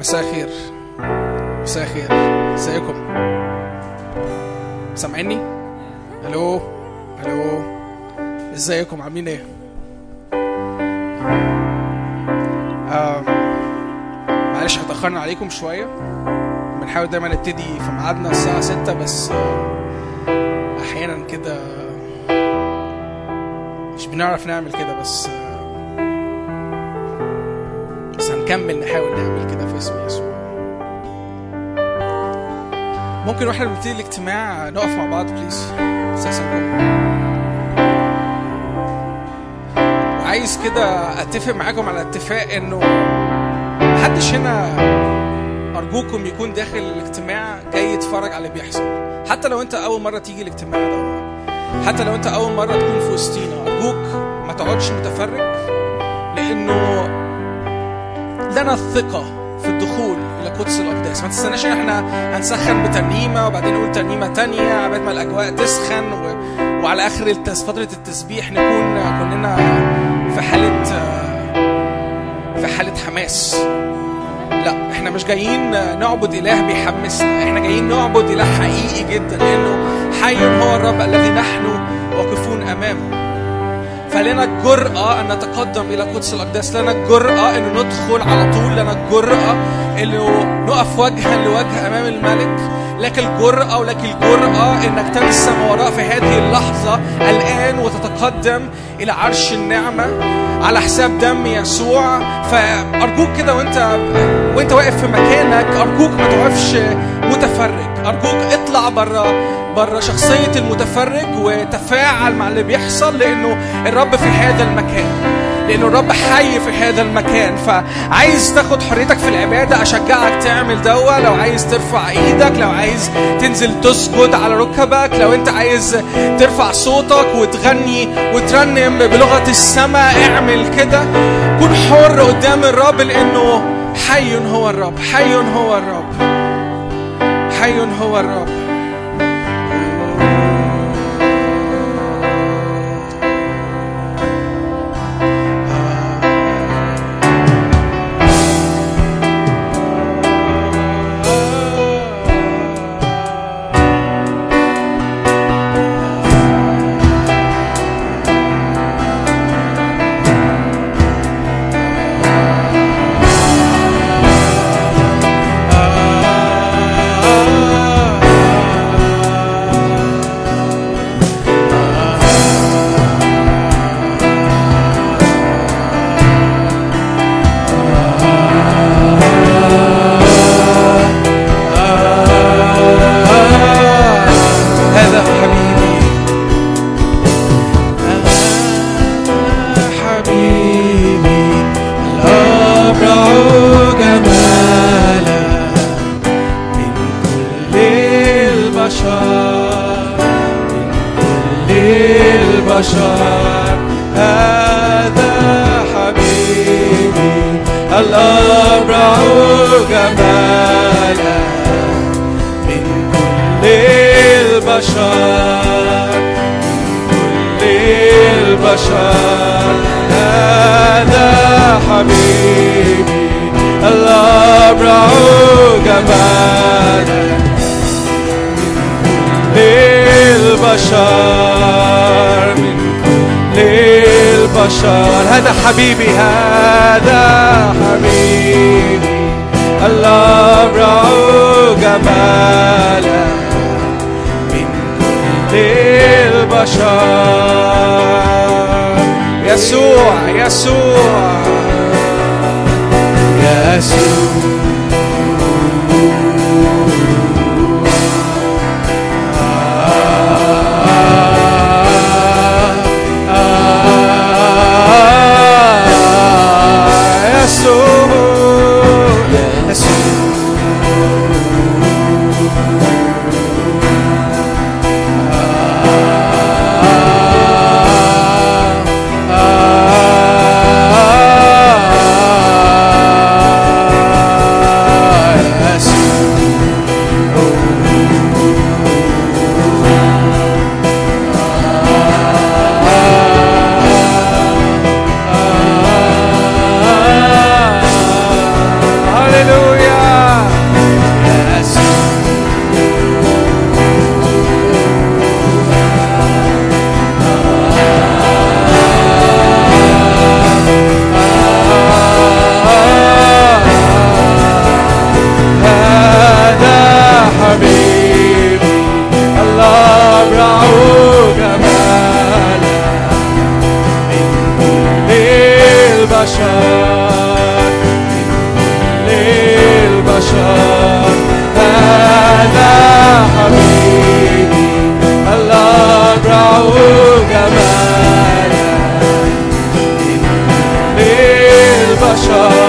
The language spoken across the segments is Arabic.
مساء الخير. مساء الخير. ازيكم؟ سامعيني؟ ألو؟ ألو؟ ازيكم؟ عاملين إيه؟ معلش اتأخرنا عليكم شوية. بنحاول دايما نبتدي في ميعادنا الساعة 6 بس أحيانا كده مش بنعرف نعمل كده بس آه، بس هنكمل نحاول نعمل كده في اسم يسوع. ممكن وإحنا بنبتدي الاجتماع نقف مع بعض بليز وعايز كده أتفق معاكم على اتفاق إنه محدش هنا أرجوكم يكون داخل الاجتماع جاي يتفرج على اللي بيحصل. حتى لو أنت أول مرة تيجي الاجتماع ده حتى لو أنت أول مرة تكون في وسطينا أرجوك ما تقعدش متفرج لأنه لنا الثقة في الدخول إلى قدس الأقداس ما تستناش إن إحنا هنسخن بترنيمة وبعدين نقول ترنيمة تانية عبال ما الأجواء تسخن و... وعلى آخر التس... فترة التسبيح نكون كلنا في حالة في حالة حماس. لا إحنا مش جايين نعبد إله بيحمسنا. إحنا جايين نعبد إله حقيقي جدا لأنه حي هو الرب الذي نحن واقفون امامه فلنا الجرأة أن نتقدم إلى قدس الأقداس لنا الجرأة أن ندخل على طول. لنا الجرأة أنه نقف وجها لوجه أمام الملك. لك الجرأة ولك الجرأة أنك تنسى ما وراء في هذه اللحظة الآن وتتقدم إلى عرش النعمة على حساب دم يسوع. فأرجوك كده وأنت وأنت واقف في مكانك أرجوك ما تقفش متفرج. أرجوك اطلع بره بره شخصية المتفرج وتفاعل مع اللي بيحصل لأنه الرب في هذا المكان لأنه الرب حي في هذا المكان. فعايز تاخد حريتك في العبادة أشجعك تعمل دوا. لو عايز ترفع إيدك لو عايز تنزل تسجد على ركبك لو أنت عايز ترفع صوتك وتغني وترنم بلغة السماء اعمل كده. كن حر قدام الرب لأنه حي هو الرب حي هو الرب حي هو الرب. للبشر للبشر هذا حبيبي الأبرع جمالا للبشر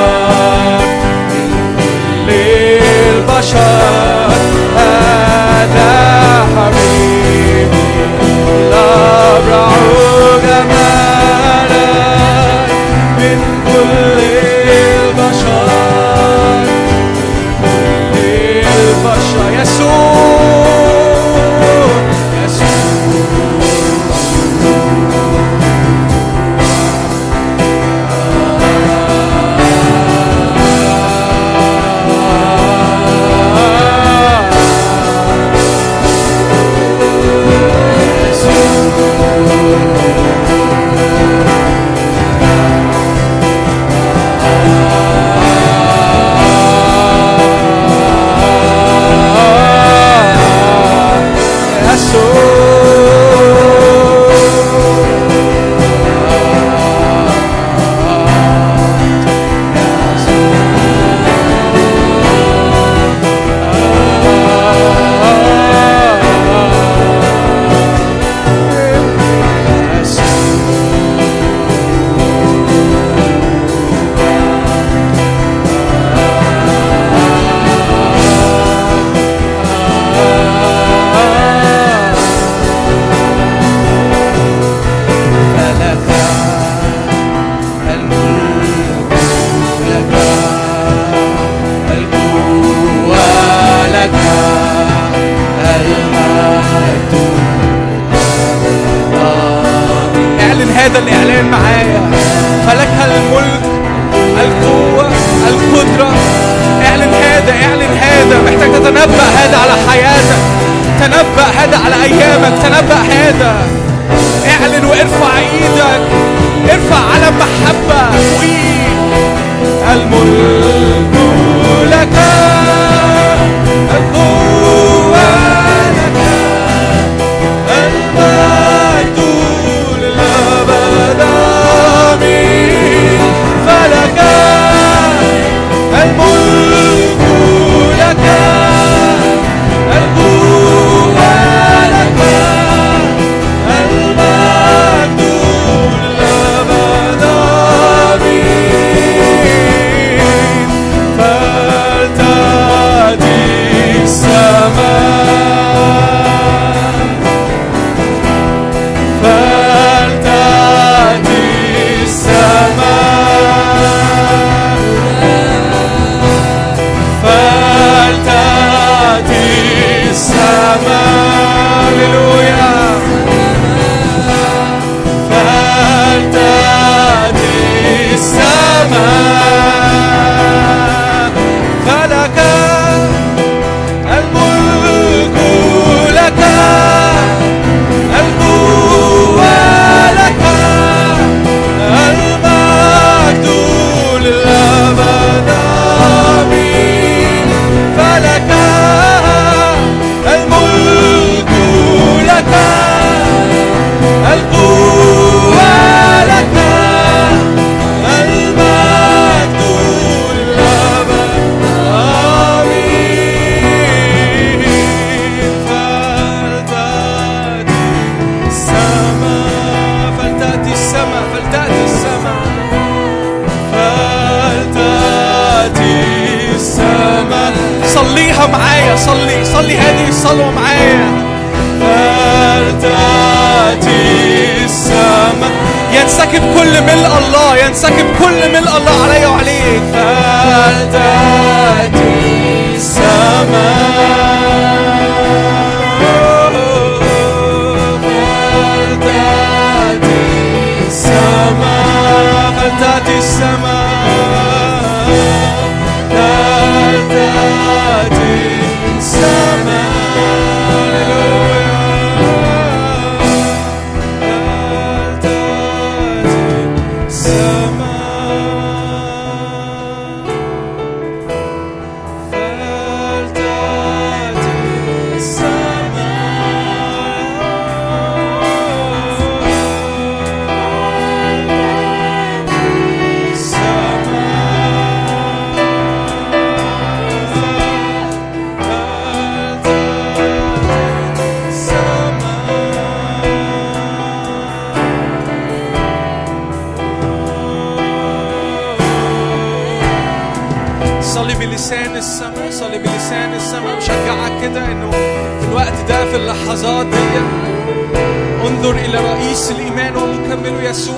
يسوع.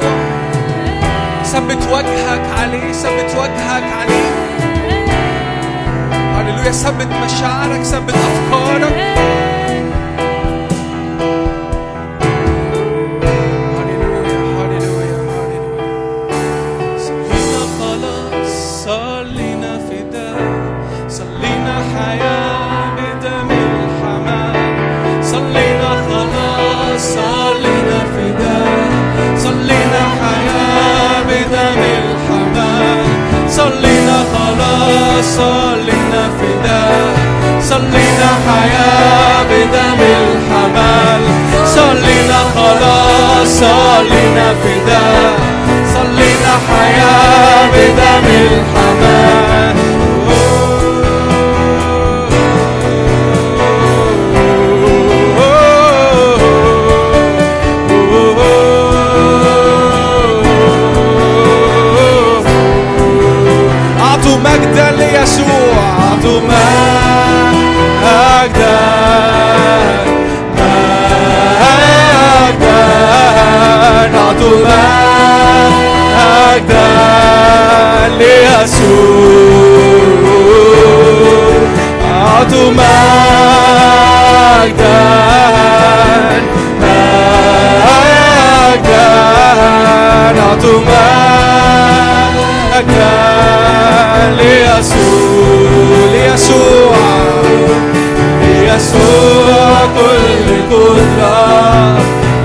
ثبت وجهك عليه ثبت وجهك عليه. هللويا ثبت مشاعرك ثبت أفكارك. صلينا حياة بدم الحمام صلينا خلاص صلينا فداء صلينا حياة بدم الحمام أعطوا مجدا ليسوع أعطوا مجدا مجدا أعطوا مجدا ليسوع أعطوا مجدا مجدا أعطوا مجدا ليسوع ليسوع ليسوع كل قدرة.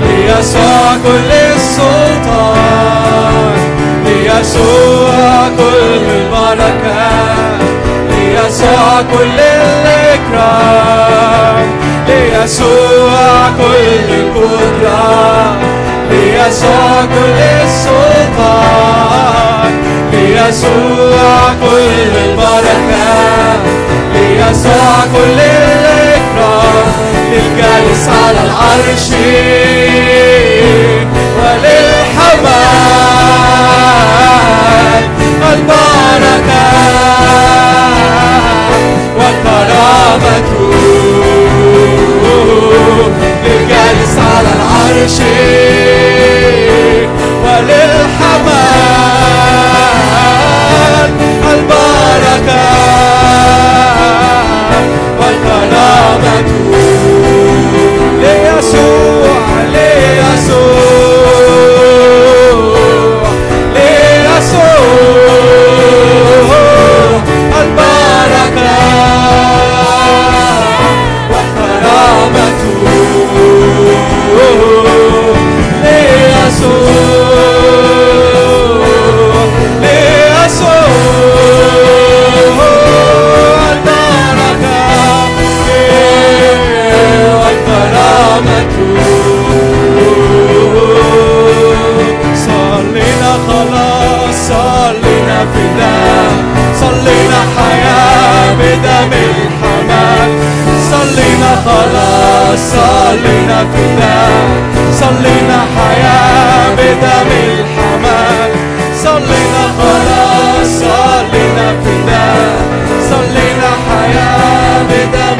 ليسوع كل السلطان. ليسوع كل البركة. ليسوع كل الإكرام ليسوع كل القدرة. ليسوع كل السلطان. ليسوع كل البركة. ليسوع كل الإكرام للجالس على العرش. وللحمام البركة والكرامة. للجالس على العرش. وللحمام البركة والكرامة. فداء صلينا حياة بدم الحمام. صلينا خلاص صلينا فداء صلينا حياة بدم الحمام. صلينا خلاص صلينا فداء صلينا حياة بدم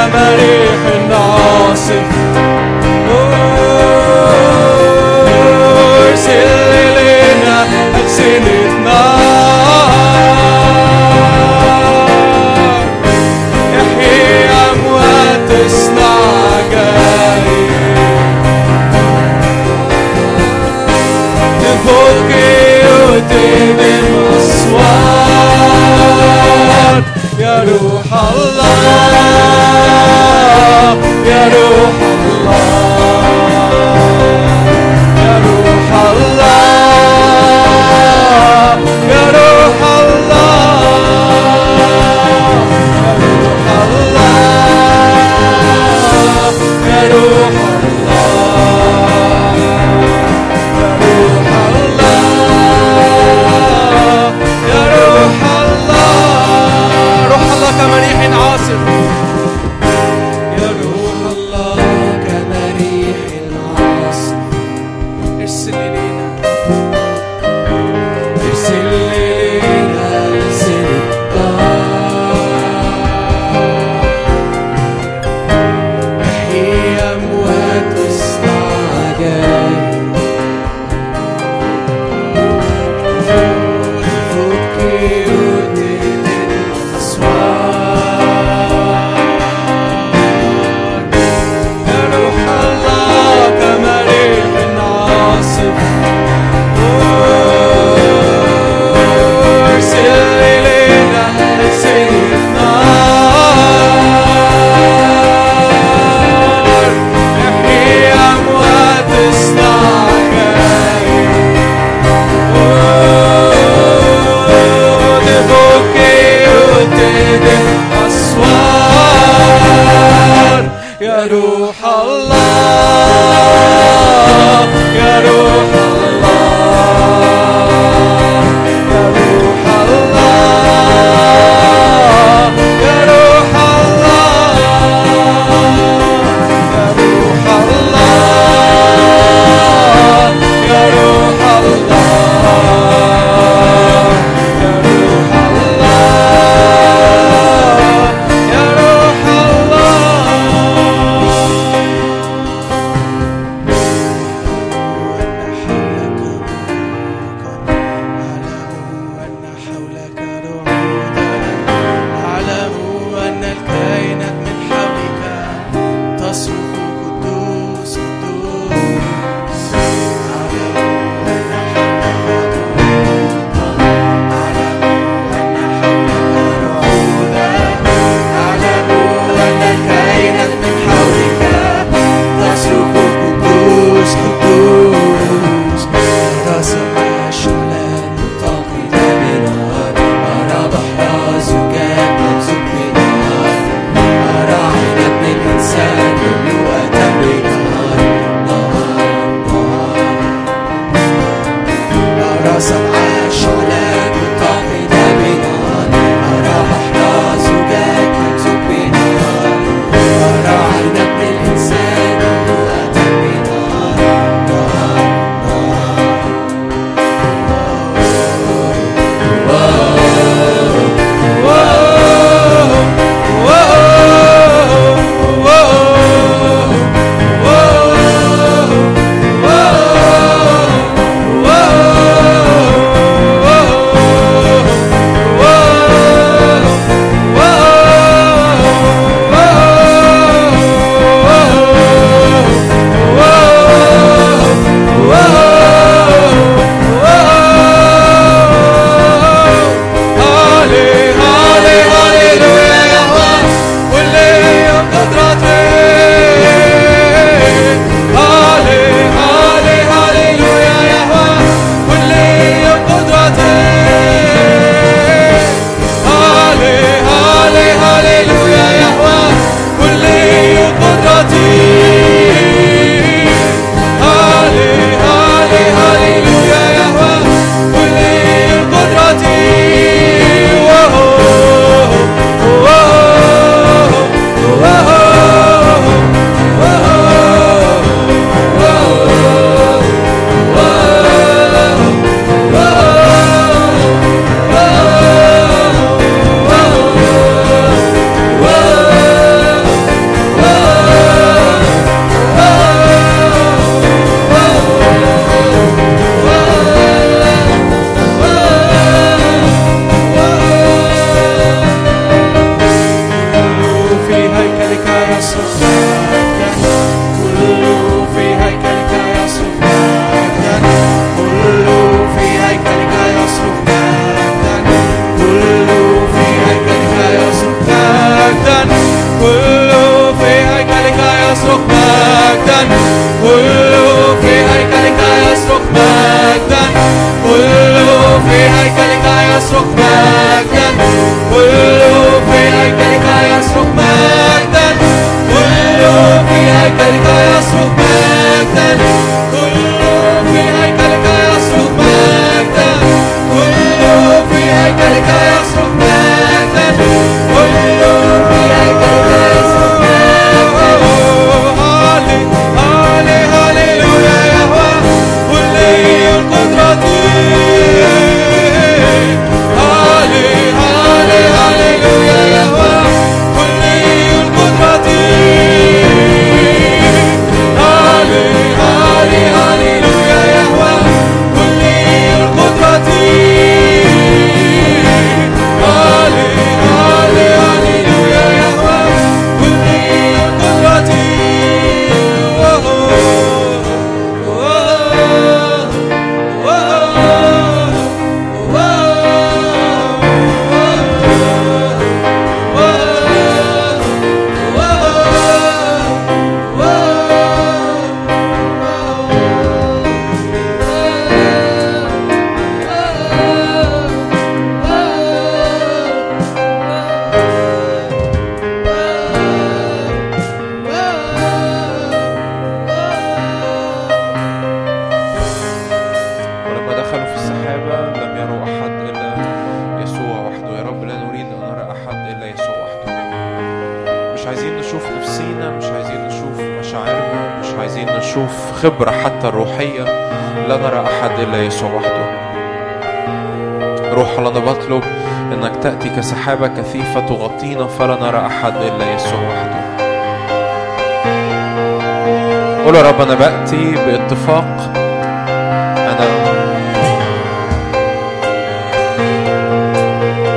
Amen. تأتي كسحابة كثيفة تغطينا فلا نرى أحد إلا يسوع وحده. قول يا رب أنا بأتي باتفاق. أنا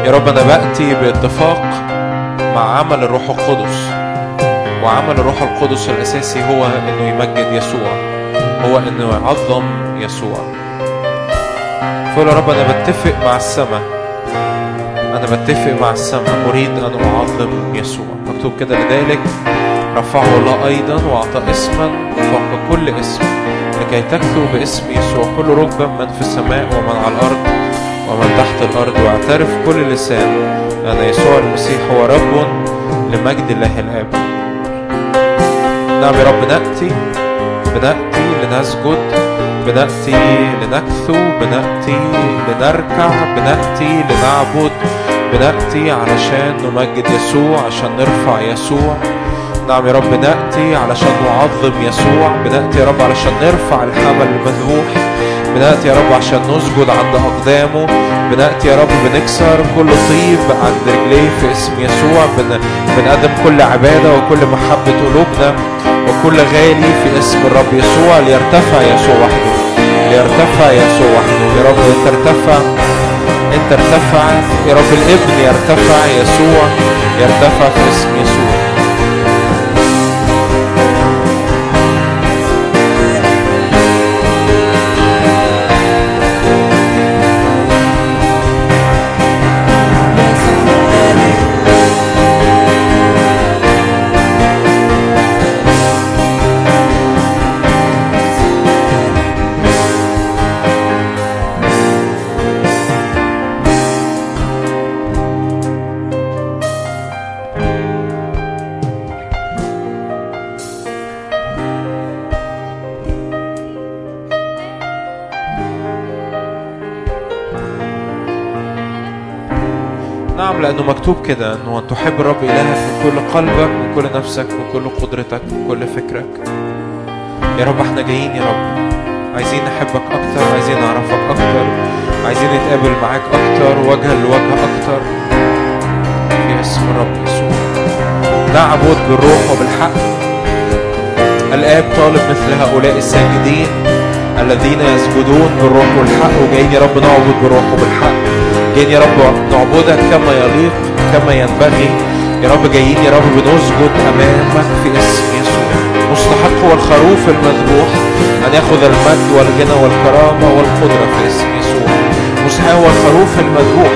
يا رب أنا بأتي باتفاق مع عمل الروح القدس. وعمل الروح القدس الأساسي هو إنه يمجد يسوع. هو إنه يعظم يسوع. فقول يا رب أنا بتفق مع السماء. أنا بتفق مع السماء أريد أن أعظم يسوع. مكتوب كده لذلك رفعه الله أيضا وأعطى اسما فوق كل اسم. لكي تكتب باسم يسوع كل ركبة من في السماء ومن على الأرض ومن تحت الأرض واعترف كل لسان أن يسوع المسيح هو رب لمجد الله الآب. نعم يا رب نأتي بنأتي لنسجد. بنأتي لنكثو بنأتي لنركع. بنأتي لنعبد. بنأتي علشان نمجد يسوع عشان نرفع يسوع. نعم يا رب نأتي علشان نعظم يسوع. بنأتي يا رب علشان نرفع الحمل المذبوح. بنأتي يا رب عشان نسجد عند أقدامه. بنأتي يا رب بنكسر كل طيب عند رجليه في اسم يسوع. بن... بنقدم كل عبادة وكل محبة قلوبنا وكل غالي في اسم الرب يسوع. ليرتفع يسوع وحده. ليرتفع يسوع وحده. يا رب انت أنت ارتفع يا رب الابن يرتفع يسوع يرتفع في اسم يسوع. مكتوب كده أنه أن تحب الرب إلهك من كل قلبك من كل نفسك من كل قدرتك من كل فكرك. يا رب إحنا جايين يا رب. عايزين نحبك أكتر عايزين نعرفك أكتر عايزين نتقابل معاك أكتر وجها لوجه أكتر. في اسم الرب يسوع. نعبد بالروح وبالحق. الآب طالب مثل هؤلاء الساجدين الذين يسجدون بالروح والحق وجايين يا رب نعبد بالروح وبالحق. جايين يا رب نعبدك كما يليق. كما ينبغي. يا رب جايين يا رب بنسجد أمامك في اسم يسوع. مستحق هو الخروف المذبوح أن يأخذ المجد والغنى والكرامة والقدرة في اسم يسوع. مستحق هو الخروف المذبوح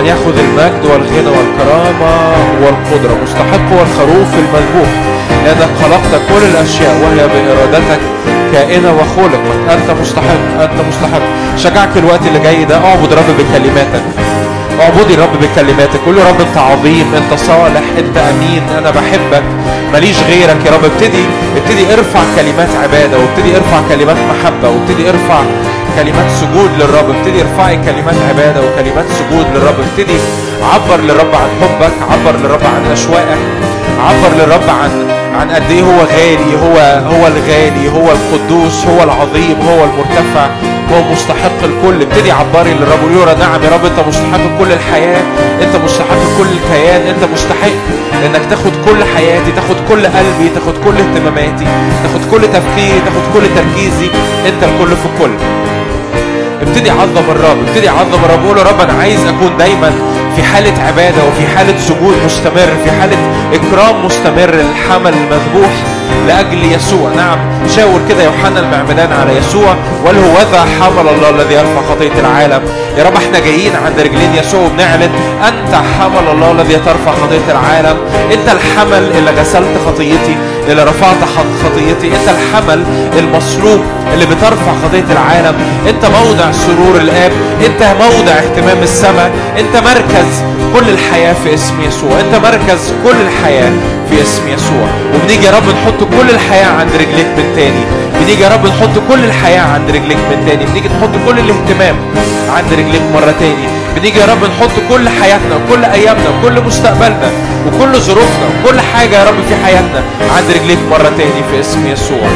أن يأخذ المجد والغنى والكرامة والقدرة. مستحق هو الخروف المذبوح لأنك خلقت كل الأشياء وهي بإرادتك كائنة وخلقت أنت مستحق أنت مستحق. شجعك الوقت اللي جاي ده. أعبد رب بكلماتك. اعبدي الرب بكلماتك. قول له رب انت عظيم انت صالح انت امين أنا بحبك. ماليش غيرك يا رب. ابتدي ابتدي ارفع كلمات عبادة وابتدي ارفع كلمات محبة وابتدي ارفع كلمات سجود للرب. ابتدي ارفعي كلمات عبادة وكلمات سجود للرب. ابتدي عبر للرب عن حبك عبر للرب عن أشواقك عبر للرب عن عن قد إيه هو غالي هو هو الغالي هو القدوس هو العظيم هو المرتفع. هو مستحق الكل. ابتدي عبري للرب له نعم يا رب. انت مستحق كل الحياة. انت مستحق كل الكيان. انت مستحق انك تاخد كل حياتي تاخد كل قلبي تاخد كل اهتماماتي تاخد كل تفكيري تاخد كل تركيزي. انت الكل في الكل. ابتدي عظم الرب. ابتدي عظم الرب. قول يا رب أنا عايز أكون دايما في حالة عبادة وفي حالة سجود مستمر في حالة إكرام مستمر للحمل المذبوح. لأجل يسوع. نعم شاور كده يوحنا المعمدان على يسوع وقال هو ذا حمل الله الذي يرفع خطية العالم. يا رب إحنا جايين عند رجلين يسوع وبنعلن أنت حمل الله الذي ترفع خطية العالم. أنت الحمل اللي غسلت خطيتي اللي رفعت خطيتي. أنت الحمل المصلوب اللي بترفع خطية العالم. أنت موضع سرور الآب. أنت موضع اهتمام السماء. أنت مركز كل الحياة في اسم يسوع. أنت مركز كل الحياة في اسم يسوع. وبنيجي يا رب نحط كل الحياة عند رجليك من تاني. بنيجي يا رب نحط كل الحياة عند رجليك من تاني. بنيجي نحط كل الاهتمام عند رجليك مرة تاني. بنيجي يا رب نحط كل حياتنا وكل أيامنا وكل مستقبلنا وكل ظروفنا وكل حاجة يا رب في حياتنا عند رجليك مرة تاني في اسم يسوع.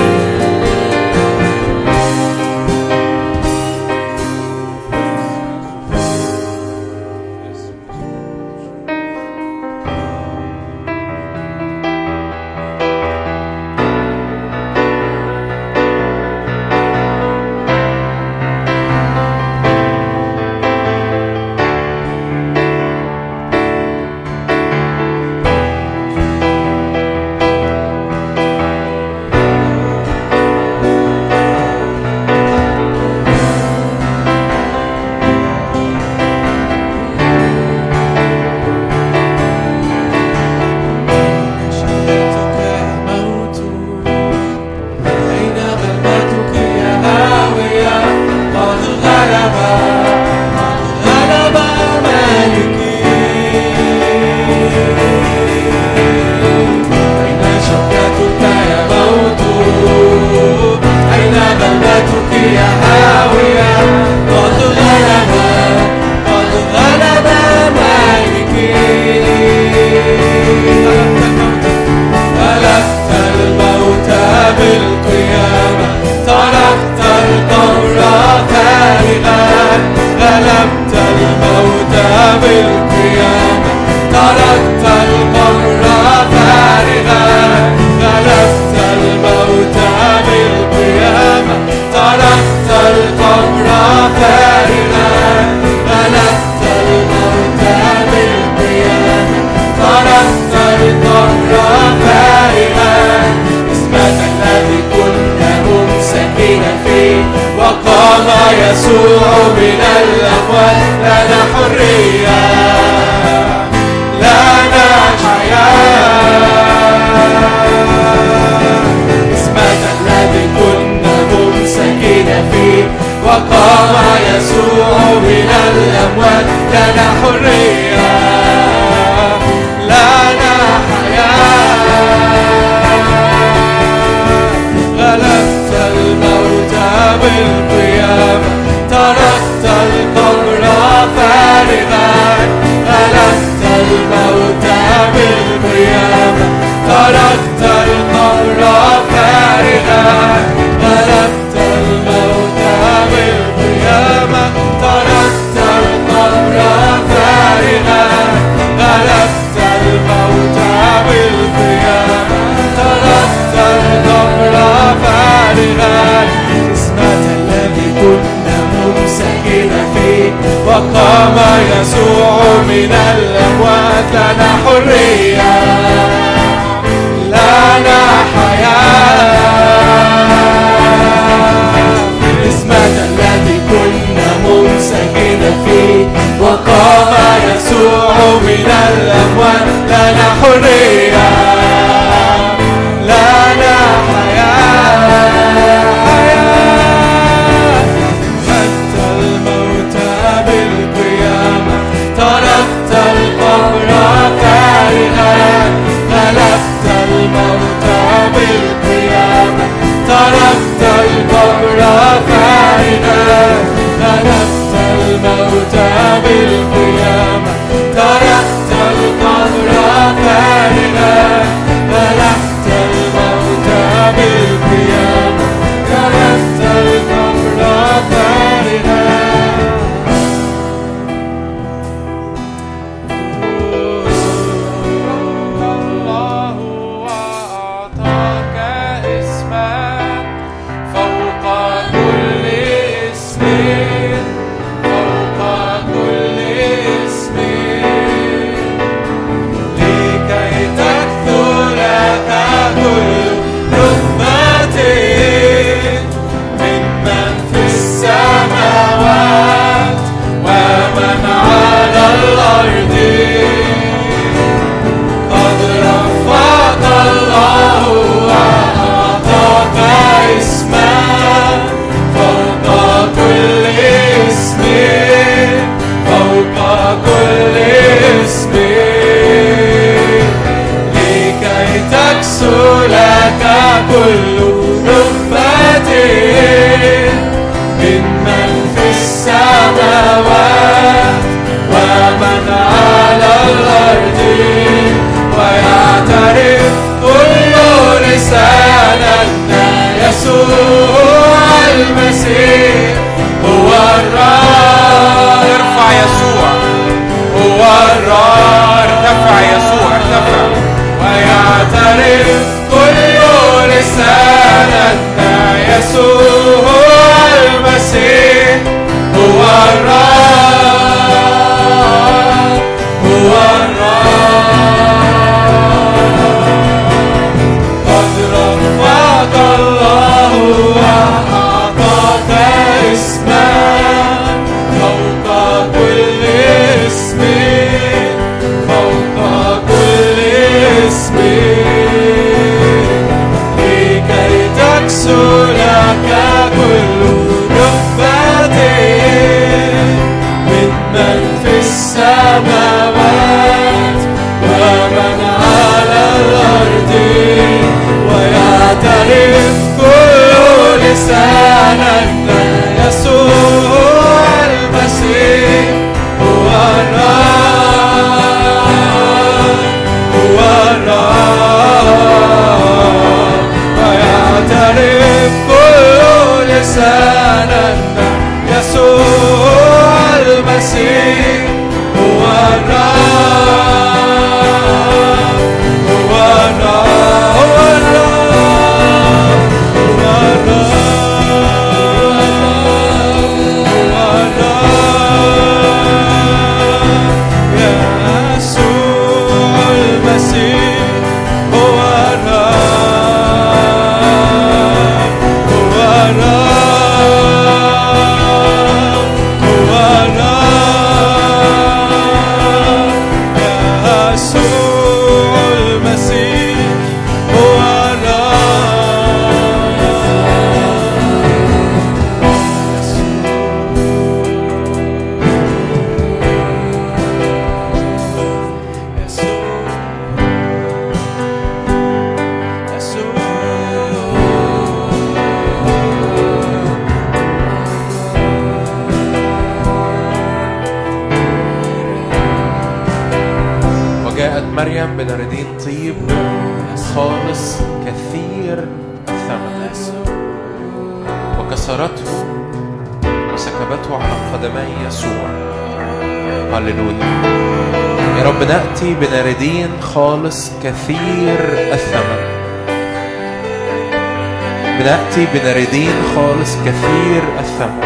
بنأتي بناردين خالص كثير الثمن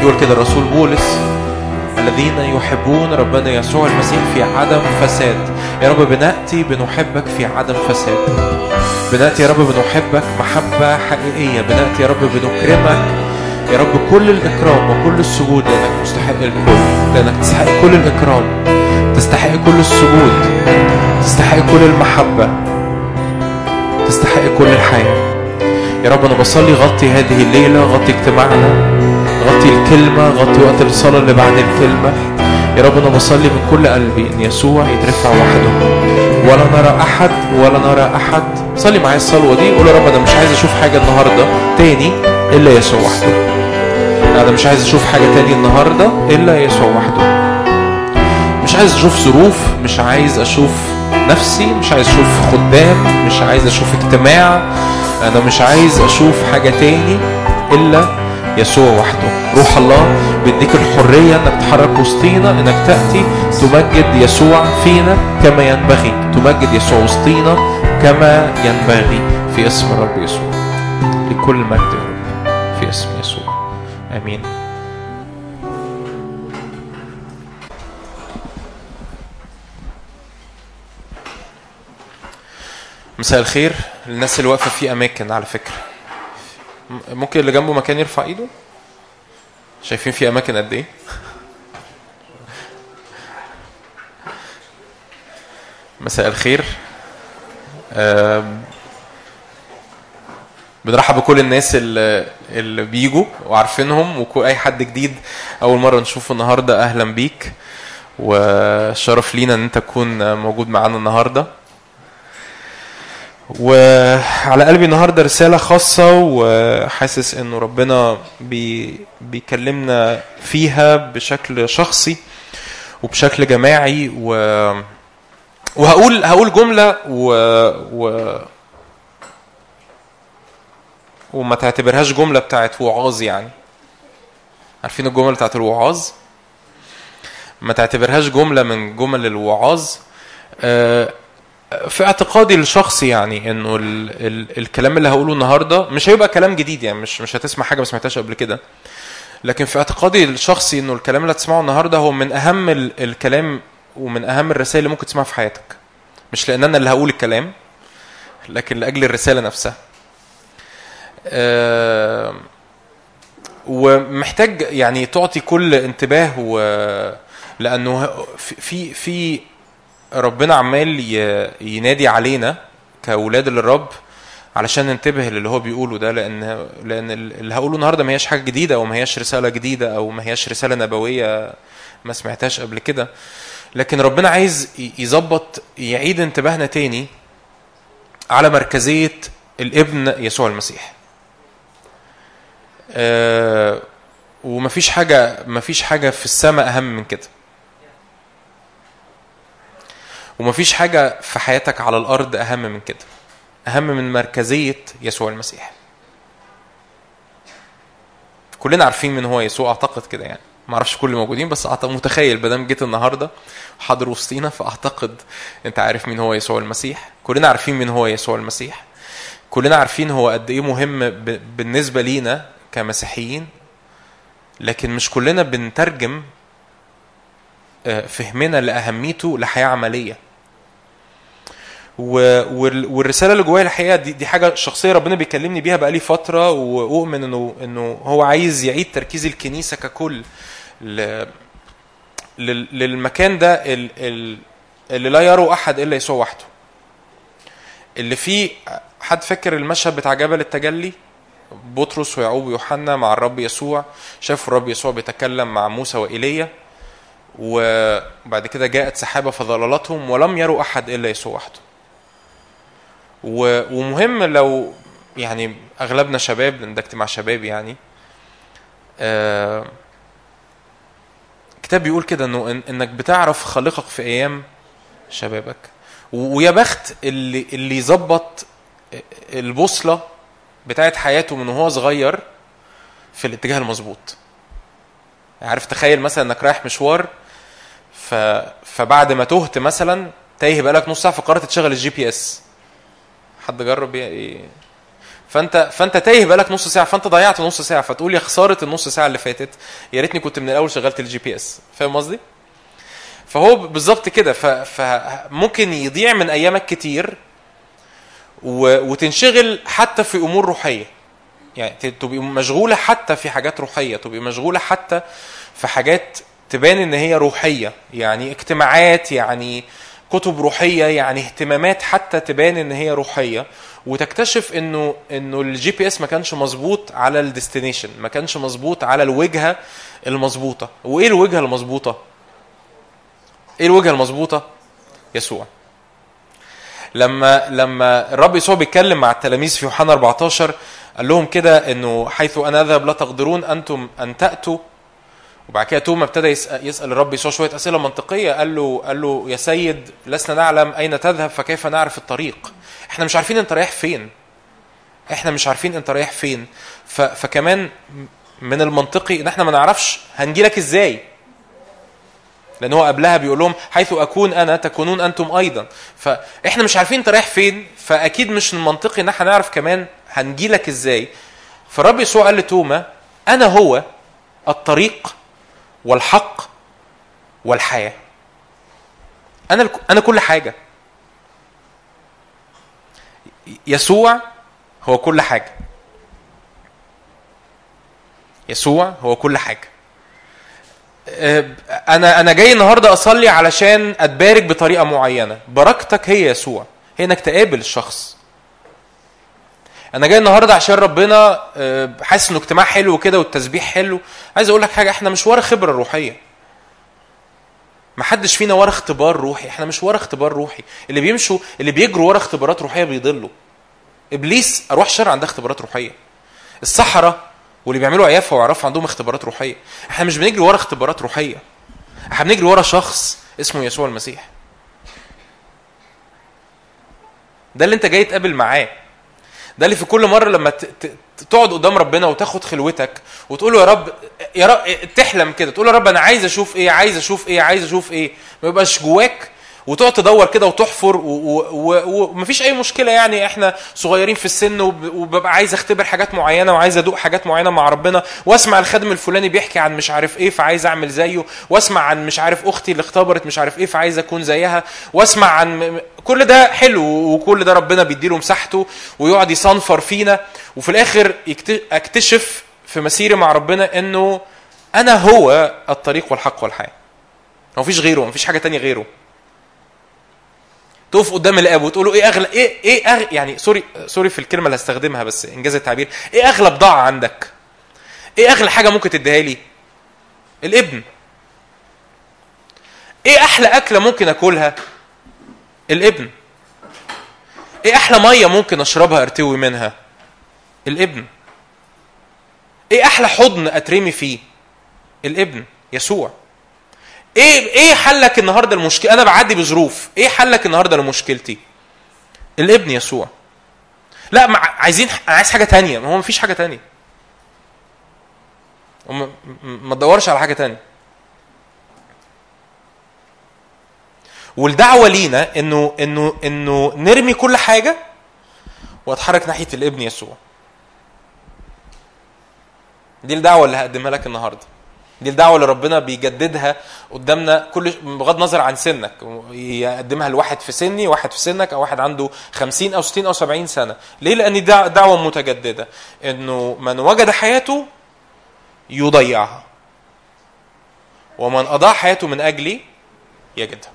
يقول كده الرسول بولس الذين يحبون ربنا يسوع المسيح في عدم فساد. يا رب بنأتي بنحبك في عدم فساد. بنأتي يا رب بنحبك محبة حقيقية. بنأتي يا رب بنكرمك. يا رب كل الإكرام وكل السجود لأنك مستحق الكل لأنك تستحق كل الإكرام. تستحق كل السجود. تستحق كل المحبة. تستحق كل الحياة. يا رب أنا بصلي غطي هذه الليلة غطي اجتماعنا غطي الكلمة غطي وقت الصلاة اللي بعد الكلمة. يا رب أنا بصلي من كل قلبي إن يسوع يترفع وحده. ولا نرى أحد ولا نرى أحد. صلي معايا الصلوة دي قول يا رب أنا مش عايز أشوف حاجة النهاردة تاني إلا يسوع وحده. أنا مش عايز أشوف حاجة تاني النهاردة إلا يسوع وحده. مش عايز أشوف ظروف مش عايز أشوف نفسي مش عايز أشوف خدام مش عايز أشوف اجتماع. أنا مش عايز أشوف حاجة تاني إلا يسوع وحده. روح الله بيديك الحرية إنك تتحرك وسطينا إنك تأتي تمجد يسوع فينا كما ينبغي. تمجد يسوع وسطينا كما ينبغي. في اسم الرب يسوع. لكل مجد في اسم يسوع. آمين. مساء الخير. للناس اللي واقفة في أماكن على فكرة. ممكن اللي جنبه مكان يرفع إيده؟ شايفين في أماكن قد إيه؟ مساء الخير. بنرحب بكل الناس اللي, اللي بيجوا وعارفينهم واي حد جديد أول مرة نشوفه النهارده أهلا بيك. وشرف لينا إن أنت تكون موجود معانا النهارده. وعلى قلبي النهارده رسالة خاصة وحاسس إنه ربنا بي بيكلمنا فيها بشكل شخصي وبشكل جماعي و وهقول هقول جملة و, و وما تعتبرهاش جملة بتاعت وعاظ يعني. عارفين الجملة بتاعت الوعاظ؟ ما تعتبرهاش جملة من جمل الوعاظ. آه، في اعتقادي الشخصي يعني انه ال ال الكلام اللي هقوله النهارده مش هيبقى كلام جديد يعني مش مش هتسمع حاجة ما سمعتهاش قبل كده. لكن في اعتقادي الشخصي انه الكلام اللي هتسمعه النهارده هو من اهم ال الكلام ومن اهم الرسائل اللي ممكن تسمعها في حياتك. مش لأن أنا اللي هقول الكلام لكن لأجل الرسالة نفسها. آه، ومحتاج يعني تعطي كل انتباه و لأنه في في ربنا عمال ينادي علينا كأولاد للرب علشان ننتبه للي هو بيقوله ده لأن لأن اللي هقوله النهارده ما هياش حاجة جديدة أو ما هياش رسالة جديدة أو ما هياش رسالة نبوية ما سمعتهاش قبل كده. لكن ربنا عايز يظبط يعيد انتباهنا تاني على مركزية الابن يسوع المسيح. آه، ومفيش حاجة مفيش حاجة في السماء أهم من كده. ومفيش حاجة في حياتك على الأرض أهم من كده. أهم من مركزية يسوع المسيح. كلنا عارفين من هو يسوع أعتقد كده يعني. ما أعرفش كل الموجودين بس أعتقد متخيل دام جيت النهارده حاضر وسطينا فأعتقد أنت عارف مين هو يسوع المسيح. كلنا عارفين مين هو يسوع المسيح. كلنا عارفين هو قد إيه مهم بالنسبة لينا كمسيحيين. لكن مش كلنا بنترجم آه، فهمنا لأهميته لحياة عملية. والرسالة اللي جوايا الحقيقة دي, دي حاجة شخصية ربنا بيكلمني بيها بقالي فترة وأؤمن انه إنه هو عايز يعيد تركيز الكنيسة ككل للمكان ده ال- ال- اللي لا يروا أحد إلا يسوع وحده. اللي فيه حد فاكر المشهد بتاع جبل التجلي؟ بطرس ويعقوب ويوحنا مع الرب يسوع. شافوا الرب يسوع بيتكلم مع موسى وإيليا وبعد كده جاءت سحابة فظللتهم ولم يروا أحد إلا يسوع وحده. ومهم لو يعني أغلبنا شباب لأن ده اجتماع شباب يعني آه، الكتاب بيقول كده إنه إنك بتعرف خالقك في أيام شبابك. ويا بخت اللي اللي يظبط البوصلة بتاعت حياته من وهو صغير في الاتجاه المظبوط. عارف تخيل مثلا إنك رايح مشوار ف... فبعد ما تهت مثلا تايه بقالك نص ساعة فقررت تشغل ال GPS حد جرب ي- فانت فانت تايه بقالك نص ساعة فانت ضيعت نص ساعة فتقول يا خسارة النص ساعة اللي فاتت يا ريتني كنت من الأول شغلت ال GPS فاهم قصدي فهو بالظبط كده. فممكن يضيع من أيامك كتير. وتنشغل حتى في أمور روحية يعني تبقي مشغولة حتى في حاجات روحية تبقي مشغولة حتى في حاجات تبان إن هي روحية يعني اجتماعات يعني كتب روحية يعني اهتمامات حتى تبان إن هي روحية وتكتشف إنه إنه ال GPS ما كانش مظبوط على ال destination ما كانش مظبوط على الوجهة المظبوطة. وإيه الوجهة المظبوطة؟ إيه الوجهة المظبوطة؟ يسوع. لما لما الرب يسوع بيتكلم مع التلاميذ في يوحنا 14 قال لهم كده إنه حيث أنا أذهب لا تقدرون أنتم أن تأتوا وبعد كده توما ابتدى يسال, يسأل الرب يسوع شوية أسئلة منطقية قال له قال له يا سيد لسنا نعلم أين تذهب فكيف نعرف الطريق؟ إحنا مش عارفين أنت رايح فين. إحنا مش عارفين أنت رايح فين. ف فكمان من المنطقي إن إحنا ما نعرفش هنجيلك إزاي. لأن هو قبلها بيقول لهم حيث أكون أنا تكونون أنتم أيضا. فاحنا مش عارفين أنت رايح فين فأكيد مش من المنطقي إن إحنا نعرف كمان هنجيلك إزاي. فالرب يسوع قال لتوما أنا هو الطريق والحق والحياة. أنا أنا كل حاجة. يسوع هو كل حاجة. يسوع هو كل حاجة. أنا أنا جاي النهارده أصلي علشان أتبارك بطريقة معينة. بركتك هي يسوع. هي إنك تقابل الشخص. أنا جاي النهارده عشان ربنا آه، حاسس إنه اجتماع حلو كده والتسبيح حلو. عايز أقول لك حاجة إحنا مش ورا خبرة روحية. ما حدش فينا ورا اختبار روحي. إحنا مش ورا اختبار روحي. اللي بيمشوا اللي بيجروا ورا اختبارات روحية بيضلوا. إبليس ارواح شر عندها اختبارات روحية. السحره واللي بيعملوا عيافة وعرف عندهم اختبارات روحية. إحنا مش بنجري ورا اختبارات روحية. إحنا بنجري ورا شخص اسمه يسوع المسيح. ده اللي أنت جاي تقابل معاه. ده اللي في كل مرة لما تقعد قدام ربنا وتاخد خلوتك وتقول له يا رب يا رب تحلم كده تقول له يا رب أنا عايز أشوف إيه عايز أشوف إيه عايز أشوف إيه ما يبقاش جواك وتقعد تدور كده وتحفر ومفيش أي مشكلة يعني إحنا صغيرين في السن وب- وببقى عايز أختبر حاجات معينة وعايز أدوق حاجات معينة مع ربنا وأسمع الخادم الفلاني بيحكي عن مش عارف إيه فعايز أعمل زيه وأسمع عن مش عارف أختي اللي اختبرت مش عارف إيه فعايز أكون زيها وأسمع عن كل ده حلو وكل ده ربنا بيديله مساحته ويقعد يصنفر فينا وفي الآخر أكتشف في مسيري مع ربنا إنه أنا هو الطريق والحق والحياة. مفيش غيره مفيش حاجة تانية غيره. تقف قدام الآب وتقول له إيه اغلى إيه إيه أغ... يعني sorry sorry في الكلمة اللي هستخدمها بس إن جاز التعبير. إيه اغلى بضاعه عندك؟ إيه أغلى حاجة ممكن تديها لي؟ الابن. إيه أحلى أكلة ممكن آكلها؟ الابن. إيه أحلى مية ممكن أشربها أرتوي منها؟ الابن. إيه أحلى حضن أترمي فيه؟ الابن. يسوع. إيه إيه حلك النهارده المشكلة؟ أنا بعدي بظروف. إيه حلك النهارده لمشكلتي؟ الابن يسوع. لا ما عايزين عايز حاجة تانية. ما هو مفيش حاجة تانية. ما تدورش على حاجة تانية. والدعوة لينا إنه إنه إنه نرمي كل حاجة وأتحرك ناحية الابن يسوع. دي الدعوة اللي هقدمها لك النهارده. دي الدعوه اللي ربنا بيجددها قدامنا كل بغض النظر عن سنك. يقدمها لواحد في سني واحد في سنك أو واحد عنده 50 أو 60 أو 70 سنة. ليه؟ لأن دي دع- دعوة متجددة. إنه من وجد حياته يضيعها. ومن أضاع حياته من أجلي يجدها.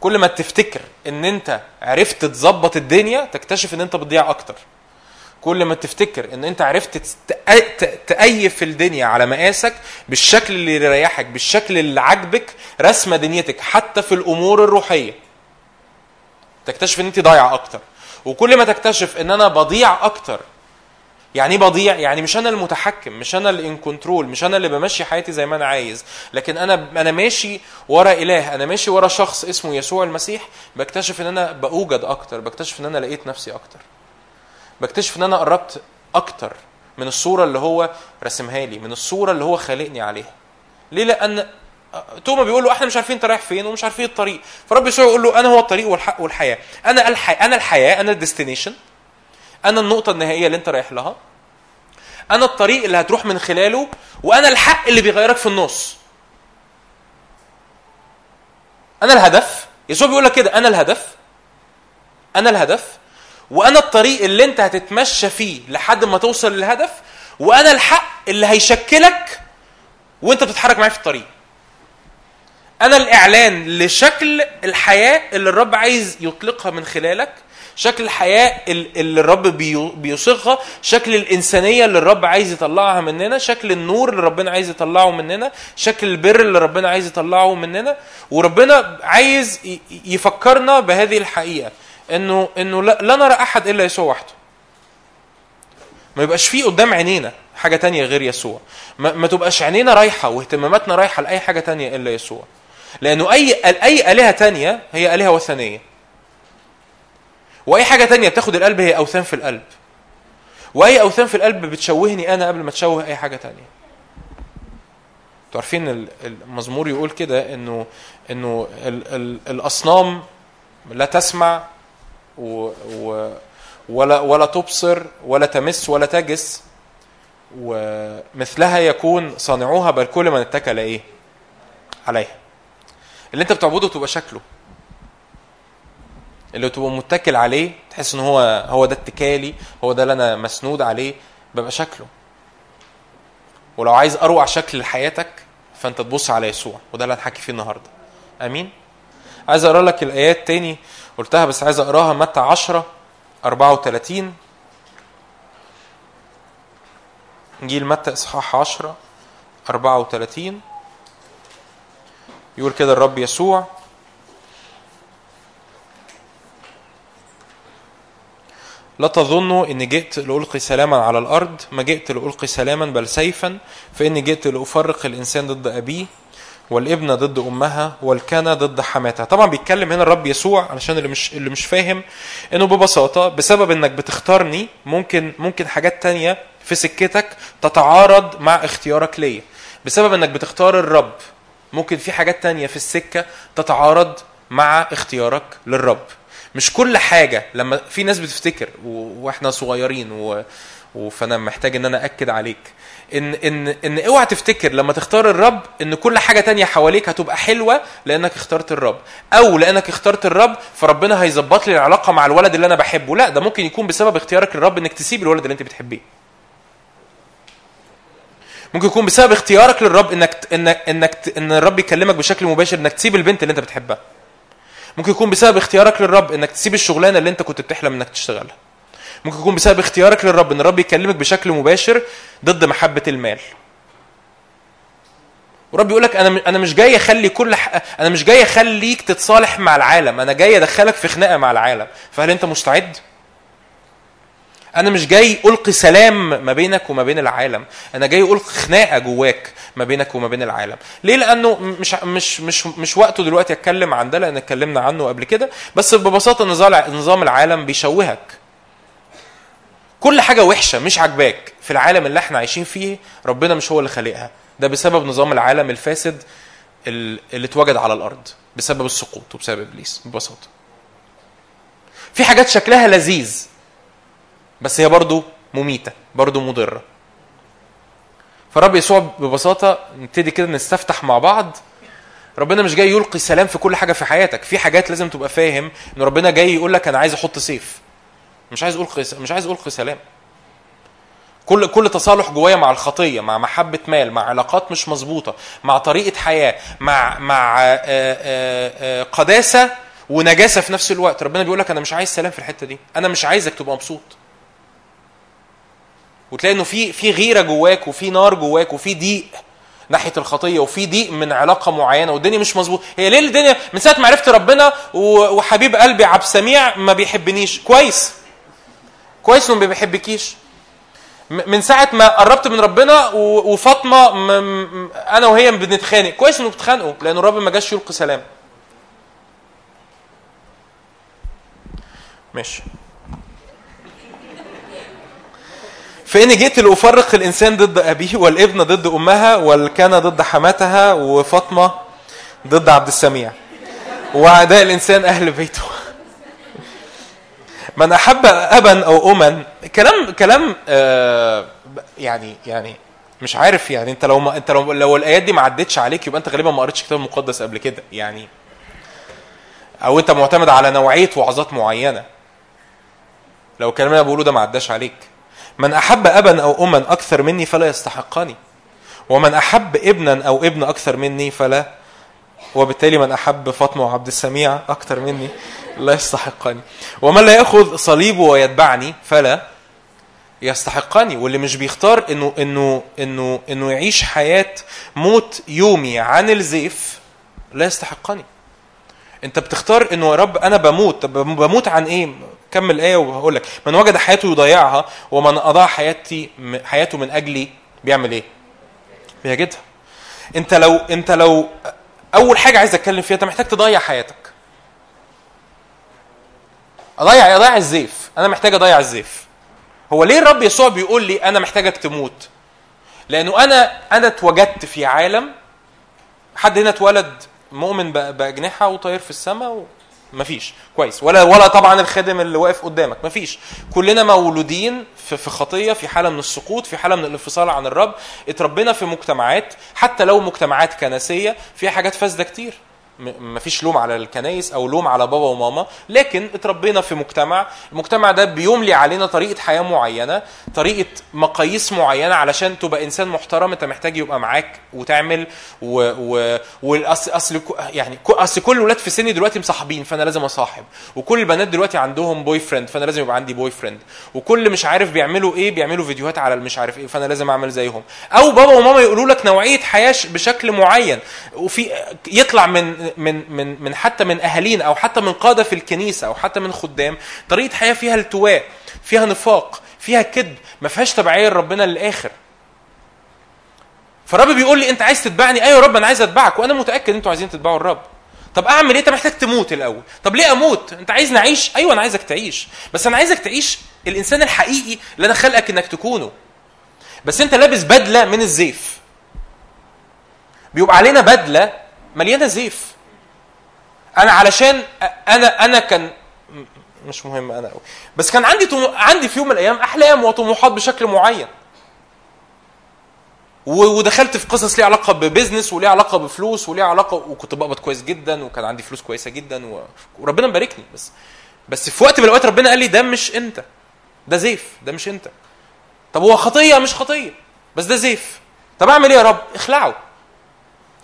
كل ما تفتكر إن أنت عرفت تظبط الدنيا تكتشف إن أنت بتضيع أكتر. كل ما تفتكر إن أنت عرفت تأيف الدنيا على مقاسك بالشكل اللي يريحك بالشكل اللي عاجبك رسمه دنيتك حتى في الأمور الروحية. تكتشف إن أنت ضايعة أكتر. وكل ما تكتشف إن أنا بضيع أكتر يعني إيه بضيع؟ يعني مش أنا المتحكم مش أنا اللي ان كنترول مش أنا اللي بمشي حياتي زي ما أنا عايز. لكن أنا أنا ماشي ورا إله أنا ماشي ورا شخص اسمه يسوع المسيح بكتشف إن أنا بوجد أكتر بكتشف إن أنا لقيت نفسي أكتر. بكتشف إن أنا قربت أكتر من الصورة اللي هو رسمها لي من الصورة اللي هو خالقني عليها. ليه؟ لأن توما بيقول له إحنا مش عارفين أنت رايح فين ومش عارفين الطريق. فرب يسوع يقول له أنا هو الطريق والحق والحياة. أنا الحي... أنا الحياة أنا الديستنيشن. أنا النقطة النهائية اللي أنت رايح لها. أنا الطريق اللي هتروح من خلاله وأنا الحق اللي بيغيرك في النص. أنا الهدف. يسوع بيقول لك كده أنا الهدف. أنا الهدف. وأنا الطريق اللي أنت هتتمشى فيه لحد ما توصل للهدف وأنا الحق اللي هيشكلك وأنت بتتحرك معايا في الطريق. أنا الإعلان لشكل الحياة اللي الرب عايز يطلقها من خلالك شكل الحياة ال- اللي الرب بيصيغها شكل الإنسانية اللي الرب عايز يطلعها مننا شكل النور اللي ربنا عايز يطلعه مننا شكل البر اللي ربنا عايز يطلعه مننا. وربنا عايز يفكرنا بهذه الحقيقة. إنه إنه لا, نرى أحد إلا يسوع وحده. ما يبقاش فيه قدام عينينا حاجة تانية غير يسوع. ما, ما تبقاش عينينا رايحة واهتماماتنا رايحة لأي حاجة تانية إلا يسوع. لأنه أي أي آلهة تانية هي آلهة وثنية. وأي حاجة تانية بتاخد القلب هي أوثان في القلب. وأي أوثان في القلب بتشوهني أنا قبل ما تشوه أي حاجة تانية. عارفين ال- المزمور يقول كده انه إنه ال ال الأصنام لا تسمع و و ولا ولا تبصر ولا تمس ولا تجس. ومثلها يكون صانعوها بل كل من اتكل إيه؟ عليها. اللي أنت بتعبده تبقى شكله. اللي تبقى متكل عليه تحس إن هو هو ده اتكالي هو ده اللي أنا مسنود عليه ببقى شكله. ولو عايز أروع شكل لحياتك فأنت تبص على يسوع وده اللي هنحكي فيه النهارده. آمين؟ عايز أقرأ لك الآيات تاني. قلتها بس عايز أقراها. متى 10 34 انجيل متى؟ إصحاح 10 34 يقول كده الرب يسوع. لا تظنوا إني جئت لألقي سلاما على الأرض. ما جئت لألقي سلاما بل سيفا. فإني جئت لأفرق الإنسان ضد أبيه. والابنة ضد أمها والكنى ضد حماتها. طبعا بيتكلم هنا الرب يسوع علشان اللي مش اللي مش فاهم إنه ببساطة بسبب إنك بتختارني ممكن ممكن حاجات تانية في سكتك تتعارض مع اختيارك ليا. بسبب إنك بتختار الرب ممكن في حاجات تانية في السكة تتعارض مع اختيارك للرب. مش كل حاجة لما في ناس بتفتكر وإحنا صغيرين. و- فانا محتاج إن أنا اكد عليك. إن إن إن اوعى تفتكر لما تختار الرب إن كل حاجة تانية حواليك هتبقى حلوة لأنك اخترت الرب. أو لأنك اخترت الرب فربنا هيظبط لي العلاقة مع الولد اللي أنا بحبه. لا ده ممكن يكون بسبب اختيارك للرب إنك تسيب الولد اللي أنت بتحبيه. ممكن يكون بسبب اختيارك للرب إنك إنك انك إن الرب يكلمك بشكل مباشر إنك تسيب البنت اللي أنت بتحبها. ممكن يكون بسبب اختيارك للرب إنك تسيب الشغلانة اللي أنت كنت بتحلم إنك تشتغلها. ممكن يكون بسبب اختيارك للرب إن الرب يكلمك بشكل مباشر ضد محبة المال. ورب يقول لك أنا أنا مش جاي أخلي كل. أنا مش جاي أخليك تتصالح مع العالم أنا جاي أدخلك في خناقة مع العالم. فهل أنت مستعد؟ أنا مش جاي ألقي سلام ما بينك وما بين العالم. أنا جاي ألقي خناقة جواك ما بينك وما بين العالم. ليه؟ لأنه مش مش مش مش وقته دلوقتي أتكلم عن ده لأن اتكلمنا عنه قبل كده. بس ببساطة نظام العالم بيشوهك. كل حاجة وحشة مش عاجباك في العالم اللي إحنا عايشين فيه ربنا مش هو اللي خالقها. ده بسبب نظام العالم الفاسد ال- اللي اتوجد على الأرض بسبب السقوط وبسبب إبليس ببساطة. في حاجات شكلها لذيذ بس هي برضو مميتة برضو مضرة. فرب يسوع ببساطة نبتدي كده نستفتح مع بعض. ربنا مش جاي يلقي سلام في كل حاجة في حياتك. في حاجات لازم تبقى فاهم إن ربنا جاي يقول لك أنا عايز أحط سيف. مش عايز القي مش عايز القي سلام كل كل تصالح جوايا مع الخطية مع محبة مال مع علاقات مش مظبوطة مع طريقة حياة مع مع آه، آه، آه، قداسة ونجاسة في نفس الوقت. ربنا بيقول لك أنا مش عايز سلام في الحتة دي. أنا مش عايزك تبقى مبسوط. وتلاقي إنه في في غيرة جواك وفي نار جواك وفي ضيق ناحية الخطية وفي ضيق من علاقة معينة والدنيا مش مظبوط. هي ليه الدنيا؟ من ساعة ما عرفت ربنا وحبيب قلبي عبد السميع ما بيحبنيش. كويس. كويس انه ما بيحبكيش من ساعة ما قربت من ربنا وفاطمة أنا وهي بنتخانق. كويس انه بتخانقوا لأن الرب ما جاش يلقي سلام. ماشي. فإني جئت لأفرق الإنسان ضد أبيه والابن ضد أمها والكان ضد حماتها وفاطمة ضد عبد السميع. وأعداء الإنسان أهل بيته. من أحب أبا أو أما كلام كلام آه يعني يعني مش عارف يعني أنت لو ما أنت لو, لو الآيات دي ما عدتش عليك يبقى أنت غالبا ما قريتش الكتاب المقدس قبل كده يعني. أو أنت معتمد على نوعية وعظات معينة. لو الكلام اللي بقوله ده ما عداش عليك. من أحب ابا أو أما أكثر مني فلا يستحقني. ومن أحب ابنا أو ابن أكثر مني فلا وبالتالي من أحب فاطمة وعبد السميع أكثر مني لا يستحقني. ومن لا يأخذ صليبه ويتبعني فلا يستحقني. واللي مش بيختار إنه إنه إنه إنه يعيش حياة موت يومي عن الزيف لا يستحقني. أنت بتختار إنه يا رب أنا بموت. طب بموت عن إيه؟ كمل الايه وهقول لك. من وجد حياته يضيعها ومن أضاع حياتي حياته من أجلي بيعمل إيه؟ بيجدها. أنت لو أنت لو أول حاجة عايز أتكلم فيها أنت محتاج تضيع حياتك. أضيع أضيع الزيف. أنا محتاج أضيع الزيف. هو ليه الرب يسوع بيقول لي أنا محتاجك تموت؟ لأنه أنا أنا اتوجدت في عالم حد هنا اتولد مؤمن بأجنحة وطاير في السماء. مفيش. كويس. ولا ولا طبعا الخادم اللي واقف قدامك. مفيش. كلنا مولودين في في خطية في حالة من السقوط في حالة من الانفصال عن الرب. اتربينا في مجتمعات حتى لو مجتمعات كنسية فيها حاجات فاسدة كتير. مفيش لوم على الكنايس أو لوم على بابا وماما لكن اتربينا في مجتمع المجتمع ده بيملي علينا طريقة حياة معينة طريقة مقاييس معينة علشان تبقى إنسان محترم أنت محتاج يبقى معاك وتعمل و, و... والاصل أصل يعني أصل كل الولاد في سني دلوقتي مصاحبين فأنا لازم أصاحب وكل البنات دلوقتي عندهم boyfriend فأنا لازم يبقى عندي boyfriend وكل مش عارف بيعملوا إيه بيعملوا فيديوهات على المش عارف إيه فأنا لازم أعمل زيهم. أو بابا وماما يقولوا لك نوعية حياة بشكل معين وفي يطلع من من من من حتى من أهالينا أو حتى من قادة في الكنيسة أو حتى من خدام طريقة حياة فيها التواء فيها نفاق فيها كذب ما فيهاش تبعية لربنا للآخر. فالرب بيقول لي أنت عايز تتبعني؟ أيوه يا رب أنا عايز أتبعك. وأنا متأكد أنتوا عايزين تتبعوا الرب. طب أعمل إيه؟ انت محتاج تموت الأول. طب ليه أموت؟ أنت عايزني اعيش أيوه أنا عايزك تعيش. بس أنا عايزك تعيش الإنسان الحقيقي اللي أنا خلقك إنك تكونه. بس أنت لابس بدلة من الزيف. بيبقى علينا بدلة مليانة زيف. أنا علشان أنا أنا كان مش مهم أنا قوي بس كان عندي طمو... عندي في يوم من الأيام أحلام وطموحات بشكل معين. ودخلت في قصص ليها علاقة ببزنس وليها علاقة بفلوس وليها علاقة وكنت بقبض كويس جدا وكان عندي فلوس كويسة جدا و... وربنا مباركني. بس بس في وقت من الأوقات ربنا قال لي ده مش أنت ده زيف ده مش أنت. طب هو خطية مش خطية؟ بس ده زيف. طب أعمل إيه يا رب؟ اخلعه.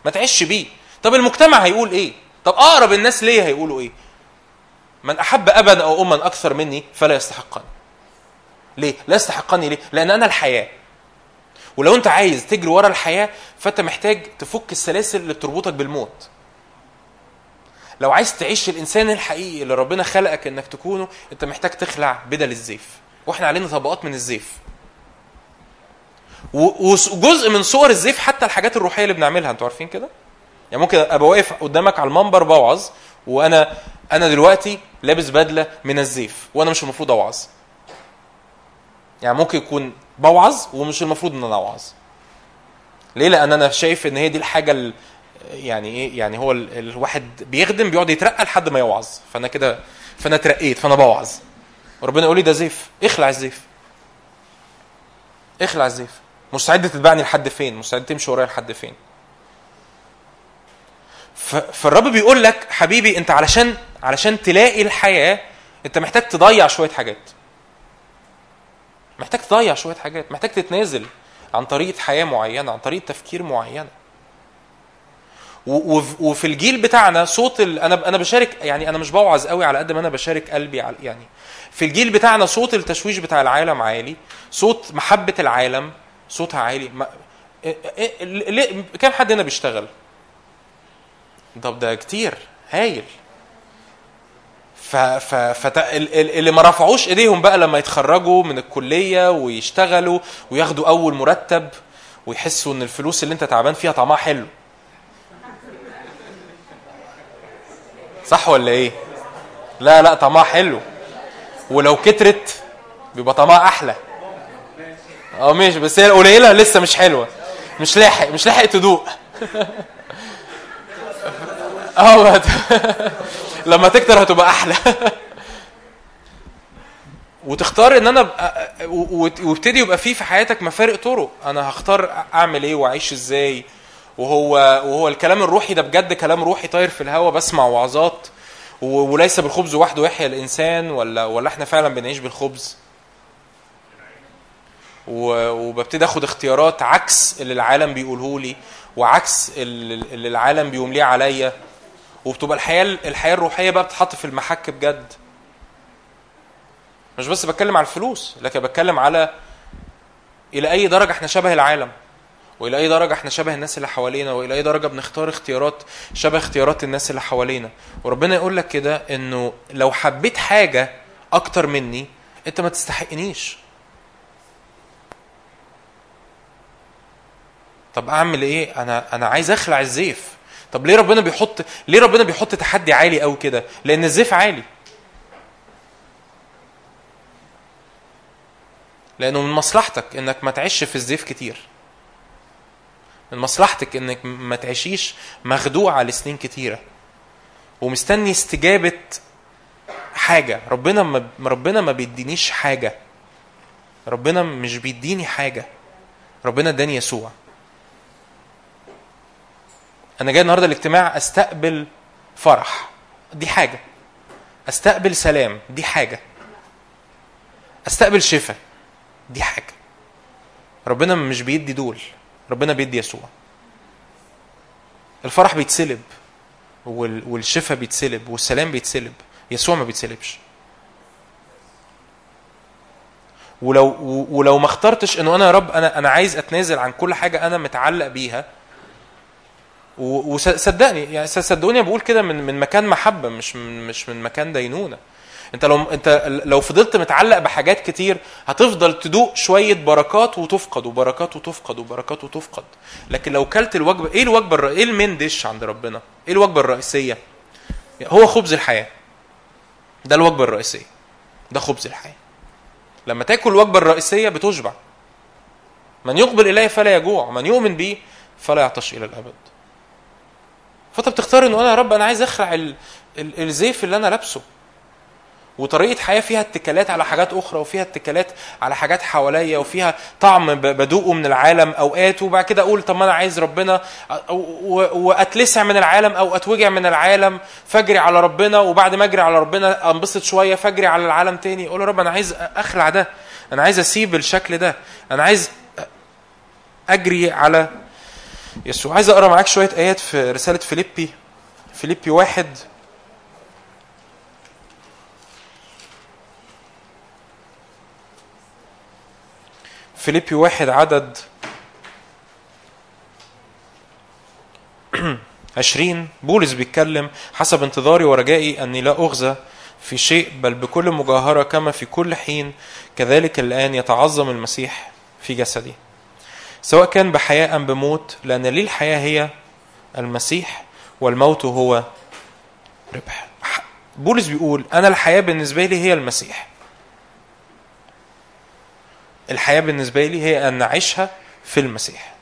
ما تعيش بيه. طب المجتمع هيقول إيه؟ طب أقرب الناس ليا هيقولوا إيه؟ من أحب ابا أو اما أكثر مني فلا يستحقني. ليه؟ لا يستحقني ليه؟ لأن أنا الحياة. ولو أنت عايز تجري ورا الحياة فأنت محتاج تفك السلاسل اللي بتربطك بالموت. لو عايز تعيش الإنسان الحقيقي اللي ربنا خلقك إنك تكونه أنت محتاج تخلع بدل الزيف. وإحنا علينا طبقات من الزيف. وجزء من صور الزيف حتى الحاجات الروحية اللي بنعملها. أنتوا عارفين كده؟ يعني ممكن أبقى واقف قدامك على المنبر بوعظ وأنا أنا دلوقتي لابس بدلة من الزيف وأنا مش المفروض أوعظ. يعني ممكن يكون بوعظ ومش المفروض إن أنا أوعظ. ليه؟ لأن أنا شايف إن هي دي الحاجة ال- يعني إيه؟ يعني هو ال- الواحد بيخدم بيقعد يترقى لحد ما يوعظ. فأنا كده فأنا اترقيت فأنا بوعظ. وربنا يقول لي ده زيف. اخلع الزيف. اخلع الزيف. مستعد تتبعني لحد فين؟ مستعد تمشي ورايا لحد فين؟ فالرب بيقول لك حبيبي انت علشان علشان تلاقي الحياة انت محتاج تضيع شوية حاجات. محتاج تضيع شوية حاجات. محتاج تتنازل عن طريقة حياة معينة عن طريقة تفكير معينة. وفي الجيل بتاعنا صوت ال... أنا أنا بشارك يعني أنا مش بوعظ قوي على قد ما أنا بشارك قلبي على يعني في الجيل بتاعنا صوت التشويش بتاع العالم عالي صوت محبة العالم صوتها عالي. ما... كام حد هنا بيشتغل؟ طب ده كتير هايل. ف ف فت... ال- ال- اللي ما رفعوش ايديهم بقى لما يتخرجوا من الكلية ويشتغلوا وياخدوا أول مرتب ويحسوا إن الفلوس اللي أنت تعبان فيها طعمها حلو. صح ولا إيه؟ لا لا طعمها حلو. ولو كترت بيبقى طعمها أحلى. آه ماشي بس هي القليلة لسه مش حلوة. مش لاحق مش لاحق تدوق. آه لما تكتر هتبقى أحلى. وتختار إن أنا وابتدي يبقى فيه في حياتك مفارق طرق. أنا هختار أعمل إيه وأعيش إزاي. وهو وهو الكلام الروحي ده بجد كلام روحي طاير في الهوا بسمع وعظات. وليس بالخبز وحده يحيى الإنسان ولا ولا إحنا فعلا بنعيش بالخبز. وببتدي آخد اختيارات عكس اللي العالم بيقوله لي وعكس اللي العالم بيمليه عليا. وبتبقى الحياة الحياة الروحية بقى بتتحط في المحك بجد. مش بس بتكلم على الفلوس لكن بتكلم على إلى أي درجة إحنا شبه العالم وإلى أي درجة إحنا شبه الناس اللي حوالينا وإلى أي درجة بنختار اختيارات شبه اختيارات الناس اللي حوالينا. وربنا يقول لك كده إنه لو حبيت حاجة أكتر مني أنت ما تستحقنيش. طب أعمل إيه؟ أنا أنا عايز أخلع الزيف. طب ليه ربنا بيحط ليه ربنا بيحط تحدي عالي قوي كده؟ لأن الزيف عالي. لأنه من مصلحتك إنك ما تعيش في الزيف كتير. من مصلحتك إنك ما تعيشيش مخدوعة لسنين كتيرة. ومستني استجابة حاجة. ربنا ما ربنا ما بيدينيش حاجة. ربنا مش بيديني حاجة. ربنا اداني يسوع. أنا جاي النهارده الاجتماع أستقبل فرح. دي حاجة. أستقبل سلام. دي حاجة. أستقبل شفاء دي حاجة. ربنا مش بيدي دول. ربنا بيدي يسوع. الفرح بيتسلب وال- والشفاء بيتسلب والسلام بيتسلب. يسوع ما بيتسلبش. ولو ولو ما اخترتش إنه أنا يا رب أنا أنا عايز أتنازل عن كل حاجة أنا متعلق بيها وصدقني يعني صدقوني بقول كده من من مكان محبة مش من مش من مكان دينونة. أنت لو أنت لو فضلت متعلق بحاجات كتير هتفضل تدوق شوية بركات وتفقد وبركات وتفقد وبركات وتفقد. لكن لو كلت الوجبة إيه الوجبة الر... إيه المين ديش عند ربنا؟ إيه الوجبة الرئيسية؟ هو خبز الحياة. ده الوجبة الرئيسية. ده خبز الحياة. لما تاكل الوجبة الرئيسية بتشبع. من يقبل الي فلا يجوع من يؤمن بي فلا يعطش إلى الأبد. فأنت بتختار إنه أنا يا رب أنا عايز أخلع ال... ال... الزيف اللي أنا لابسه. وطريقة حياة فيها اتكالات على حاجات أخرى وفيها اتكالات على حاجات حواليا وفيها طعم بدوقه من العالم أوقات وبعد كده أقول طب ما أنا عايز ربنا وأتلسع من العالم أو أتوجع من العالم فأجري على ربنا وبعد ما أجري على ربنا أنبسط شوية فأجري على العالم تاني. أقول يا رب أنا عايز أخلع ده أنا عايز أسيب الشكل ده أنا عايز أجري على يسوع عايز أقرأ معاك شوية آيات في رسالة فيليبي فيليبي واحد. فيليبي واحد عدد عشرين. بولس بيتكلم حسب انتظاري ورجائي أني لا أغزى في شيء بل بكل مجاهرة كما في كل حين كذلك الآن يتعظم المسيح في جسدي. سواء كان بحياة أم بموت لأن لي الحياة هي المسيح والموت هو ربح. بولس بيقول أنا الحياة بالنسبة لي هي المسيح. الحياة بالنسبة لي هي أن أعيشها في المسيح.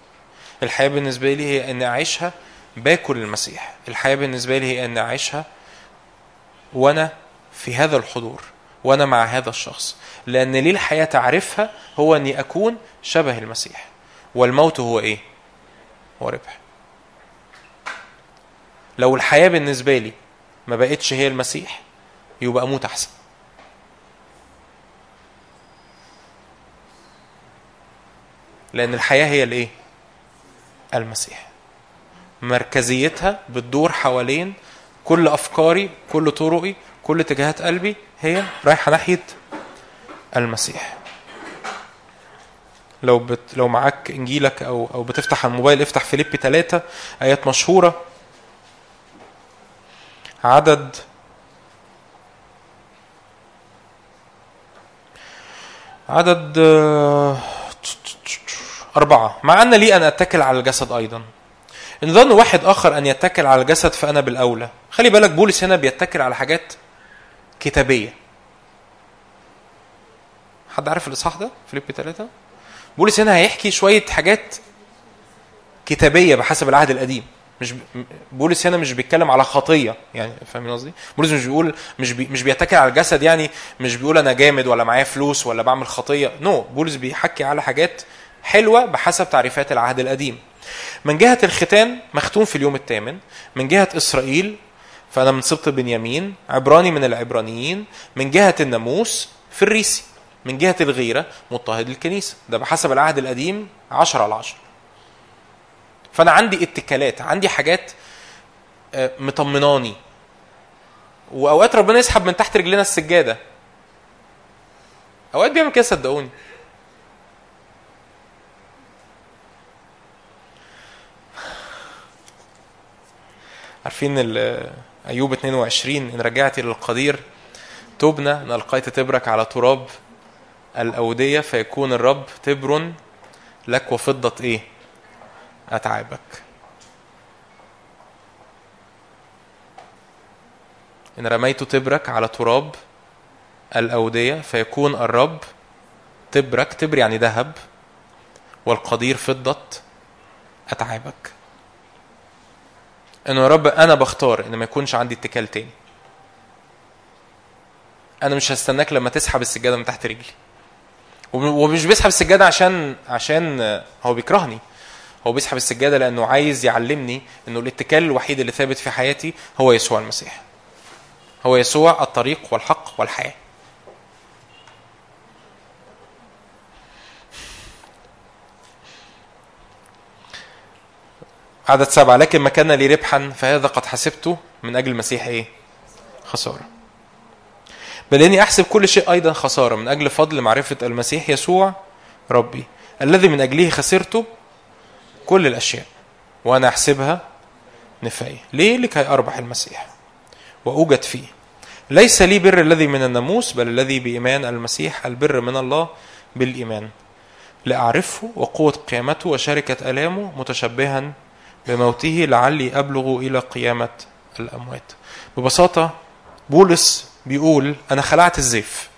الحياة بالنسبة لي هي أن أعيشها باكل المسيح. الحياة بالنسبة لي هي أن أعيشها وأنا في هذا الحضور وأنا مع هذا الشخص. لأن ليه الحياة تعرفها هو أني أكون شبه المسيح. والموت هو إيه؟ هو ربح. لو الحياة بالنسبة لي ما بقتش هي المسيح يبقى أموت أحسن. لأن الحياة هي الإيه؟ المسيح. مركزيتها بتدور حوالين كل أفكاري كل طرقي كل اتجاهات قلبي هي رايحة ناحية المسيح. لو بت لو معاك إنجيلك أو أو بتفتح على الموبايل افتح فيليبي ثلاثة آيات مشهورة. عدد. عدد أربعة. مع أن لي أن أتكل على الجسد أيضا. إن ظن واحد آخر أن يتكل على الجسد فأنا بالأولى. خلي بالك بولس هنا بيتكل على حاجات كتابية. حد عارف الإصحاح ده؟ فيليبي ثلاثة بولس هنا هيحكي شوية حاجات كتابية بحسب العهد القديم مش. بولس هنا مش بيتكلم على خطية يعني فاهم قصدي؟ بولس مش بيقول مش بي... مش بيتكل على الجسد يعني مش بيقول أنا جامد ولا معايا فلوس ولا بعمل خطية نو no. بولس بيحكي على حاجات حلوة بحسب تعريفات العهد القديم من جهة الختان مختوم في اليوم الثامن من جهة إسرائيل فأنا من سبط بنيامين عبراني من العبرانيين من جهة الناموس في الريسي من جهة الغيرة مضطهد الكنيسه ده بحسب العهد القديم 10 على 10 فأنا عندي اتكالات عندي حاجات آه، مطمناني. وأوقات ربنا يسحب من تحت رجلنا السجادة. أوقات بيعمل كده صدقوني. عارفين أيوب 22 إن رجعت إلى القدير تبنى إن ألقيت تبرك على تراب. الأودية فيكون الرب تبر لك وفضة إيه؟ أتعابك. إن رميت تبرك على تراب الأودية فيكون الرب تبرك تبر يعني ذهب والقدير فضة أتعابك. إنه يا رب أنا بختار إن ما يكونش عندي اتكال تاني. أنا مش هستناك لما تسحب السجادة من تحت رجلي. ومش بيسحب السجادة عشان عشان هو بيكرهني هو بيسحب السجادة لأنه عايز يعلمني إنه الاتكال الوحيد اللي ثابت في حياتي هو يسوع المسيح. هو يسوع الطريق والحق والحياة. عدد سبعة لكن ما كان لي ربحا فهذا قد حسبته من أجل المسيح إيه؟ خسارة بل إني أحسب كل شيء أيضا خسارة. من أجل فضل معرفة المسيح يسوع ربي الذي من أجله خسرته كل الأشياء وأنا أحسبها نفاية ليه؟ لكي أربح المسيح وأوجد فيه. ليس لي بر الذي من الناموس بل الذي بإيمان المسيح البر من الله بالإيمان. لأعرفه وقوة قيامته وشركة ألامه متشبها بموته لعلي أبلغ إلى قيامة الأموات. ببساطة بولس بيقول أنا خلعت الزيف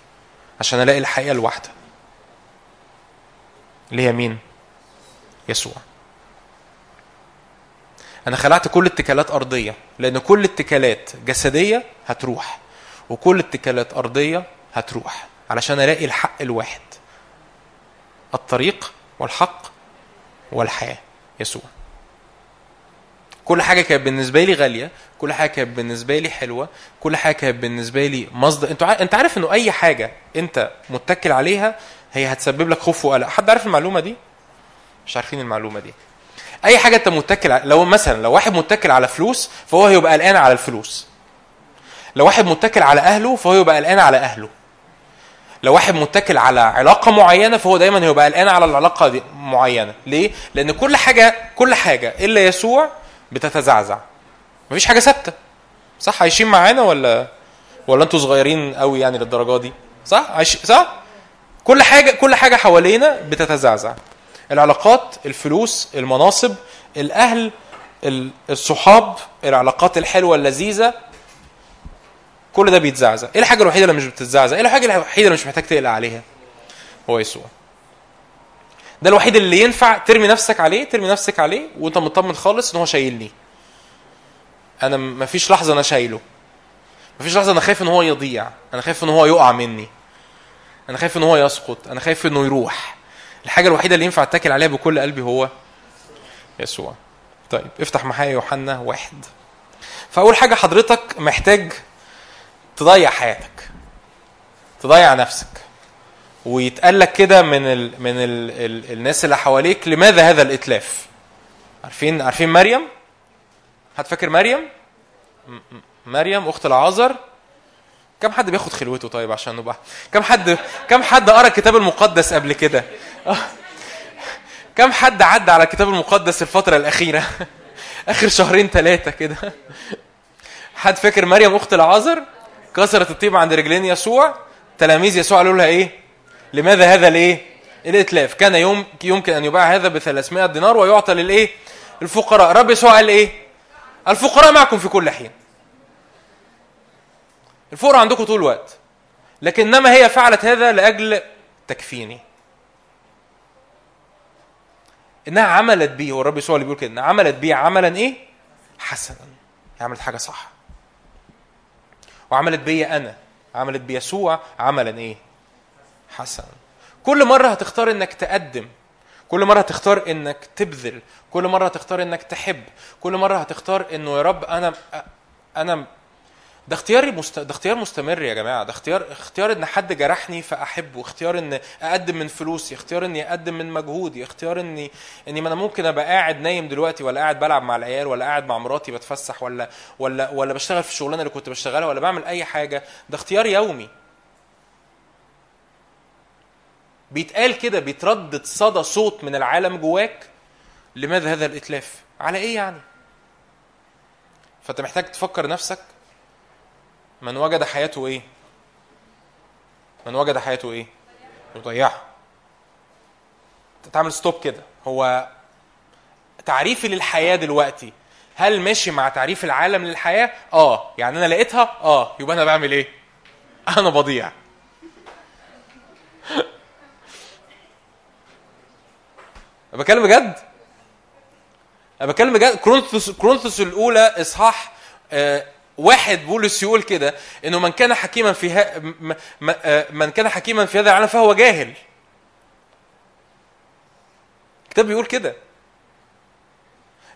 عشان ألاقي الحقيقة الواحدة. اللي هي مين؟ يسوع. أنا خلعت كل اتكالات أرضية لأن كل اتكالات جسدية هتروح وكل اتكالات أرضية هتروح علشان ألاقي الحق الواحد. الطريق والحق والحياة. يسوع. كل حاجة كانت بالنسبة لي غالية كل حاجة كانت بالنسبة لي حلوة كل حاجة كانت بالنسبة لي مصدر. انت انت عارف انه أي حاجة انت متكل عليها هي هتسبب لك خوف وقلق. حد عارف المعلومة دي؟ مش عارفين المعلومة دي. أي حاجة انت متكل على... لو مثلا لو واحد متكل على فلوس فهو هيبقى قلقان على الفلوس. لو واحد متكل على أهله فهو يبقى قلقان على أهله. لو واحد متكل على علاقة معينة فهو دايما هيبقى قلقان على العلاقة دي معينة. ليه؟ لأن كل حاجة كل حاجة إلا يسوع بتتزعزع. مفيش حاجة ثابتة. صح؟ عايشين معانا ولا ولا أنتوا صغيرين قوي يعني للدرجة دي؟ صح؟ عايش صح؟ كل حاجة كل حاجة حوالينا بتتزعزع. العلاقات الفلوس المناصب الأهل ال- الصحاب العلاقات الحلوة اللذيذة كل ده بيتزعزع. إيه الحاجة الوحيدة اللي مش بتتزعزع؟ إيه الحاجة الوحيدة اللي مش محتاج تقلق عليها؟ هو يسوع. ده الوحيد اللي ينفع ترمي نفسك عليه ترمي نفسك عليه وانت مطمن خالص إن هو شايلني. أنا مفيش لحظة أنا شايله. مفيش لحظة أنا خايف إن هو يضيع. أنا خايف إن هو يقع مني. أنا خايف إن هو يسقط. أنا خايف إنه يروح. الحاجة الوحيدة اللي ينفع أتكل عليها بكل قلبي هو يسوع. طيب افتح معايا يوحنا واحد. فأول حاجة حضرتك محتاج تضيع حياتك. تضيع نفسك. ويتقال لك كده من ال من ال ال الناس اللي حواليك لماذا هذا الإتلاف؟ عارفين عارفين مريم؟ حد فاكر مريم مريم أخت العازر. كم حد بياخد خلوته طيب عشان نبقى كم حد كم حد قرأ الكتاب المقدس قبل كده. كم حد عدى على الكتاب المقدس الفترة الأخيرة؟ آخر شهرين ثلاثة كده. حد فاكر مريم أخت العازر؟ كسرت الطيب عند رجلين يسوع. تلاميذ يسوع قالوا لها إيه؟ لماذا هذا الإيه؟ الإتلاف. كان يوم يمكن أن يباع هذا ب 300 دينار ويعطى للإيه؟ الفقراء. رب يسوع قال إيه الفقراء معكم في كل حين. الفقراء عندكم طول الوقت. لكنما هي فعلت هذا لأجل تكفيني. إنها عملت بيه هو الرب يسوع اللي بيقول كده إنها عملت بيه عملا إيه؟ حسنا. هي عملت حاجة صح. وعملت بيا أنا. عملت بيسوع عملا إيه؟ حسنا كل مرة هتختار إنك تقدم كل مرة هتختار إنك تبذل كل مرة هتختار إنك تحب كل مرة هتختار إنه يا رب أنا أنا ده اختياري مست... ده اختيار مستمر يا جماعة. ده اختيار اختيار إن حد جرحني فأحبه اختيار إن أقدم من فلوسي اختيار إني أقدم من مجهودي اختيار إني إني ما أنا ممكن أبقى قاعد نايم دلوقتي ولا قاعد بلعب مع العيال ولا قاعد مع مراتي بتفسح ولا ولا ولا بشتغل في الشغلانة اللي كنت بشتغلها ولا بعمل أي حاجة. ده اختيار يومي. بيتقال كده بيتردد صدى صوت من العالم جواك لماذا هذا الإتلاف؟ على إيه يعني؟ فأنت محتاج تفكر نفسك من وجد حياته إيه؟ من وجد حياته إيه؟ يضيعها. تعمل ستوب كده. هو تعريفي للحياة دلوقتي هل ماشي مع تعريف العالم للحياة؟ آه. يعني أنا لقيتها؟ آه. يبقى أنا بعمل إيه؟ أنا بضيع. أنا بتكلم بجد؟ أنا بتكلم بجد. كورنثوس كورنثوس الأولى إصحاح آه واحد بولس يقول كده إنه من كان حكيما في ها آه، من كان حكيما في هذا العالم فهو جاهل. الكتاب بيقول كده.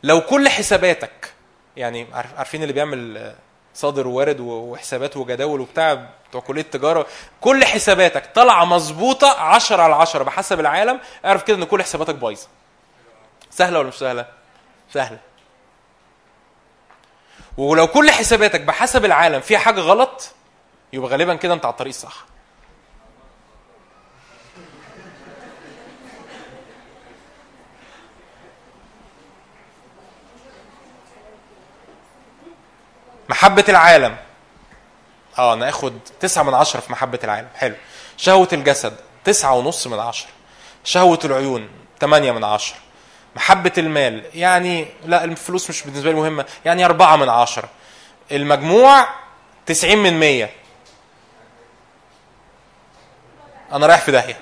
لو كل حساباتك يعني عارف- عارفين اللي بيعمل آه، صادر ووارد وحسابات وجداول وبتاع بتوع كلية التجارة. كل حساباتك طالعة مظبوطة 10 على 10 بحسب العالم. اعرف كده إن كل حساباتك بايظة. سهلة ولا مش سهلة؟ سهلة. ولو كل حساباتك بحسب العالم فيها حاجة غلط يبقى غالبا كده أنت على الطريق الصح. محبة العالم. آه ناخد تسعة من عشرة في محبة العالم. حلو. شهوة الجسد تسعة ونص من عشرة. شهوة العيون تمانية من عشرة. محبة المال يعني لا الفلوس مش بالنسبة لي مهمة. يعني أربعة من عشرة. المجموع تسعين من مية. أنا رايح في داهية.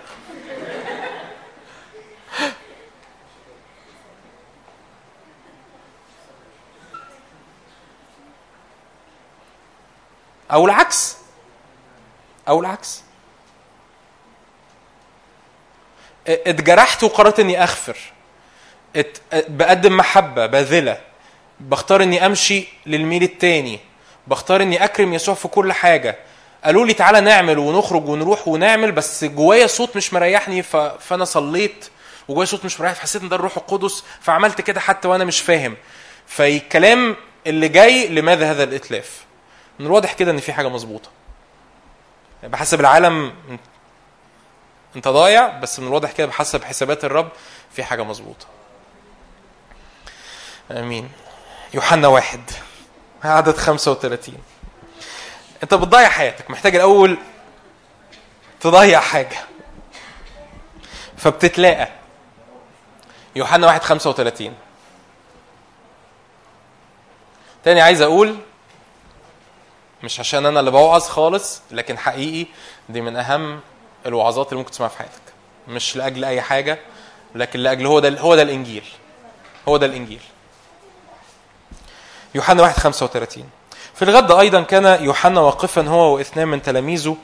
أو العكس. أو العكس. اتجرحت وقررت إني أغفر. بقدم محبة باذلة. بختار إني أمشي للميل التاني. بختار إني أكرم يسوع في كل حاجة. قالوا لي تعالى نعمل ونخرج ونروح ونعمل بس جوايا صوت مش مريحني ف... فأنا صليت وجوايا صوت مش مريح فحسيت إن ده الروح القدس فعملت كده حتى وأنا مش فاهم. فالكلام اللي جاي لماذا هذا الإتلاف؟ من الواضح كده إن في حاجة مظبوطة. بحسب العالم أنت ضايع بس من الواضح كده بحسب حسابات الرب في حاجة مظبوطة. آمين. يوحنا واحد عدد 35 أنت بتضيع حياتك محتاج الأول تضيع حاجة. فبتتلاقى. يوحنا واحد 35 تاني عايز أقول مش عشان أنا اللي بوعظ خالص لكن حقيقي دي من أهم الوعظات اللي ممكن تسمعها في حياتك. مش لأجل أي حاجة لكن لأجل هو ده هو ده الإنجيل. هو ده الإنجيل. يوحنا 1 35 في الغد أيضا كان يوحنا واقفا هو واثنان من تلاميذه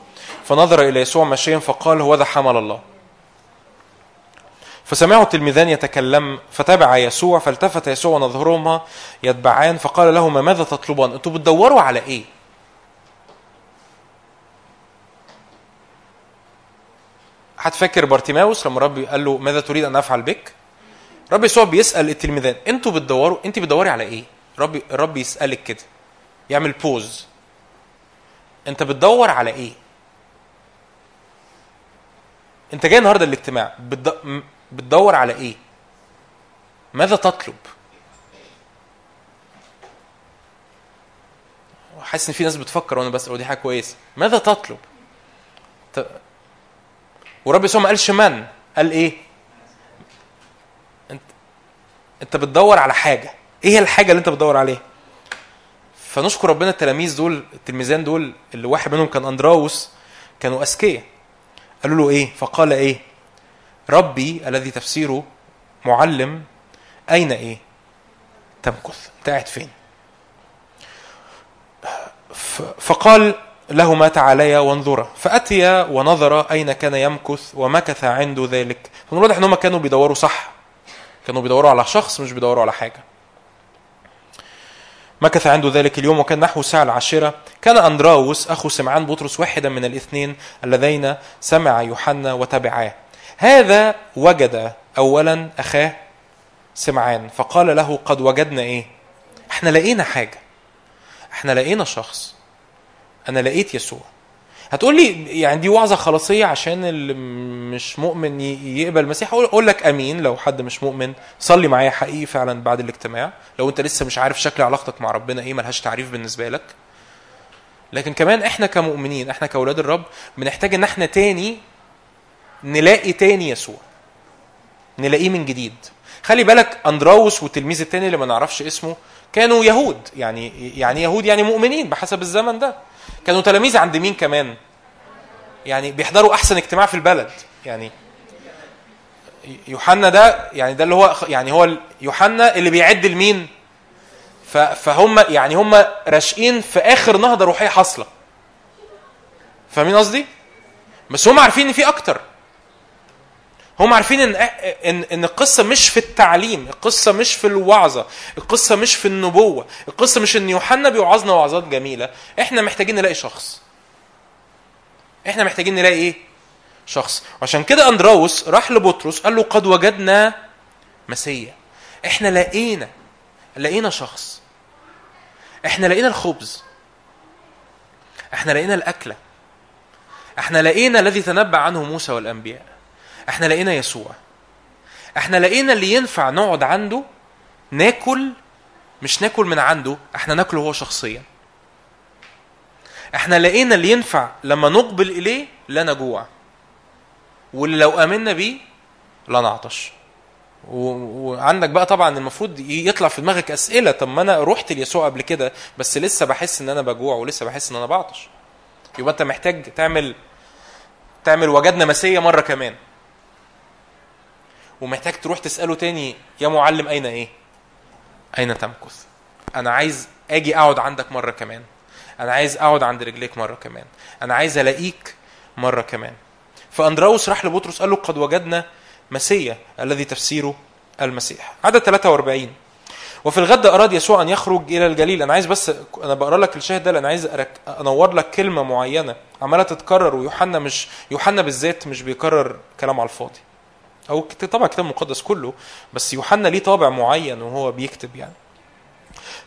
فنظر إلى يسوع ماشيا فقال هو ذا حمل الله. فسمعوا التلميذان يتكلم فتبع يسوع فالتفت يسوع ونظرهما يتبعان فقال لهما ماذا تطلبان؟ أنتوا بتدوروا على إيه؟ حد فاكر بارتيماوس لما الرب قال له ماذا تريد أن أفعل بك؟ رب يسوع بيسال التلميذان أنتوا بتدوروا انت بتدوري على إيه؟ ربي الرب يسألك كده يعمل pause انت بتدور على إيه؟ انت جاي النهارده الاجتماع بتدور على إيه؟ ماذا تطلب؟ حاسس إن في ناس بتفكر وأنا بسأل ودي حاجة كويسة. ماذا تطلب. ورب يسوع ما قالش من؟ قال إيه؟ انت أنت بتدور على حاجة. إيه الحاجة اللي أنت بتدور عليها؟ فنشكر ربنا التلاميذ دول التلميذان دول اللي واحد منهم كان أندراوس كانوا أذكياء. قالوا له إيه؟ فقال إيه؟ ربي الذي تفسيره معلم أين إيه؟ تمكث. أنت قاعد فين؟ ف- لهما تعاليا وانظرا فأتيا ونظر أين كان يمكث ومكث عنده ذلك. فمن الواضح أنهم كانوا بيدوروا صح. كانوا بيدوروا على شخص مش بيدوروا على حاجة. مكث عنده ذلك اليوم وكان نحو الساعة العاشرة. كان أندراوس أخو سمعان بطرس واحدا من الاثنين اللذين سمع يوحنا وتبعاه. هذا وجد أولا أخاه سمعان. فقال له قد وجدنا إيه؟ إحنا لقينا حاجة. إحنا لقينا شخص. أنا لقيت يسوع. هتقول لي يعني دي وعظة خلاصية عشان اللي مش مؤمن يقبل المسيح؟ أقول لك آمين. لو حد مش مؤمن صلي معايا حقيقي فعلا بعد الاجتماع. لو أنت لسه مش عارف شكل علاقتك مع ربنا إيه ملهاش تعريف بالنسبة لك. لكن كمان إحنا كمؤمنين إحنا كأولاد الرب بنحتاج إن إحنا تاني نلاقي تاني يسوع. نلاقيه من جديد. خلي بالك أندراوس والتلميذ التاني اللي ما نعرفش اسمه كانوا يهود. يعني يعني يهود يعني مؤمنين بحسب الزمن ده. كانوا تلاميذ عند مين كمان؟ يعني بيحضروا أحسن اجتماع في البلد. يعني يوحنا ده يعني ده اللي هو يعني هو يوحنا اللي بيعد لمين؟ فهم يعني هم راشقين في آخر نهضة روحية حاصلة. فاهمين قصدي؟ بس هم عارفين إن في أكتر. هم عارفين ان ان إن القصة مش في التعليم، القصة مش في الوعظة، القصة مش في النبوة، القصة مش إن يوحنا بيوعظنا وعظات جميلة، إحنا محتاجين نلاقي شخص. إحنا محتاجين نلاقي إيه؟ شخص، وعشان كده اندراوس راح لبطرس قال له قد وجدنا مسيا. إحنا لقينا لقينا شخص. إحنا لقينا الخبز. إحنا لقينا الأكلة. إحنا لقينا الذي تنبأ عنه موسى والأنبياء. إحنا لقينا يسوع. إحنا لقينا اللي ينفع نقعد عنده ناكل مش ناكل من عنده إحنا ناكله هو شخصيا. إحنا لقينا اللي ينفع لما نقبل إليه لا نجوع. واللي لو آمنا بيه لا نعطش. وعندك بقى طبعا المفروض يطلع في دماغك أسئلة طب ما أنا رحت ليسوع قبل كده بس لسه بحس إن أنا بجوع ولسه بحس إن أنا بعطش. يبقى أنت محتاج تعمل تعمل وجدنا مسيه مرة كمان. ومحتاج تروح تسأله تاني يا معلم أين إيه؟ أين تمكث؟ أنا عايز آجي أقعد عندك مرة كمان. أنا عايز أقعد عند رجليك مرة كمان. أنا عايز ألاقيك مرة كمان. فأندراوس راح لبطرس قال له قد وجدنا مسيا الذي تفسيره المسيح. عدد 43 وفي الغد أراد يسوع أن يخرج إلى الجليل. أنا عايز بس أنا بقرأ لك الشاهد ده لأن عايز أرك... أنور لك كلمة معينة عمالة تتكرر ويوحنا مش يوحنا بالذات مش بيكرر كلام على الفاضي. أو طبعا الكتاب المقدس كله بس يوحنا ليه طابع معين وهو بيكتب يعني.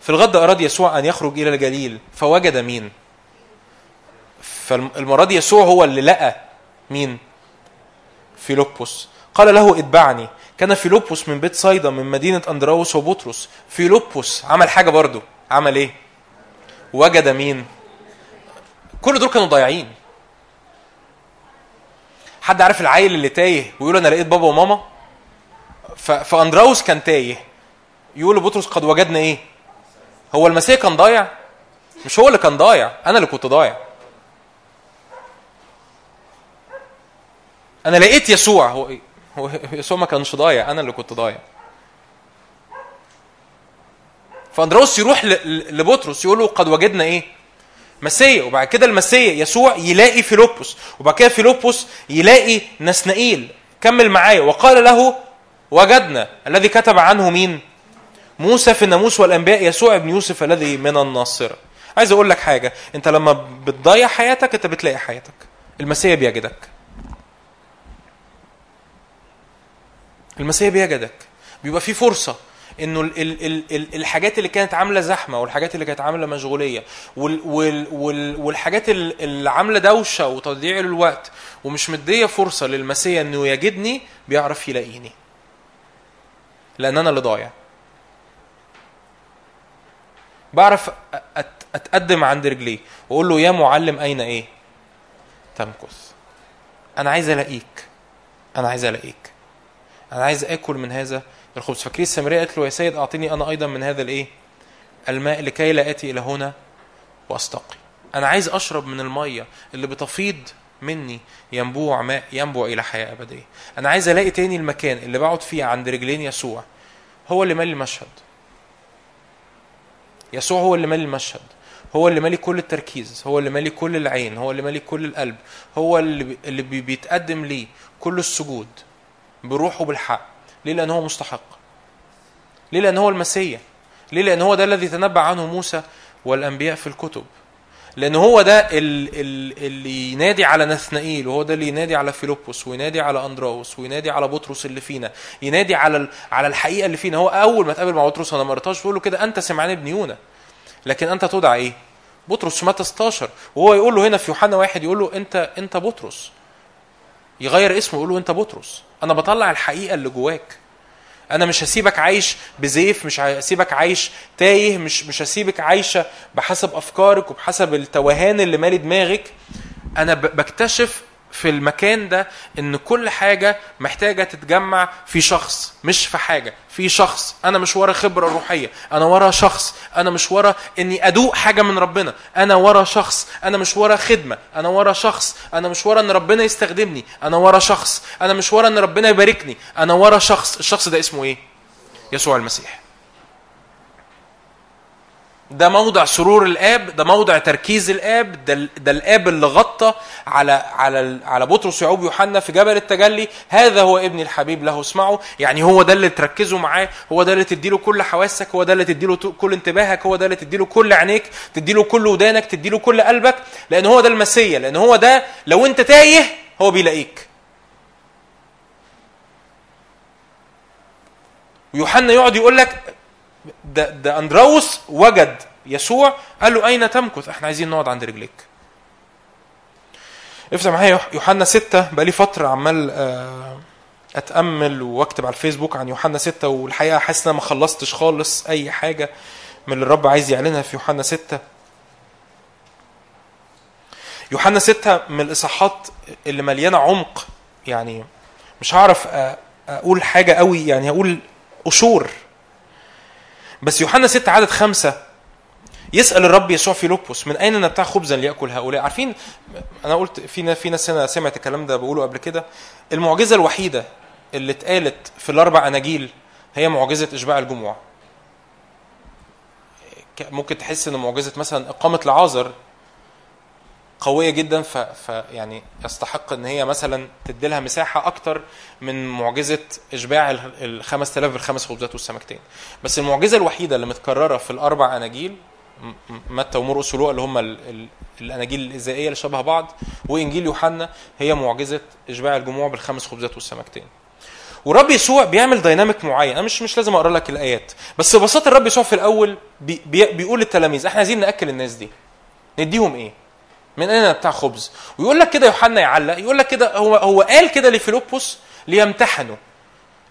في الغد أراد يسوع أن يخرج إلى الجليل فوجد مين؟ فالمره دي يسوع هو اللي لقى مين؟ فيلبس. قال له اتبعني. كان فيلبس من بيت صيدا من مدينة أندراوس وبطرس. فيلبس عمل حاجة برضو. عمل إيه؟ وجد مين؟ كل دول كانوا ضايعين. حد عارف العيل اللي تايه ويقول أنا لقيت بابا وماما؟ ف... فأندراوس كان تايه. يقول لبطرس قد وجدنا إيه؟ هو المسيح كان ضايع؟ مش هو اللي كان ضايع أنا اللي كنت ضايع. أنا لقيت يسوع. هو؟ هو يسوع ما كانش ضايع أنا اللي كنت ضايع. فاندروس يروح لبطرس يقول له قد وجدنا إيه؟ مسيا وبعد كده المسيا يسوع يلاقي فيلبس وبعد كده فيلبس يلاقي نسنائيل. كمل معايا. وقال له وجدنا. الذي كتب عنه مين؟ موسى في الناموس والأنبياء يسوع ابن يوسف الذي من الناصره عايز أقول لك حاجة أنت لما بتضيع حياتك أنت بتلاقي حياتك. المسيا بيجدك. المسيا بيجدك. بيبقى في فرصة. إنه ال ال ال ال الحاجات اللي كانت عاملة زحمة والحاجات اللي كانت عاملة مشغولية وال وال وال والحاجات ال- اللي عاملة دوشة وتضييع للوقت ومش مدية فرصة للمسيا إنه يجدني بيعرف يلاقيني. لأن أنا اللي ضايع. بعرف أتقدم عند رجليه وأقول له يا معلم أين إيه؟ تمكث. أنا عايز ألاقيك. أنا عايز ألاقيك. أنا عايز آكل من هذا الخبز. فاكرين السامريه قالت له يا سيد اعطني أنا أيضا من هذا الإيه؟ الماء لكي لا آتي إلى هنا وأستقي. أنا عايز أشرب من المية اللي بتفيض مني ينبوع ماء ينبوع إلى حياة أبدية. أنا عايز ألاقي تاني المكان اللي بقعد فيه عند رجلين يسوع. هو اللي مالي المشهد. يسوع هو اللي مالي المشهد. هو اللي مالي كل التركيز. هو اللي مالي كل العين. هو اللي مالي كل القلب. هو اللي بي- اللي بي- بيتقدم ليه كل السجود بروحه بالحق. ليه؟ لأن هو مستحق. ليه؟ لأن هو المسيا ليه؟ لأن هو ده الذي تنبأ عنه موسى والأنبياء في الكتب. لأن هو ده ال- ال- اللي ينادي على نثنائيل وهو ده اللي ينادي على فيلبس وينادي على أندراوس وينادي على بطرس اللي فينا ينادي على على الحقيقة اللي فينا. هو أول ما اتقابل مع بطرس أنا ما قريتهاش بيقول له كده أنت سمعان ابن يونا لكن أنت تدعى إيه؟ بطرس في متى 16 وهو يقول له هنا في يوحنا واحد يقول له أنت أنت بطرس. يغير اسمه يقول له أنت بطرس. أنا بطلع الحقيقة اللي جواك. أنا مش هسيبك عايش بزيف مش هسيبك عايش تايه مش مش هسيبك عايشة بحسب أفكارك وبحسب التوهان اللي مالي دماغك. أنا بكتشف في المكان ده إن كل حاجة محتاجة تتجمع في شخص مش في حاجة في شخص. أنا مش ورا خبرة روحية أنا ورا شخص. أنا مش ورا إني أدوق حاجة من ربنا أنا ورا شخص. أنا مش ورا خدمة أنا ورا شخص. أنا مش ورا إن ربنا يستخدمني أنا ورا شخص. أنا مش ورا إن ربنا يباركني أنا ورا شخص. الشخص ده اسمه إيه؟ يسوع المسيح. ده موضع سرور الآب ده موضع تركيز الآب ده, ده الآب اللي غطى على على على بطرس ويعقوب ويوحنا في جبل التجلي هذا هو ابني الحبيب له اسمعوا يعني هو ده اللي تركزوا معاه هو ده اللي تديله كل حواسك هو ده اللي تديله كل انتباهك هو ده اللي تديله كل عينيك تديله كل ودانك تديله كل قلبك لأن هو ده المسيا لأن هو ده لو أنت تايه هو بيلاقيك. ويوحنا يقعد يقول لك ده ده أندراوس وجد يسوع قال له أين تمكث؟ إحنا عايزين نقعد عند رجليك. افتح معايا يوح- يوحنا ستة بقالي فترة عمال آه، أتأمل وأكتب على الفيسبوك عن يوحنا ستة والحقيقة حاسس إن أنا ما خلصتش خالص أي حاجة من اللي الرب عايز يعلنها في يوحنا ستة. يوحنا ستة من الإصحاحات اللي مليانة عمق يعني مش هعرف أ- أقول حاجة قوي يعني هقول قشور. بس يوحنا 6 عدد خمسة. يسأل الرب يسوع فيلبس من أين نبتاع خبزا ليأكل هؤلاء؟ عارفين أنا قلت في في ناس هنا سمعت الكلام ده بقوله قبل كده. المعجزة الوحيدة اللي اتقالت في الأربع أناجيل هي معجزة إشباع الجموع ممكن تحس إن معجزة مثلا إقامة لعازر قوية جدا ف... ف يعني يستحق إن هي مثلا تدي لها مساحة أكتر من معجزة إشباع ال ال 5000 بالخمس خبزات والسمكتين. بس المعجزة الوحيدة اللي متكررة في الأربع أناجيل متى ومرقس ولوقا اللي هم ال... ال... الأناجيل الازائية اللي شبه بعض وإنجيل يوحنا هي معجزة إشباع الجموع بالخمس خبزات والسمكتين. والرب يسوع بيعمل ديناميك معين أنا مش مش لازم أقرأ لك الآيات بس ببساطة الرب يسوع في الأول بي بي بيقول للتلاميذ إحنا عايزين نأكل الناس دي نديهم إيه من أين بتاع خبز؟ ويقول لك كده يوحنا يعلق يقول لك كده هو هو قال كده لفيلبس ليمتحنه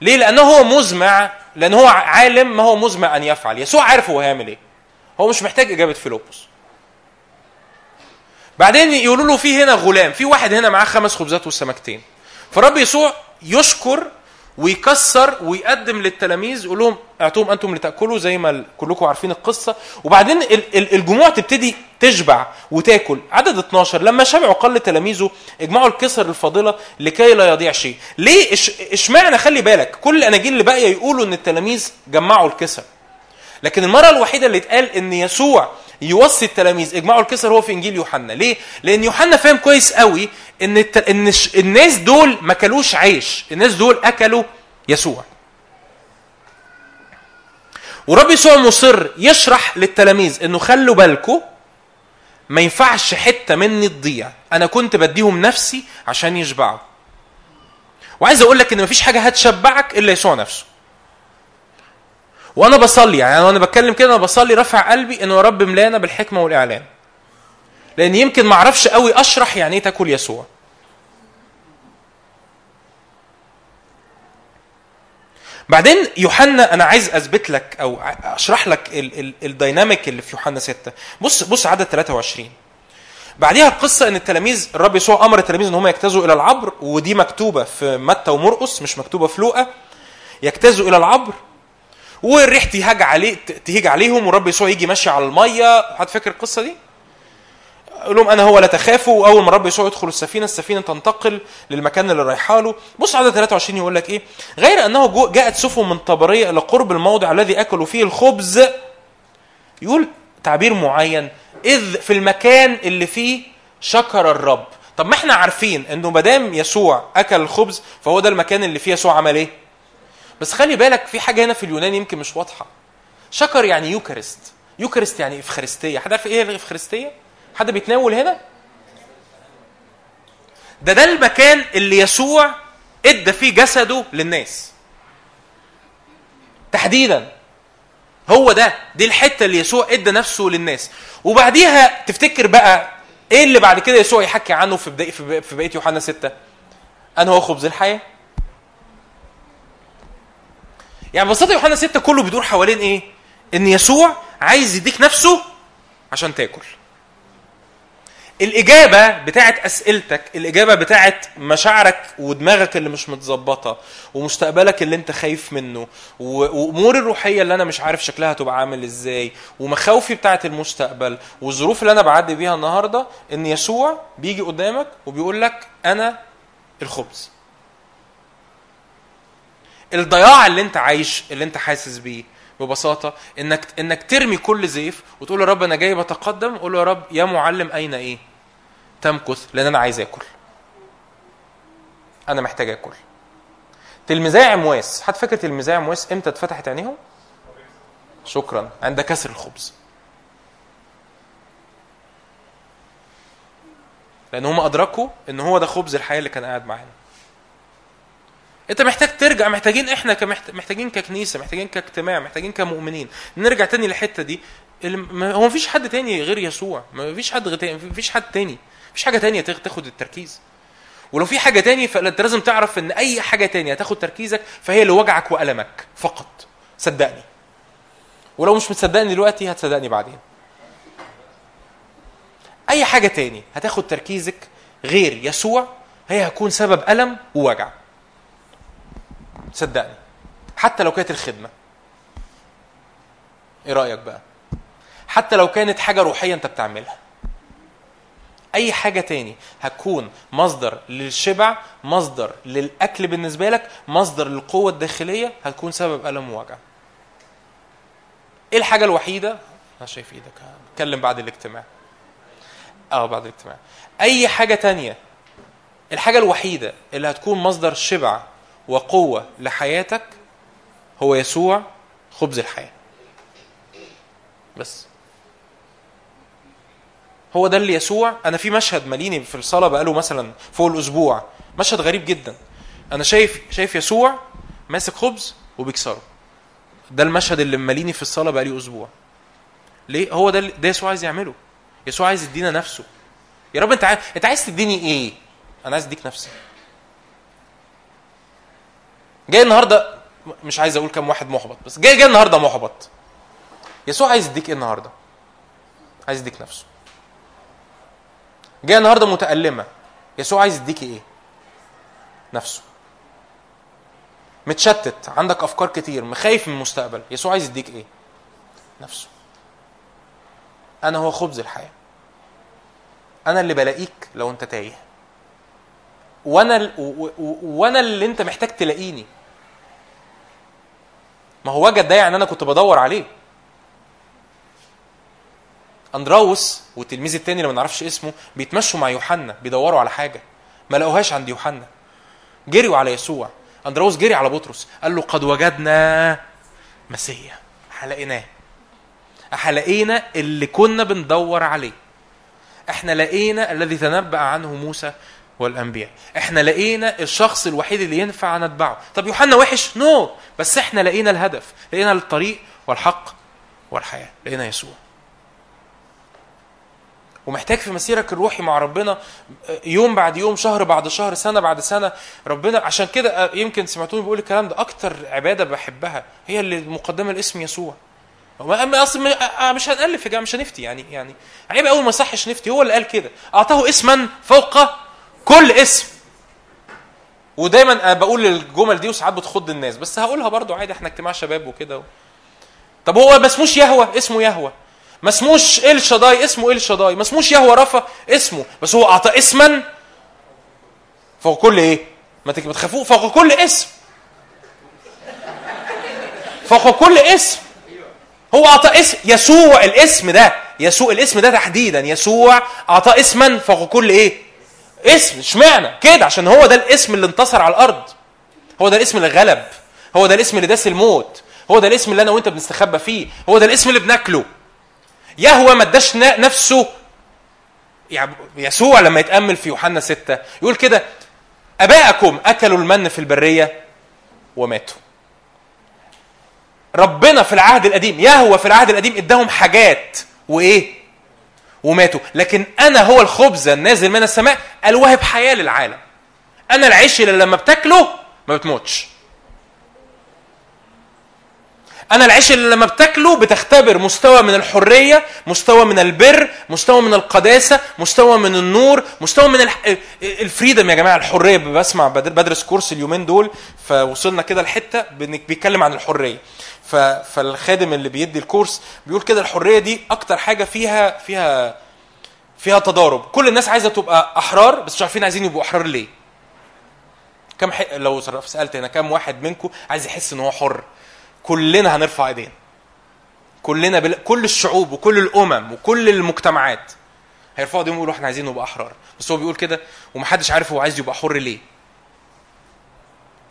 ليه؟ لأنه هو مزمع لأن هو عالم ما هو مزمع أن يفعل. يسوع عارف هو هيعمل إيه. هو مش محتاج إجابة فيلبس. بعدين يقولوا له في هنا غلام في واحد هنا معاه خمس خبزات والسمكتين فرب يسوع يشكر ويكسر ويقدم للتلاميذ يقول لهم اعطوهم أنتم لتأكلوا زي ما كلكم عارفين القصة. وبعدين ال- ال- الجموع تبتدي تشبع وتاكل. عدد 12 لما شبعوا قال لتلاميذه اجمعوا الكسر الفاضلة لكي لا يضيع شيء. ليه؟ اشمعنى خلي بالك كل الأناجيل اللي باقيه يقولوا إن التلاميذ جمعوا الكسر. لكن المرة الوحيدة اللي اتقال إن يسوع يوصي التلاميذ. اجمعوا الكسر هو في إنجيل يوحنا. ليه؟ لأن يوحنا فاهم كويس قوي إن الت... إن الناس دول ما كلوش عيش. الناس دول أكلوا يسوع. ورب يسوع مصر يشرح للتلاميذ إنه خلوا بالكم ما ينفعش حتة مني تضيع. أنا كنت بديهم نفسي عشان يشبعوا. وعايز أقول لك إن مفيش حاجة هتشبعك إلا يسوع نفسه. وأنا بصلي يعني وأنا بتكلم كده أنا بصلي رافع قلبي إنه يا رب ملانا بالحكمة والإعلان. لأن يمكن ما أعرفش قوي أشرح يعني إيه تاكل يسوع. بعدين يوحنا أنا عايز أثبت لك أو أشرح لك ال- ال- الديناميك اللي في يوحنا 6 بص بص عدد 23 بعديها القصة إن التلاميذ الرب يسوع أمر التلاميذ إن هم يجتازوا إلى العبر ودي مكتوبة في متى ومرقس مش مكتوبة في لوقا. يجتازوا إلى العبر والريح تهاج عليه تهيج عليهم والرب يسوع يجي ماشي على المية. حد فاكر القصة دي؟ يقول لهم أنا هو لا تخافوا. واول ما الرب يسوع يدخل السفينة السفينة تنتقل للمكان اللي رايحه له. بص عدد 23 يقول لك إيه؟ غير أنه جاءت سفن من طبريه إلى قرب الموضع الذي أكلوا فيه الخبز. يقول تعبير معين. إذ في المكان اللي فيه شكر الرب. طب ما إحنا عارفين إنه ما دام يسوع أكل الخبز فهو ده المكان اللي فيه يسوع عمل إيه؟ بس خلي بالك في حاجة هنا في اليونان يمكن مش واضحة. شكر يعني يوكارست يوكارست يعني إفخارستية. حد عارف إيه الافخارستيه حد بيتناول هنا؟ ده ده المكان اللي يسوع إدى فيه جسده للناس. تحديدا. هو ده. دي الحتة اللي يسوع إدى نفسه للناس. وبعديها تفتكر بقى إيه اللي بعد كده يسوع يحكي عنه في بدايه في بقيه يوحنا 6 أنا هو خبز الحياة. يعني ببساطة يوحنا 6 كله بيدور حوالين إيه؟ إن يسوع عايز يديك نفسه عشان تاكل. الإجابة بتاعت أسئلتك الإجابة بتاعت مشاعرك ودماغك اللي مش متظبطة ومستقبلك اللي أنت خايف منه وأمور الروحية اللي أنا مش عارف شكلها تبقى عامل إزاي ومخاوفي بتاعت المستقبل والظروف اللي أنا بعدي بيها النهاردة إن يسوع بيجي قدامك وبيقول لك أنا الخبز. الضياع اللي انت عايش اللي انت حاسس بيه ببساطة إنك إنك ترمي كل زيف وتقول يا رب أنا جاي بتقدم قول يا رب يا معلم أين إيه؟ تمكث لأن أنا عايز آكل. أنا محتاج آكل. تلميذي عمواس، حد فاكر تلميذي عمواس إمتى اتفتحت عينيهم؟ شكرا عند كسر الخبز. لأن هم أدركوا إن هو ده خبز الحياة اللي كان قاعد معانا. انت محتاج ترجع محتاجين إحنا كمحت... محتاجين ككنيسة محتاجين كاجتماع محتاجين كمؤمنين. نرجع تاني للحتة دي. هو مفيش حد تاني غير يسوع. مفيش حد غير مفيش حد تاني. مفيش حاجة تانية تاخ- تاخد التركيز. ولو في حاجة تاني فانت لازم تعرف ان أي حاجة تانية هتاخد تركيزك فهي اللي وجعك وألمك فقط. صدقني. ولو مش متصدقني دلوقتي هتصدقني بعدين. أي حاجة تاني هتاخد تركيزك غير يسوع هي هتكون سبب ألم ووجع. صدقني. حتى لو كانت الخدمة. إيه رأيك بقى؟ حتى لو كانت حاجة روحية أنت بتعملها. أي حاجة تاني. هتكون مصدر للشبع مصدر للأكل بالنسبة لك مصدر للقوة الداخلية هتكون سبب ألم ووجع إيه الحاجة الوحيدة؟ أنا شايف إيدك. هتكلم بعد الاجتماع. آه بعد الاجتماع. أي حاجة تانية. الحاجة الوحيدة اللي هتكون مصدر شبع وقوة لحياتك هو يسوع خبز الحياة. بس. هو ده اللي يسوع. أنا في مشهد ماليني في الصلاة بقاله مثلا فوق الأسبوع. مشهد غريب جدا. أنا شايف شايف يسوع ماسك خبز وبيكسره. ده المشهد اللي ماليني في الصلاة بقالي أسبوع. ليه؟ هو ده ده يسوع عايز يعمله. يسوع عايز يدينا نفسه. يا رب أنت عايز أنت عايز تديني إيه؟ أنا عايز أديك نفسي. جاي النهارده مش عايز أقول كم واحد محبط بس جاي جاي النهارده محبط. يسوع عايز يديك إيه النهارده؟ عايز يديك نفسه. جاي النهارده متألمة. يسوع عايز يديكي إيه؟ نفسه. متشتت عندك أفكار كتير مخايف من المستقبل. يسوع عايز يديك إيه؟ نفسه. أنا هو خبز الحياة. أنا اللي بلاقيك لو أنت تايه. وأنا ال- وأنا اللي أنت محتاج تلاقيني. ما هو وجد ده يعني أنا كنت بدور عليه. أندراوس والتلميذ التاني اللي ما نعرفش اسمه بيتمشوا مع يوحنا بيدوروا على حاجة. ما لقوهاش عند يوحنا. جريوا على يسوع. أندراوس جري على بطرس. قال له قد وجدنا مسيا حلقناه حلقينا اللي كنا بندور عليه. إحنا لقينا الذي تنبأ عنه موسى والأنبياء. إحنا لقينا الشخص الوحيد اللي ينفع نتبعه. طب يوحنا وحش؟ نو. no. بس إحنا لقينا الهدف. لقينا الطريق والحق والحياة. لقينا يسوع. ومحتاج في مسيرك الروحي مع ربنا يوم بعد يوم شهر بعد شهر سنة بعد سنة. ربنا عشان كده يمكن سمعتوني بقول الكلام ده. أكتر عبادة بحبها هي اللي مقدمة لاسم يسوع. ما أصل مش هنألف يا جماعة مش هنفتي. يعني يعني عيب قوي ما صحش نفتي. هو اللي قال كده. أعطاه اسما فوق كل اسم. ودايما أنا بقول الجمل دي وساعات بتخض الناس بس هقولها برضو عادي إحنا اجتماع شباب وكده طب هو ما اسموش يهوى؟ اسمه يهوى. ما اسموش إل شداي اسمه إل شداي ما اسموش يهوى رفا؟ اسمه. بس هو أعطى اسما فوق كل إيه؟ ما تخافوه فوق كل اسم. فوق كل اسم. هو أعطى اسم يسوع الاسم ده. يسوع الاسم ده تحديدا. يسوع أعطى اسما فوق كل إيه؟ اسم اشمعنى؟ كده عشان هو ده الاسم اللي انتصر على الأرض. هو ده الاسم اللي غلب هو ده الاسم اللي داس الموت. هو ده الاسم اللي أنا وأنت بنستخبى فيه. هو ده الاسم اللي بناكله. يهوى ما اداش نفسه. يعني يسوع لما يتأمل في يوحنا ستة يقول كده أباءكم أكلوا المن في البرية وماتوا. ربنا في العهد القديم يهوى في العهد القديم اداهم حاجات. وإيه؟ وماتوا لكن أنا هو الخبز النازل من السماء الواهب حياة للعالم أنا العيش اللي لما بتاكله ما بتموتش أنا العيش اللي لما بتاكله بتختبر مستوى من الحرية مستوى من البر مستوى من القداسة مستوى من النور مستوى من. الفريدم يا جماعة الحرية بسمع بدرس كورس اليومين دول فوصلنا كده لحتة بيتكلم عن الحرية. فالخادم اللي بيدي الكورس بيقول كده الحرية دي أكتر حاجة فيها فيها فيها تضارب. كل الناس عايزة تبقى أحرار بس مش عارفين عايزين يبقوا أحرار ليه. كم ح... لو سألت هنا كم واحد منكم عايز يحس إن هو حر؟ كلنا هنرفع ايدينا كلنا بل... كل الشعوب وكل الأمم وكل المجتمعات هيرفعوا إيديهم ويقولوا إحنا عايزين نبقى أحرار. بس هو بيقول كده ومحدش عارف هو عايز يبقى حر ليه.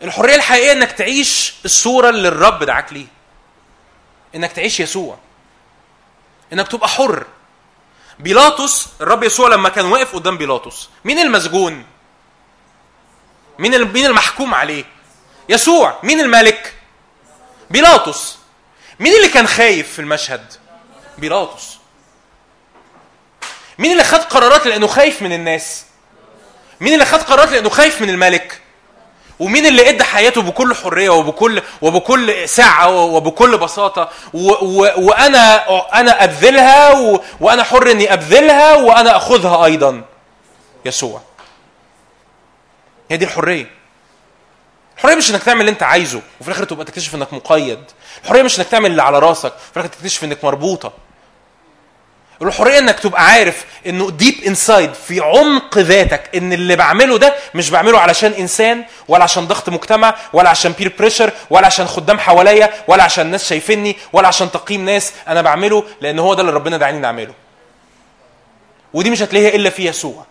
الحرية الحقيقية إنك تعيش الصورة اللي الرب دعاك ليه إنك تعيش يسوع. إنك تبقى حر. بيلاطس الرب يسوع لما كان واقف قدام بيلاطس مين المسجون؟ مين مين المحكوم عليه؟ يسوع. مين الملك؟ بيلاطس. مين اللي كان خايف في المشهد؟ بيلاطس. مين اللي خد قرارات لأنه خايف من الناس؟ مين اللي خد قرارات لأنه خايف من الملك؟ ومين اللي إدى حياته بكل حرية وبكل وبكل سعه وبكل بساطة؟ وأنا أنا أبذلها وأنا حر إني أبذلها وأنا أخذها أيضا. يسوع. هي دي الحرية. الحرية مش إنك تعمل اللي أنت عايزه وفي الآخر تبقى تكتشف إنك مقيد. الحرية مش إنك تعمل اللي على راسك وفي الآخر تكتشف إنك مربوطة. الحرية إنك تبقى عارف إنه deep inside في عمق ذاتك إن اللي بعمله ده مش بعمله علشان إنسان ولا عشان ضغط مجتمع ولا عشان peer pressure ولا عشان خدام حواليا ولا عشان ناس شايفيني ولا عشان تقييم ناس أنا بعمله لأن هو ده اللي ربنا دعاني نعمله. ودي مش هتلاقيها إلا في يسوع.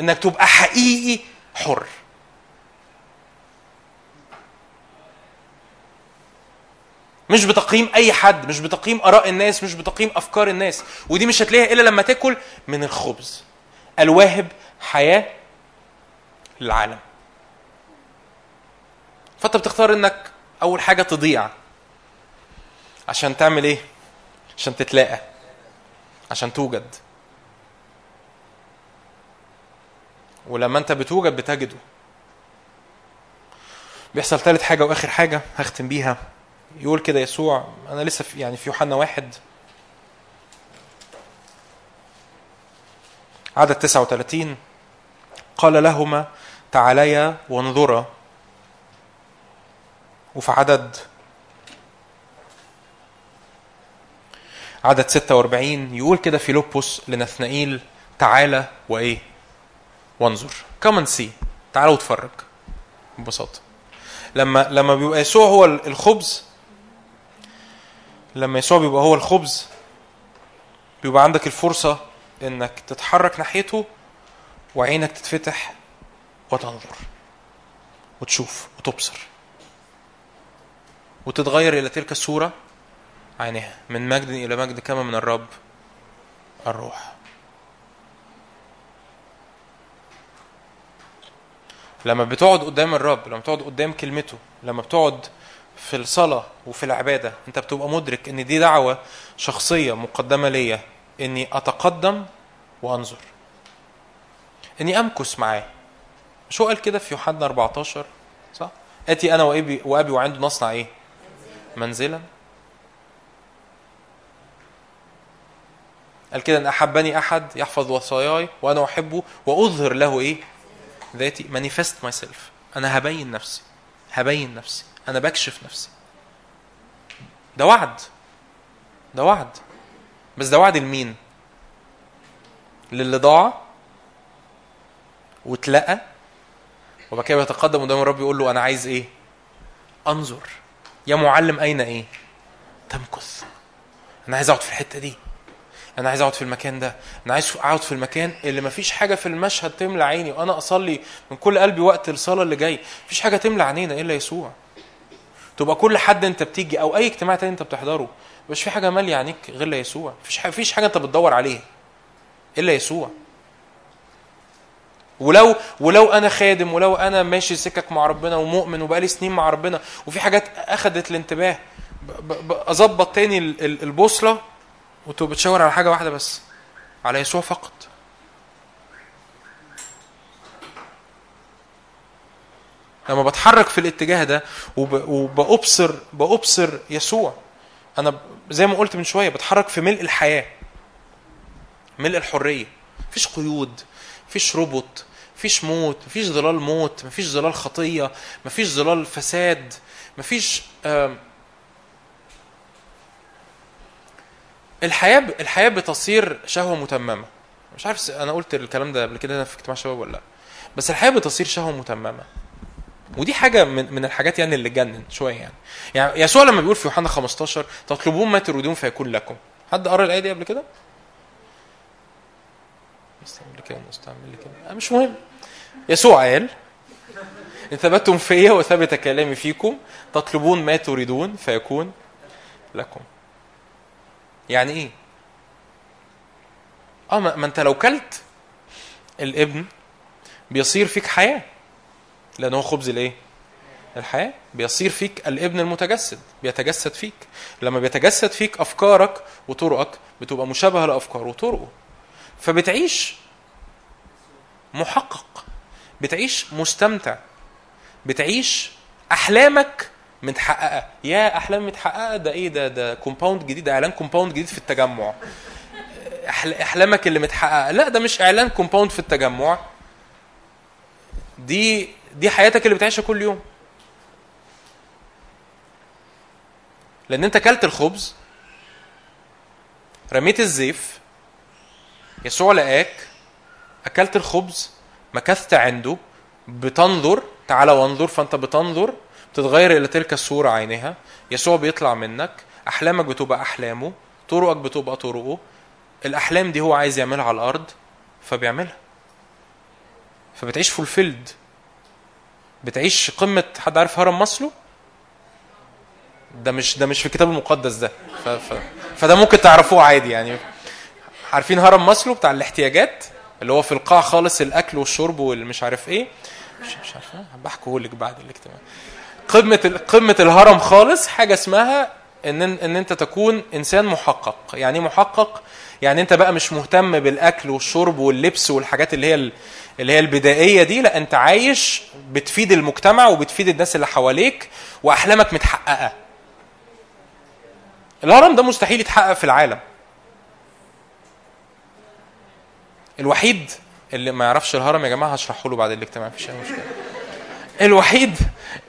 إنك تبقى حقيقي حر. مش بتقييم أي حد مش بتقييم آراء الناس مش بتقييم أفكار الناس. ودي مش هتلاقيها إلا لما تاكل من الخبز. الواهب حياة للعالم. فأنت بتختار إنك أول حاجة تضيع. عشان تعمل إيه؟ عشان تتلاقى. عشان توجد. ولما أنت بتوجد بتجده. بيحصل ثالث حاجة وآخر حاجة هختم بيها. يقول كده يسوع أنا لسه في يعني في يوحنا واحد. عدد 39 قال لهما تعاليا وانظرا. وفي عدد عدد 46 يقول كده فيلبس لنثنائيل تعالى وإيه؟ وانظر. كمان سي تعالى واتفرج. ببساطة. لما لما بيبقى يسوع هو الخبز لما يسوع بيبقى هو الخبز بيبقى عندك الفرصة إنك تتحرك ناحيته وعينك تتفتح وتنظر وتشوف وتبصر وتتغير إلى تلك الصورة عينها من مجد إلى مجد كما من الرب الروح. لما بتقعد قدام الرب لما بتقعد قدام كلمته لما بتقعد في الصلاة وفي العبادة أنت بتبقى مدرك إن دي دعوة شخصية مقدمة ليا إني أتقدم وأنظر. إني امكث معاه. مش هو قال كده في يوحنا 14 صح؟ آتي أنا وأبي وأبي وعنده نصنع إيه؟ منزلا. قال كده إن أحبني أحد يحفظ وصاياي وأنا أحبه وأظهر له إيه؟ ذاتي manifest myself. أنا هبين نفسي هبين نفسي. أنا بكشف نفسي. ده وعد. ده وعد. بس ده وعد لمين؟ للي ضاع واتلقى وبعد كده بيتقدم قدام الرب يقول له أنا عايز إيه؟ أنظر. يا معلم أين إيه؟ تمكث. أنا عايز أقعد في الحتة دي. أنا عايز أقعد في المكان ده. أنا عايز أقعد في المكان اللي مفيش حاجة في المشهد تملى عيني وأنا أصلي من كل قلبي وقت الصلاة اللي جاي. مفيش حاجة تملى عينينا إلا يسوع. تبقى كل حد انت بتيجي أو اي اجتماع تاني انت بتحضره مش في حاجة مالية عينيك غير يسوع. مفيش مفيش حاجة انت بتدور عليها إلا يسوع. ولو ولو أنا خادم ولو أنا ماشي سكك مع ربنا ومؤمن وبقالي سنين مع ربنا وفي حاجات اخذت الانتباه أظبط تاني ال- ال- البوصلة وتبقى بتشاور على حاجة واحدة بس على يسوع فقط. لما بتحرك في الاتجاه ده وب- وبأبصر بأبصر يسوع. أنا ب- زي ما قلت من شوية بتحرك في ملء الحياة ملء الحرية. مفيش قيود مفيش ربط مفيش موت مفيش ظلال موت مفيش ظلال خطية مفيش ظلال فساد مفيش ب- الحياة بتصير شهوة متممة. مش عارف أنا قلت الكلام ده قبل كده في اجتماع شباب ولا لأ. بس الحياة بتصير شهوة متممة. ودي حاجة من من الحاجات يعني اللي تجنن شوية يعني. يعني يسوع لما بيقول في يوحنا 15 تطلبون ما تريدون فيكون لكم. حد قرأ الآية دي قبل كده؟ مستعمل كده مستعمل كده. آه، مش مهم. يسوع قال ان ثبتتم فيا وثبت كلامي فيكم تطلبون ما تريدون فيكون لكم. يعني إيه؟ آه ما أنت لو كلت الابن بيصير فيك حياة. لأن هو خبز الإيه؟ الحياة. بيصير فيك الإبن المتجسد بيتجسد فيك. لما بيتجسد فيك أفكارك وطرقك بتبقى مشابهة لافكاره وطرقه. فبتعيش محقق بتعيش مستمتع بتعيش أحلامك متحققة. يا أحلام متحققة ده إيه؟ ده ده compound جديد ده إعلان compound جديد في التجمع. أحلامك اللي متحققة. لا ده مش إعلان كومباوند في التجمع. دي دي حياتك اللي بتعيشها كل يوم. لأن أنت أكلت الخبز رميت الزيف يسوع لقاك أكلت الخبز مكثت عنده بتنظر تعالى وانظر فأنت بتنظر بتتغير إلى تلك الصورة عينها يسوع بيطلع منك أحلامك بتبقى أحلامه طرقك بتبقى طرقه. الأحلام دي هو عايز يعملها على الأرض فبيعملها. فبتعيش fulfilled بتعيش قمة حد عارف هرم ماسلو ده مش ده مش في الكتاب المقدس ده. ف... ف... فده ممكن تعرفوه عادي يعني. عارفين هرم ماسلو بتاع الاحتياجات؟ اللي هو في القاع خالص الأكل والشرب والمش عارف إيه. مش مش عارف بحكيه لك بعد الاجتماع. قمة قمة الهرم خالص حاجة اسمها إن إن أنت تكون إنسان محقق. يعني إيه محقق؟ يعني أنت بقى مش مهتم بالأكل والشرب واللبس والحاجات اللي هي اللي هي البدائية دي لا أنت عايش بتفيد المجتمع وبتفيد الناس اللي حواليك وأحلامك متحققة. الهرم ده مستحيل يتحقق في العالم. الوحيد اللي ما يعرفش الهرم يا جماعة هشرحه له بعد الاجتماع مفيش أي مشكلة. الوحيد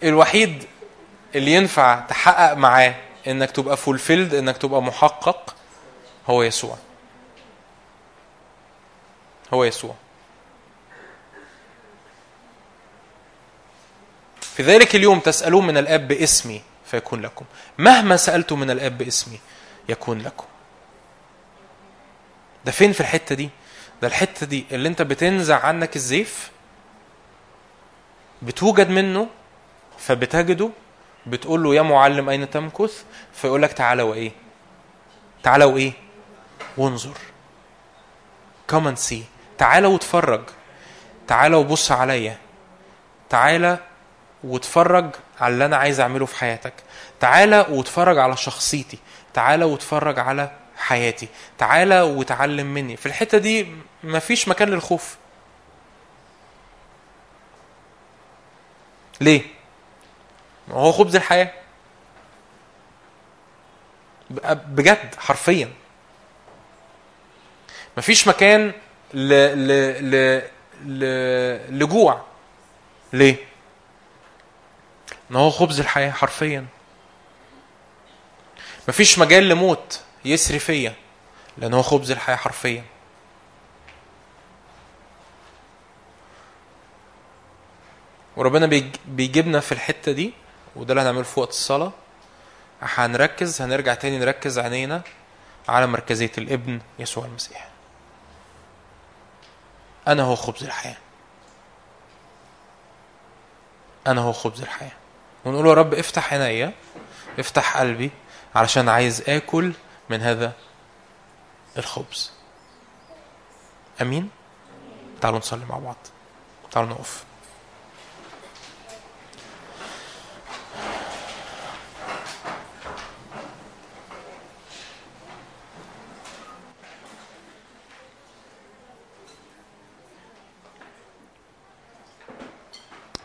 الوحيد اللي ينفع تحقق معاه إنك تبقى فولفيلد إنك تبقى محقق هو يسوع. هو يسوع. في ذلك اليوم تسألون من الآب باسمي فيكون لكم. مهما سألتم من الآب باسمي يكون لكم. ده فين في الحتة دي؟ ده الحتة دي اللي انت بتنزع عنك الزيف بتوجد منه فبتجده بتقول له يا معلم أين تمكث؟ فيقول لك تعالى وإيه؟ تعالى وإيه؟ وانظر. Come and see. تعالى واتفرج. تعالى وبص عليا. تعالى واتفرج على اللي أنا عايز أعمله في حياتك. تعالى واتفرج على شخصيتي. تعالى واتفرج على حياتي. تعالى وتعلم مني. في الحتة دي مفيش مكان للخوف. ليه؟ هو خبز الحياة. بجد حرفيا. مفيش مكان ل ل ل ل لجوع. ليه؟ إن هو خبز الحياة حرفيا. مفيش مجال لموت يسري فيا لأن هو خبز الحياة حرفيا. وربنا بيج- بيجيبنا في الحتة دي وده اللي هنعمله في وقت الصلاة. هنركز هنرجع تاني نركز عينينا على مركزية الابن يسوع المسيح. أنا هو خبز الحياة. أنا هو خبز الحياة. ونقول يا رب افتح عينيا افتح قلبي علشان عايز آكل من هذا الخبز. أمين؟ تعالوا نصلي مع بعض. تعالوا نقف.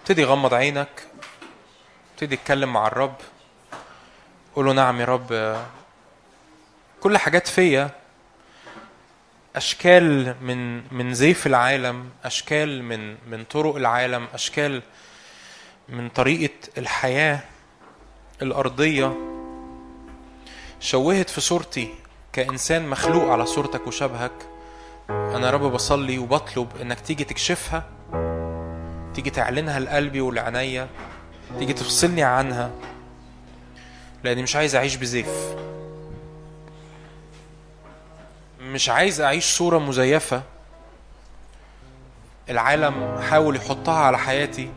ابتدي غمض عينك. ابتدي اتكلم مع الرب قول له نعم يا رب كل حاجات فيا أشكال من من زيف العالم أشكال من من طرق العالم أشكال من طريقة الحياة الأرضية. شوهت في صورتي كإنسان مخلوق على صورتك وشبهك. أنا يا رب بصلي وبطلب إنك تيجي تكشفها تيجي تعلنها لقلبي ولعينيا تيجي تفصلني عنها لأني مش عايز أعيش بزيف. مش عايز أعيش صورة مزيفة. العالم حاول يحطها على حياتي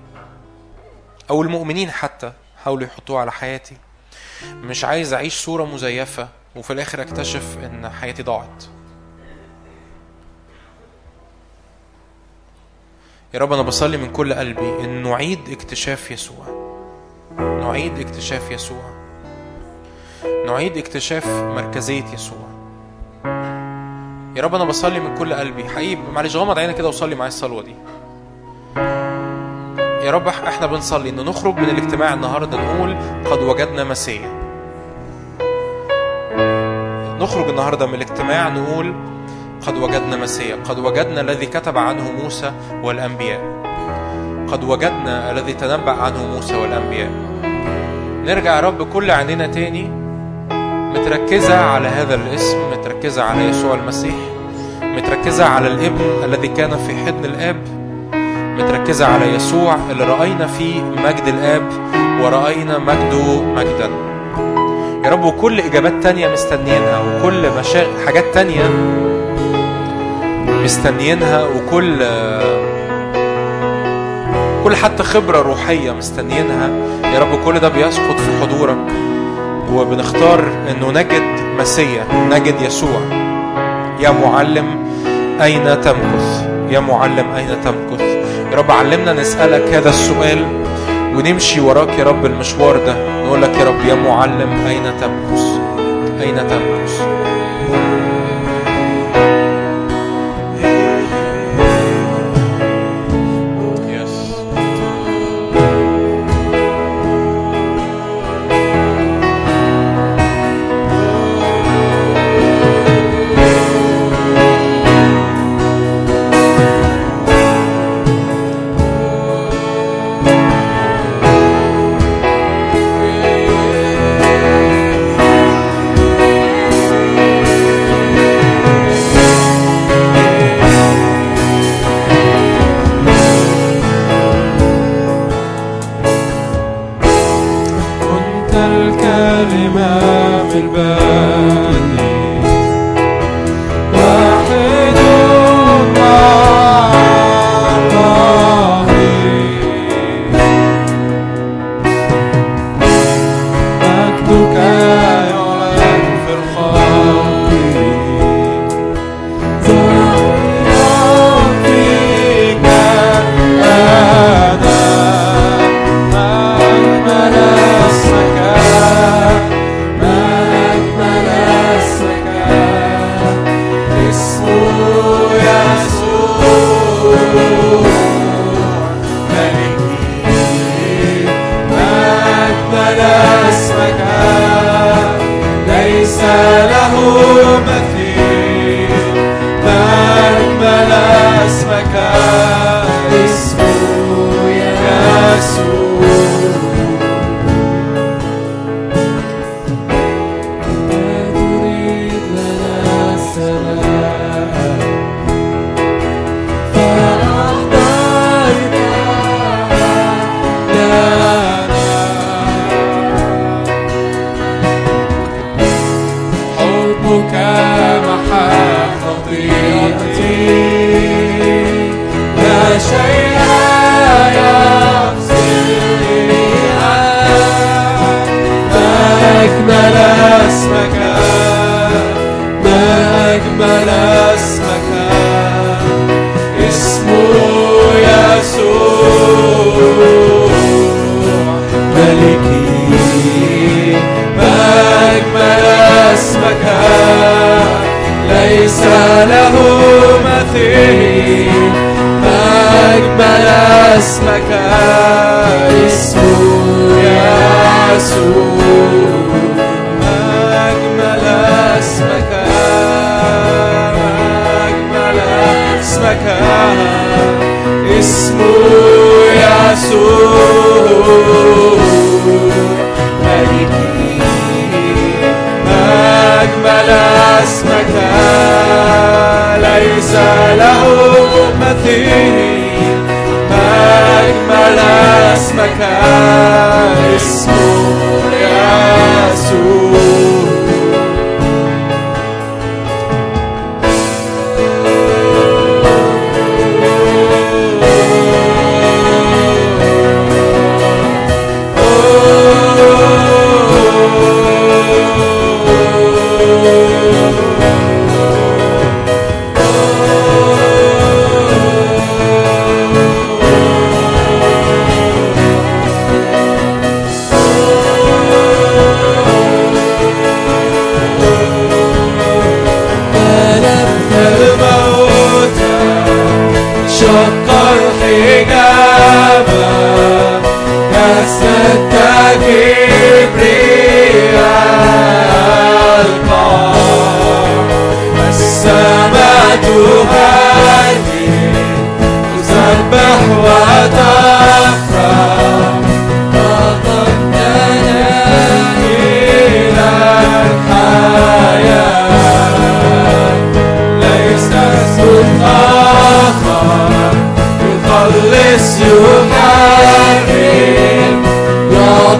أو المؤمنين حتى حاولوا يحطوها على حياتي. مش عايز أعيش صورة مزيفة وفي الآخر أكتشف إن حياتي ضاعت. يا رب أنا بصلي من كل قلبي إن نعيد اكتشاف يسوع. نعيد اكتشاف يسوع. نعيد اكتشاف مركزية يسوع. يا رب أنا بصلي من كل قلبي. حقيقي معلش غمض عينك كده وصلي معايا الصلوة دي. يا رب إحنا بنصلي إن نخرج من الاجتماع النهارده نقول قد وجدنا مسيا نخرج النهارده من الاجتماع نقول قد وجدنا مسيا قد وجدنا الذي كتب عنه موسى والأنبياء. قد وجدنا الذي تنبأ عنه موسى والأنبياء. نرجع يا رب كل عينينا تاني. متركزة على هذا الاسم متركزة على يسوع المسيح متركزة على الابن الذي كان في حضن الآب متركزة على يسوع اللي رأينا فيه مجد الآب ورأينا مجده مجدا. يا رب وكل إجابات تانية مستنيينها وكل مشا... حاجات تانية مستنيينها وكل كل حتى خبرة روحية مستنيينها. يا رب كل ده بيسقط في حضورك. وبنختار إنه نجد مسيا نجد يسوع. يا معلم أين تمكث؟ يا معلم أين تمكث؟ يا رب علمنا نسألك هذا السؤال ونمشي وراك يا رب المشوار ده. نقول لك يا رب يا معلم أين تمكث؟ أين تمكث؟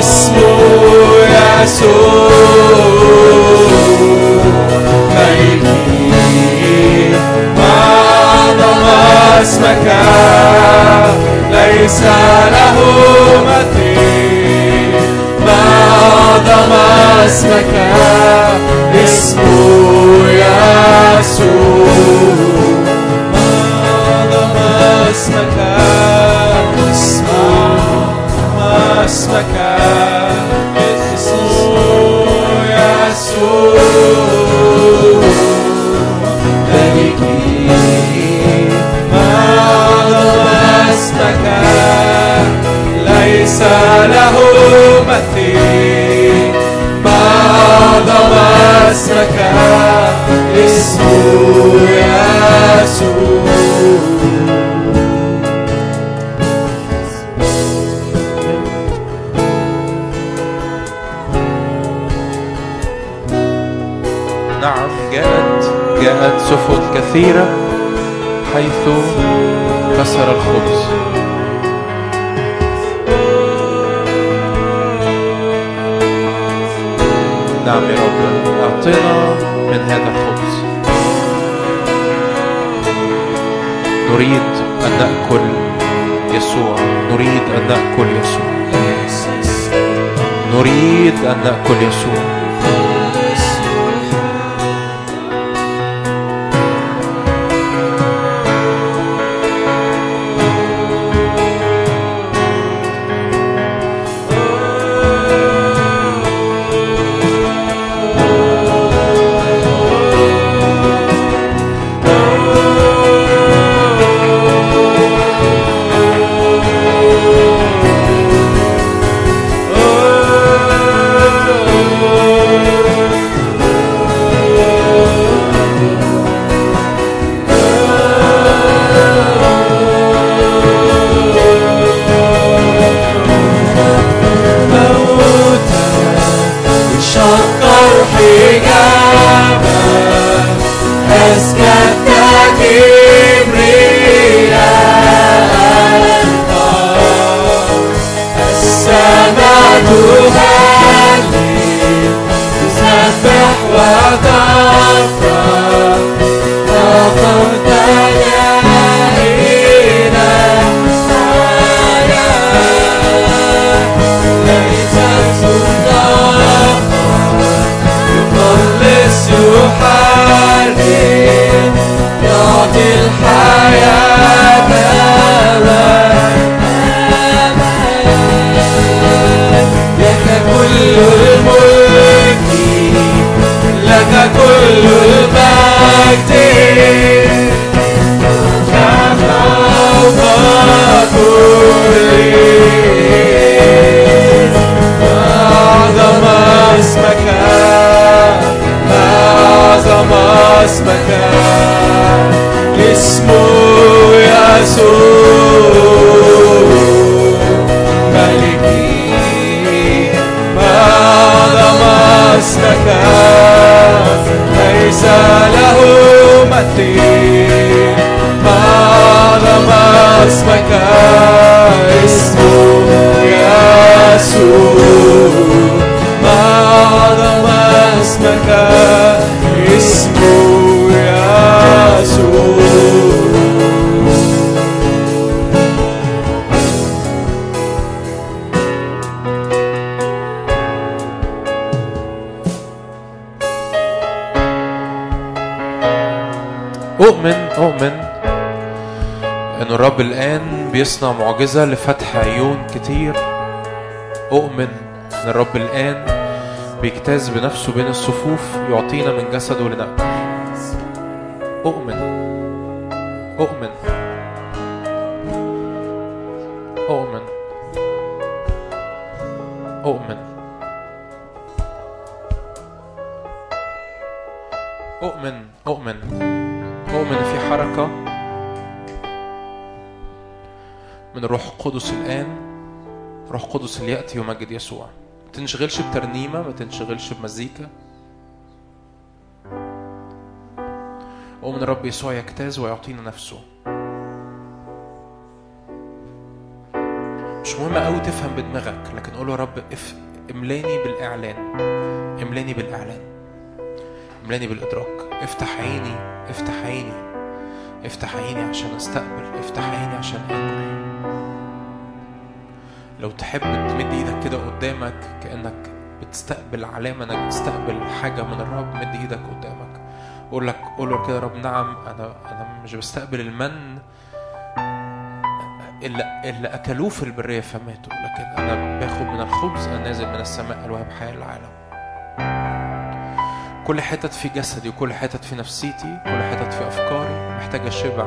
اسمه يسوع. ملكي أعظم اسمك ليس له مثيل أعظم اسمك اسمه يسوع أعظم اسمك اسمك ما أعظم اسمك ليس له مثيل. ما أعظم اسمك اسمه يسوع جاءت سفن كثيرة حيث كسر الخبز. نعم يا رب أعطنا من هذا الخبز. نريد أن نأكل يسوع. نريد أن نأكل يسوع. نريد أن نأكل يسوع. بيصنع معجزة لفتح عيون كتير. أؤمن أن الرب الآن بيجتاز بنفسه بين الصفوف يعطينا من جسده لنأكل اللي يأتي يمجد يسوع. ما تنشغلش بترنيمة ما تنشغلش بمزيكا. أؤمن الرب يسوع يجتاز ويعطينا نفسه. مش مهم قوي تفهم بدماغك لكن قول يا رب اف املاني بالإعلان. املاني بالإعلان. املاني بالإدراك. افتح عيني افتح عيني. افتح عيني عشان أستقبل. افتح عيني عشان اكل لو تحب تمد إيدك كده قدامك كأنك بتستقبل علامة انك بتستقبل حاجة من الرب مد إيدك قدامك. قول لك قول له كده يا رب نعم أنا أنا مش بستقبل المن اللي اللي أكلوه في البرية فماتوا لكن أنا باخد من الخبز النازل من السماء الوهب حياه للعالم كل حتت في جسدي وكل حتت في نفسيتي كل حتت في أفكاري محتاجة شبع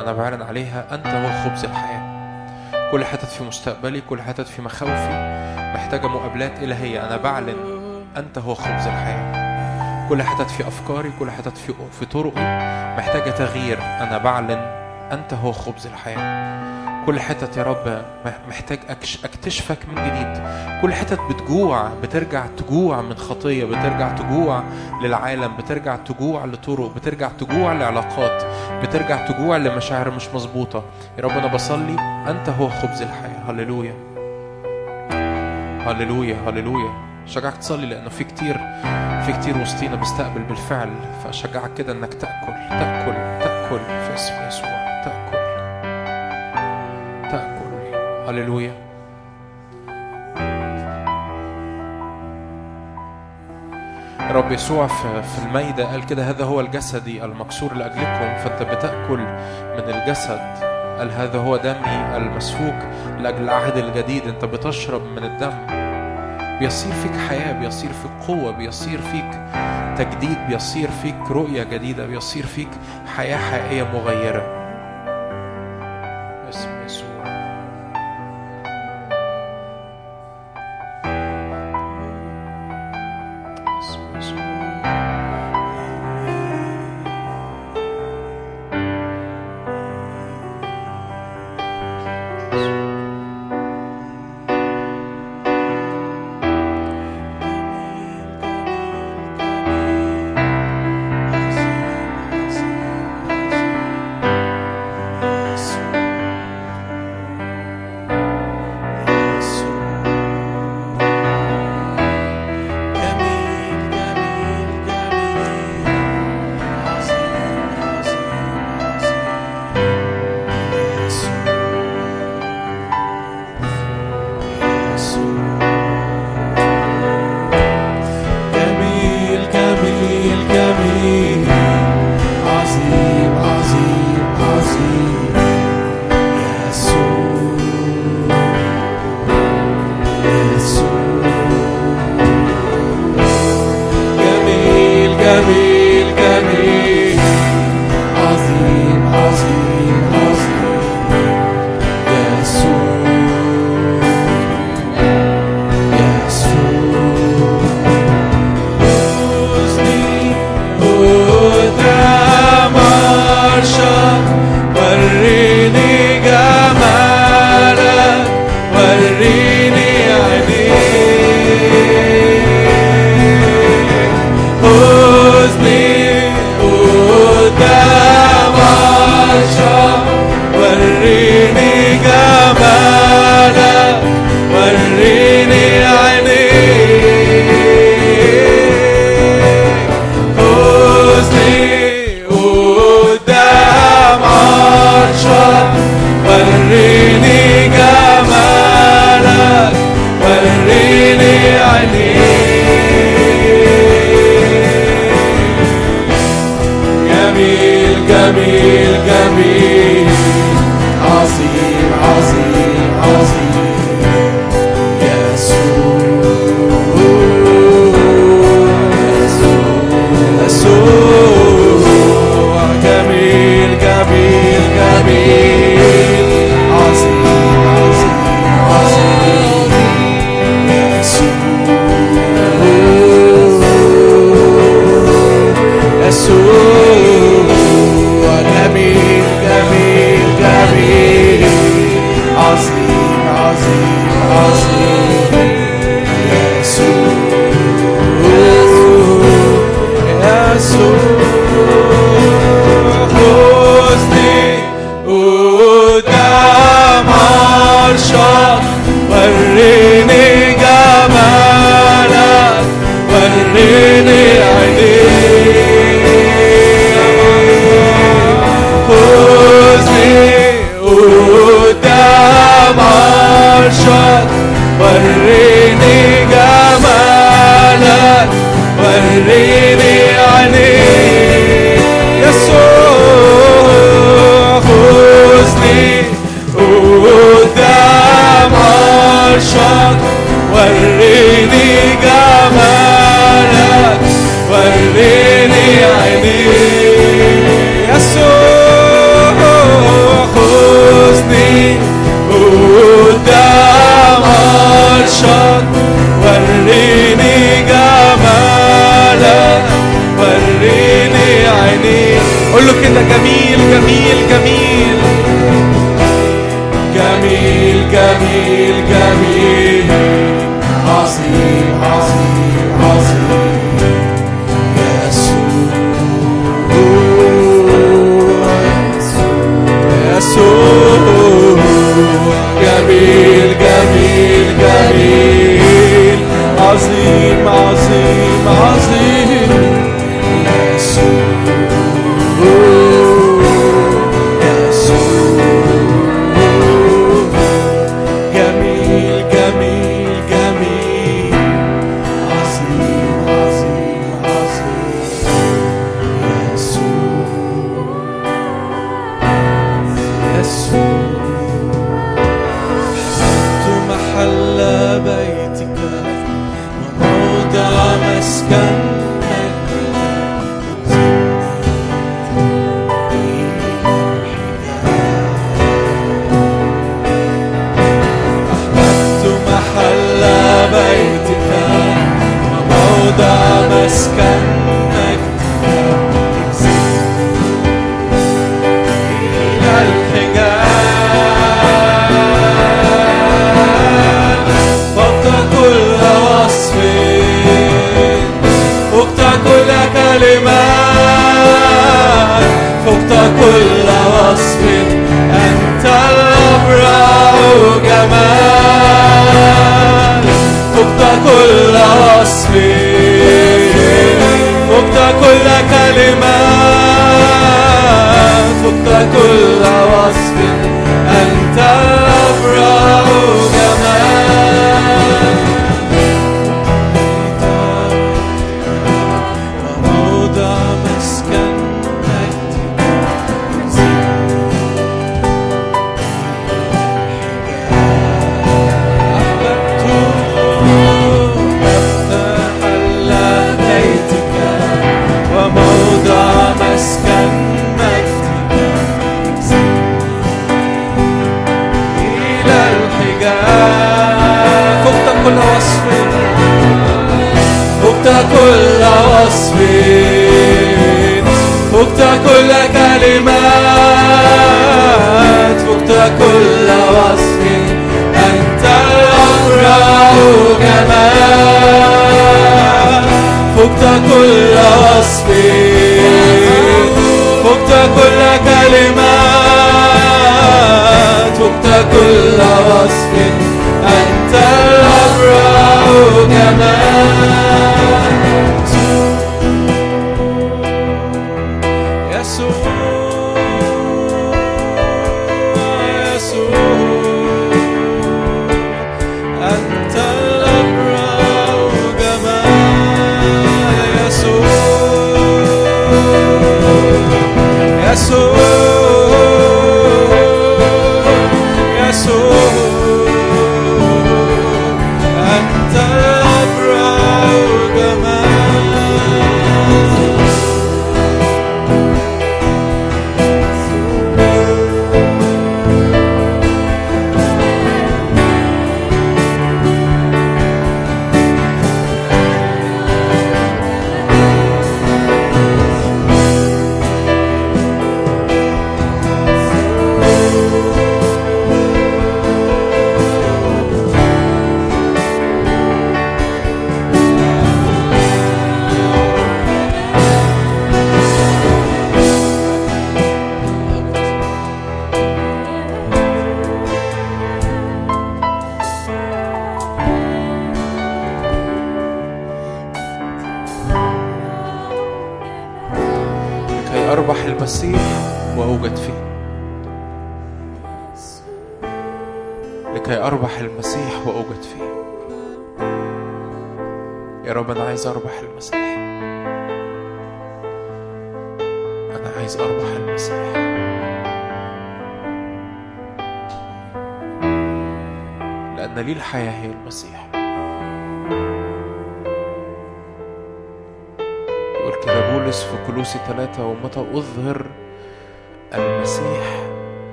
أنا بعلن عليها أنت هو خبز الحياة. كل حتت في مستقبلي كل حتت في مخاوفي. محتاجة مقابلات إلهية. أنا بعلن أنت هو خبز الحياة. كل حتت في أفكاري كل حتت في في طرقي. محتاجة تغيير. أنا بعلن أنت هو خبز الحياة. كل حتت يا رب محتاج أكتشفك من جديد. كل حتت بتجوع بترجع تجوع من خطية بترجع تجوع للعالم بترجع تجوع لطرق بترجع تجوع لعلاقات بترجع تجوع لمشاعر مش مظبوطة. يا رب أنا بصلي أنت هو خبز الحياة. هللويا. هللويا هللويا. شجعك تصلي لأنه في كتير في كتير وسطينا بيستقبل بالفعل. فاشجعك كده إنك تأكل تأكل تأكل في اسم يسوع. هللويا رب يسوع في الميدة قال كده هذا هو الجسدي المكسور لأجلكم فأنت بتأكل من الجسد. قال هذا هو دمي المسفوك لأجل العهد الجديد أنت بتشرب من الدم. بيصير فيك حياة بيصير فيك قوة بيصير فيك تجديد بيصير فيك رؤية جديدة بيصير فيك حياة حقيقية مغيرة.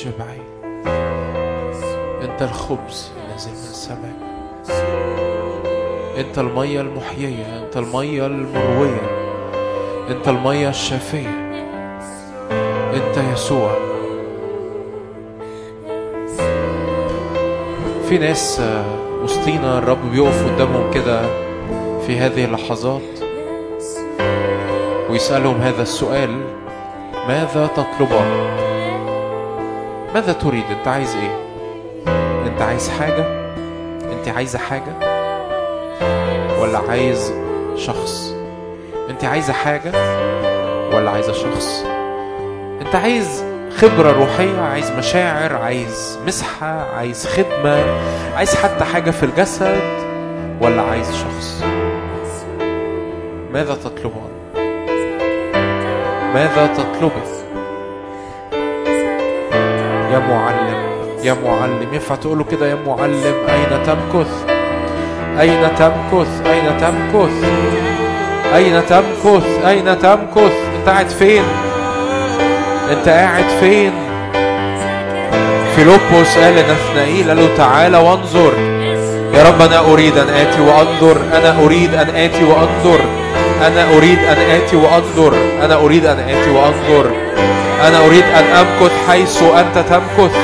شبعي انت الخبز الذي من السماء. انت المية المحيية. انت المية المروية. انت المية الشافية. انت يسوع. في ناس وسطينا الرب بيقف قدامهم كده في هذه اللحظات ويسألهم هذا السؤال ماذا تطلبان ماذا تريد؟ انت عايز إيه؟ انت عايز حاجة؟ انت عايزة حاجة؟ ولا عايز شخص؟ انت عايزة حاجة؟ ولا عايزة شخص؟ انت عايز خبرة روحية؟ عايز مشاعر؟ عايز مسحة؟ عايز خدمة؟ عايز حتى حاجة في الجسد؟ ولا عايز شخص؟ ماذا تطلبان ماذا تطلبه؟ معلم ينفع تقوله كده يا معلم؟ أين تمكث؟ أين تمكث؟ أين تمكث؟ أين تمكث؟ أين تمكث؟ أنت قاعد فين؟ أنت قاعد فين؟ فيلبس قال لنثنائيل قال له تعالى وانظر. يا رب أنا أريد أن آتي وأنظر. أنا أريد أن آتي وأنظر. أنا أريد أن آتي وأنظر. أنا أريد أن آتي وأنظر. أنا أريد أن أمكث حيث أنت تمكث.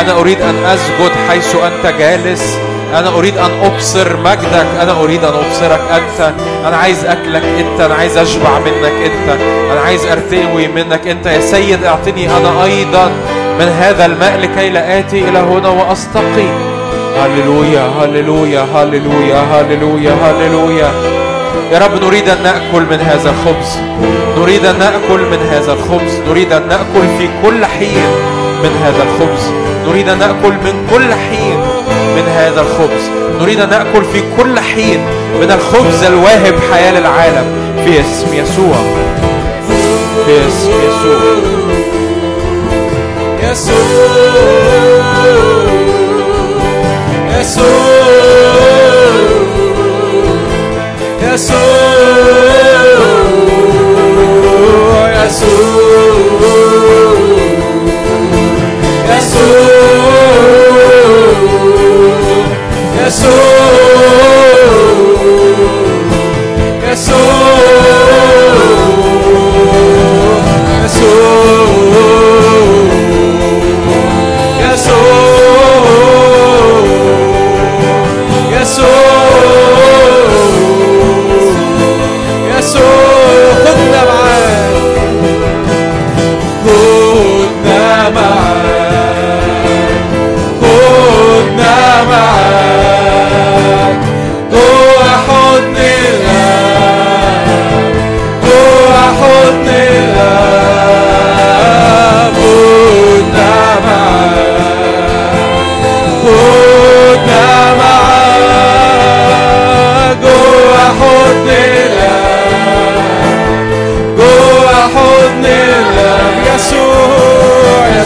أنا أريد أن أسجد حيث أنت جالس. أنا أريد أن أبصر مجدك. أنا أريد أن أبصرك أنت. أنا عايز أكلك أنت. أنا عايز أشبع منك أنت. أنا عايز أرتوي منك أنت. يا سيد أعطني أنا أيضا من هذا الماء لكي لا آتي إلى هنا وأستقي. هللويا هللويا هللويا هللويا هللويا. يا رب نريد أن نأكل من هذا الخبز. نريد أن نأكل من هذا الخبز. نريد أن نأكل في كل حين من هذا الخبز. نريد أن نأكل من كل حين من هذا الخبز. نريد أن نأكل في كل حين من الخبز الواهب حياة للعالم. في اسم يسوع. في اسم يسوع. sou, eu sou.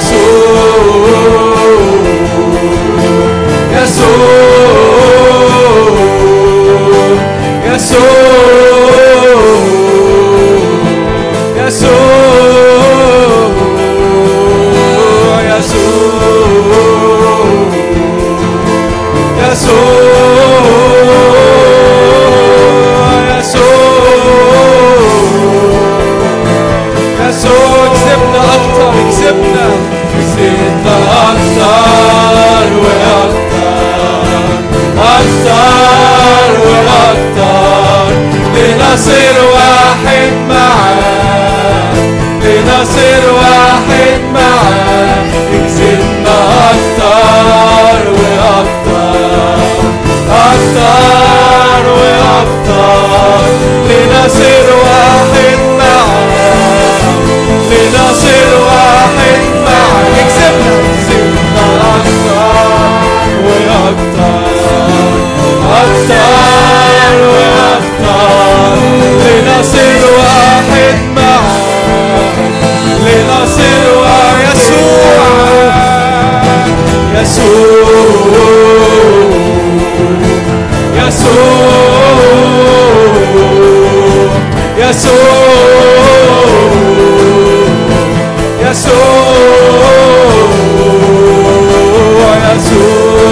sou, eu sou, eu sou. لنصير واحد معاك. لنصير واحد معاك. كسبنا أكتر وأكتر. أكتر وأكتر. لنصير واحد معاك. لنصير واحد معاك. كسبنا كسبنا أكتر وأكتر. أكتر. لنصل واحد معه. لنصل ويسوع. يسوع. يسوع. يسوع. يسوع. يسوع.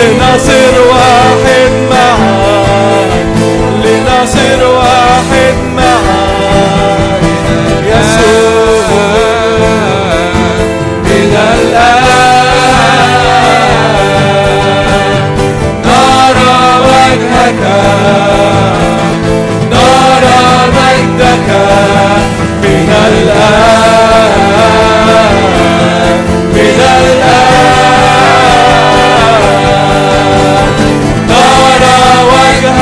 لنصير واحد معاك. لنصير واحد معاك. يسوع من الآن. نرى وجهك. نرى مجدك من الآن.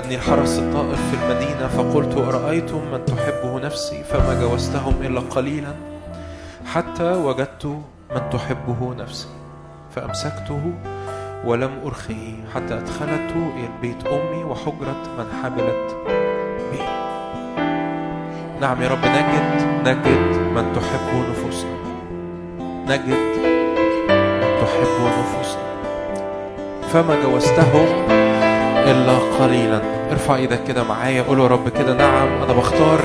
وجدني الحرس الطائر في المدينة فقلت أرأيتم من تحبه نفسي؟ فما جوزتهم إلا قليلا. حتى وجدت من تحبه نفسي فأمسكته ولم ارخه حتى ادخلته إلى بيت أمي وحجرة من حبلت بي. نعم يا رب نجد نجد من تحب نفوسنا. نجد من تحب نفوسنا. فما جوزتهم إلا قليلا. ارفع إيدك كده معايا قول يا رب كده نعم أنا بختار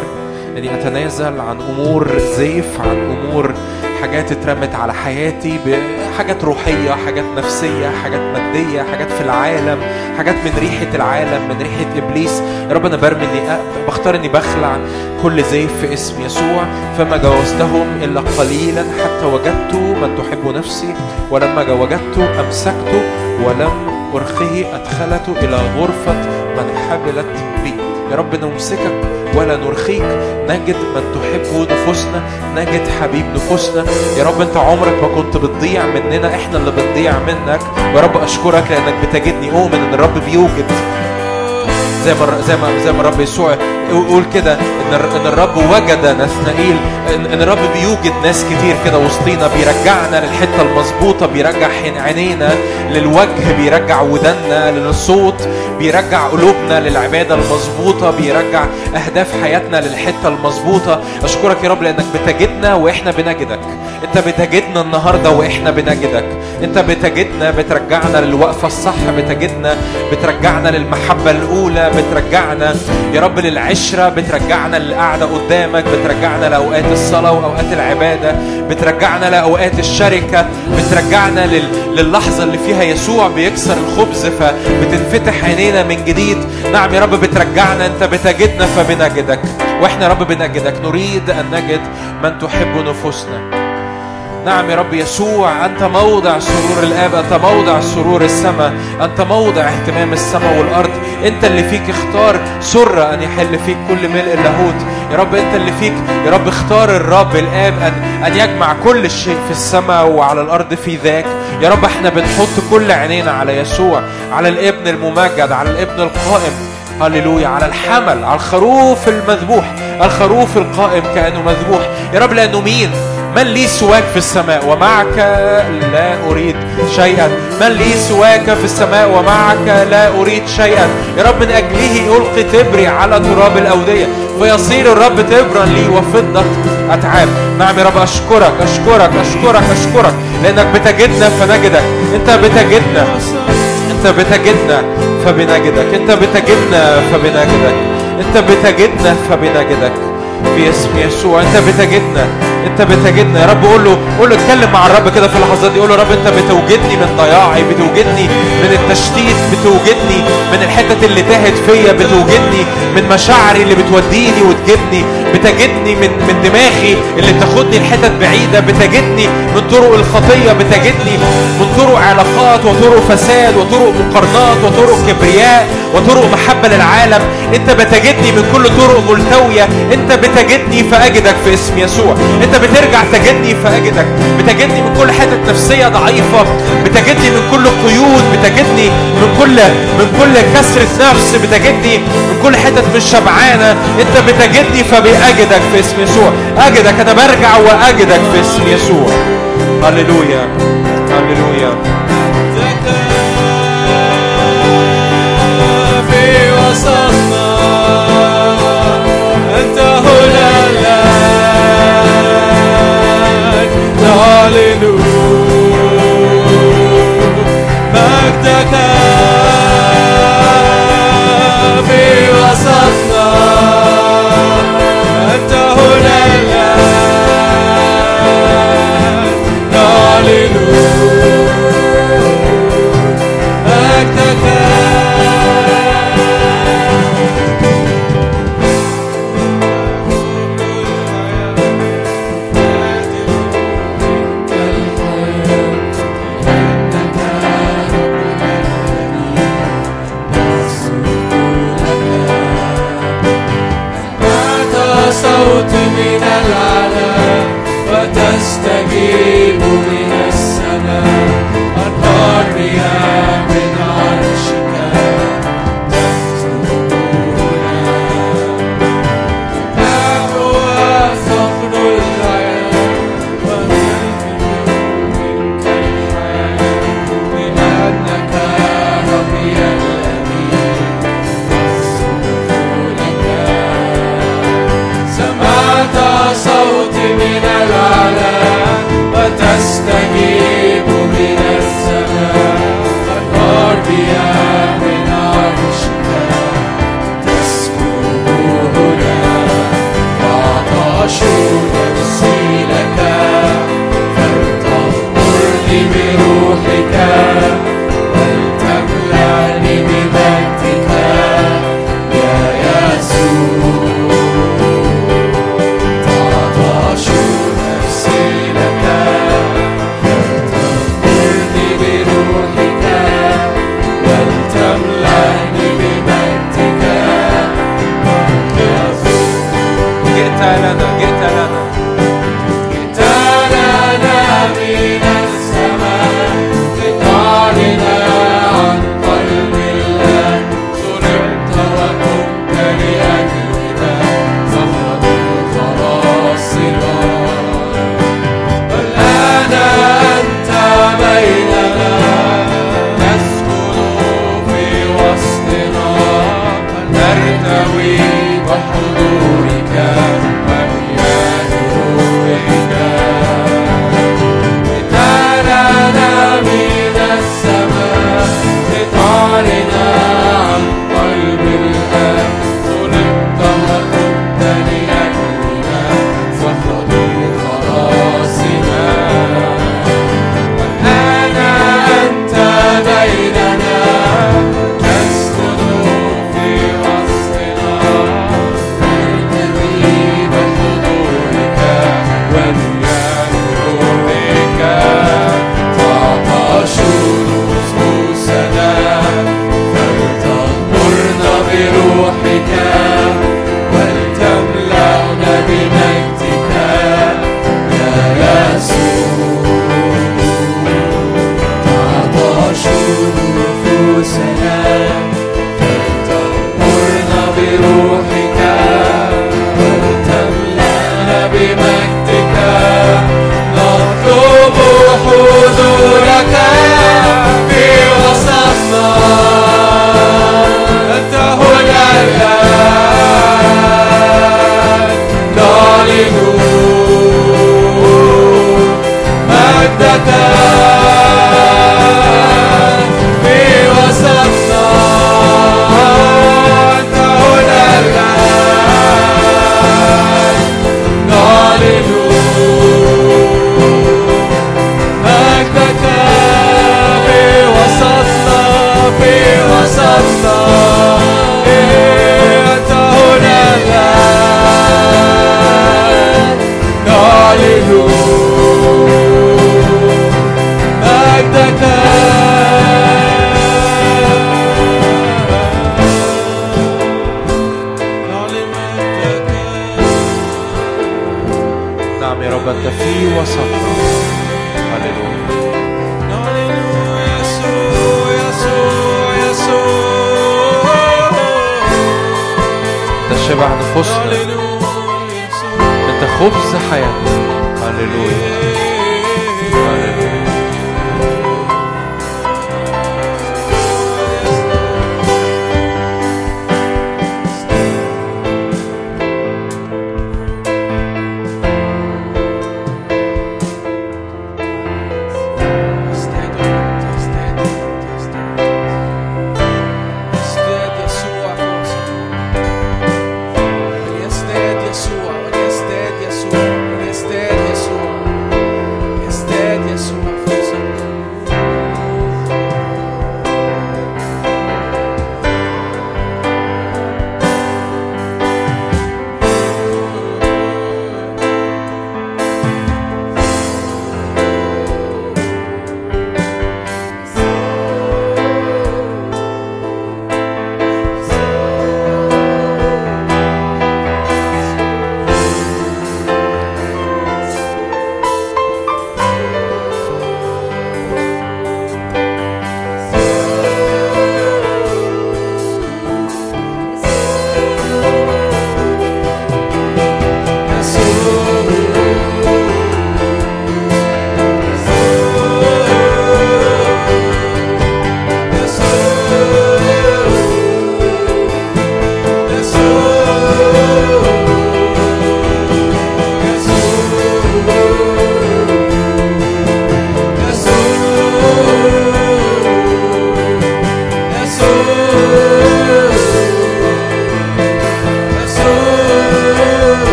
إني أتنازل عن أمور زيف عن أمور حاجات اترمت على حياتي بحاجات روحية حاجات نفسية حاجات مادية حاجات في العالم حاجات من ريحة العالم من ريحة إبليس. يا رب أنا برمي إني بختار إني بخلع كل زيف في اسم يسوع. فما جوزتهم إلا قليلا حتى وجدت من تحب نفسي ولما وجدت أمسكته ولم أرخه أدخلته إلى غرفة من حبلت بي. يا رب نمسكك ولا نرخيك. نجد من تحبه نفوسنا نجد حبيب نفوسنا. يا رب أنت عمرك ما كنت بتضيع مننا إحنا اللي بنضيع منك. يا رب أشكرك لأنك بتجدني اؤمن إن الرب بيوجد. زي ما زي ما زي ما الرب يسوع يقول كده إن إن الرب وجد نثنائيل ان الرب بيوجد ناس كتير كده وسطينا بيرجعنا للحتة المظبوطة بيرجع عينينا للوجه بيرجع ودنا للصوت بيرجع قلوبنا للعبادة المظبوطة بيرجع أهداف حياتنا للحتة المظبوطة. أشكرك يا رب لأنك بتجدنا وإحنا بنجدك. أنت بتجدنا النهارده وإحنا بنجدك. انت بتجدنا بترجعنا للوقفة الصح بتجدنا بترجعنا للمحبة الأولى بترجعنا يا رب للعشرة بترجعنا للقعدة قدامك بترجعنا لأوقات الصلاة وأوقات العبادة بترجعنا لأوقات الشركة بترجعنا لل... للحظة اللي فيها يسوع بيكسر الخبز فبتنفتح عينينا من جديد. نعم يا رب بترجعنا انت بتجدنا فبنجدك. وإحنا يا رب بنجدك. نريد أن نجد من تحب نفوسنا. نعم يا رب يسوع أنت موضع سرور الآب أنت موضع سرور السماء أنت موضع اهتمام السماء والأرض. أنت اللي فيك اختار سر أن يحل فيك كل ملء اللاهوت. يا رب أنت اللي فيك يا رب اختار الرب الآب أن أن يجمع كل شيء في السماء وعلى الأرض في ذاك. يا رب إحنا بنحط كل عينينا على يسوع على الابن الممجد على الابن القائم. هللويا على الحمل على الخروف المذبوح الخروف القائم كأنه مذبوح. يا رب لأنه مين من لي سواك في السماء ومعك لا أريد شيئا. من لي سواك في السماء ومعك لا أريد شيئا. يا رب من أجله ألقي تبري على تراب الأودية. فيصير الرب تبرا لي وفضة أتعاب. نعم يا رب أشكرك أشكرك أشكرك أشكرك. لأنك بتجدنا فنجدك. أنت بتجدنا. أنت بتجدنا فبنجدك. أنت بتجدنا فبنجدك. أنت بتجدنا فبنجدك. في اسم يسوع أنت بتجدنا. أنت بتجدنا يا رب قول له قول له اتكلم مع الرب كده في اللحظات دي. قول له رب أنت بتوجدني من ضياعي بتوجدني من التشتيت بتوجدني من الحتت اللي تاهت فيا بتوجدني من مشاعري اللي بتوديني وتجدني بتجدني من من دماغي اللي بتاخدني لحتت بعيدة. بتجدني من طرق الخطية. بتجدني من طرق علاقات وطرق فساد وطرق مقارنات وطرق كبرياء وطرق محبة للعالم. انت بتجدني من كل طرق ملتوية. انت بتجدني فأجدك في اسم يسوع. انت بترجع تجدني فأجدك بتجدني من كل حتة نفسية ضعيفة بتجدني من كل قيود بتجدني من كل من كل كسرة نفس بتجدني من كل حتة مش شبعانة. انت بتجدني فبأجدك في اسم يسوع. أجدك أنا برجع وأجدك في اسم يسوع. هللويا. نعلن مجدك في وسطنا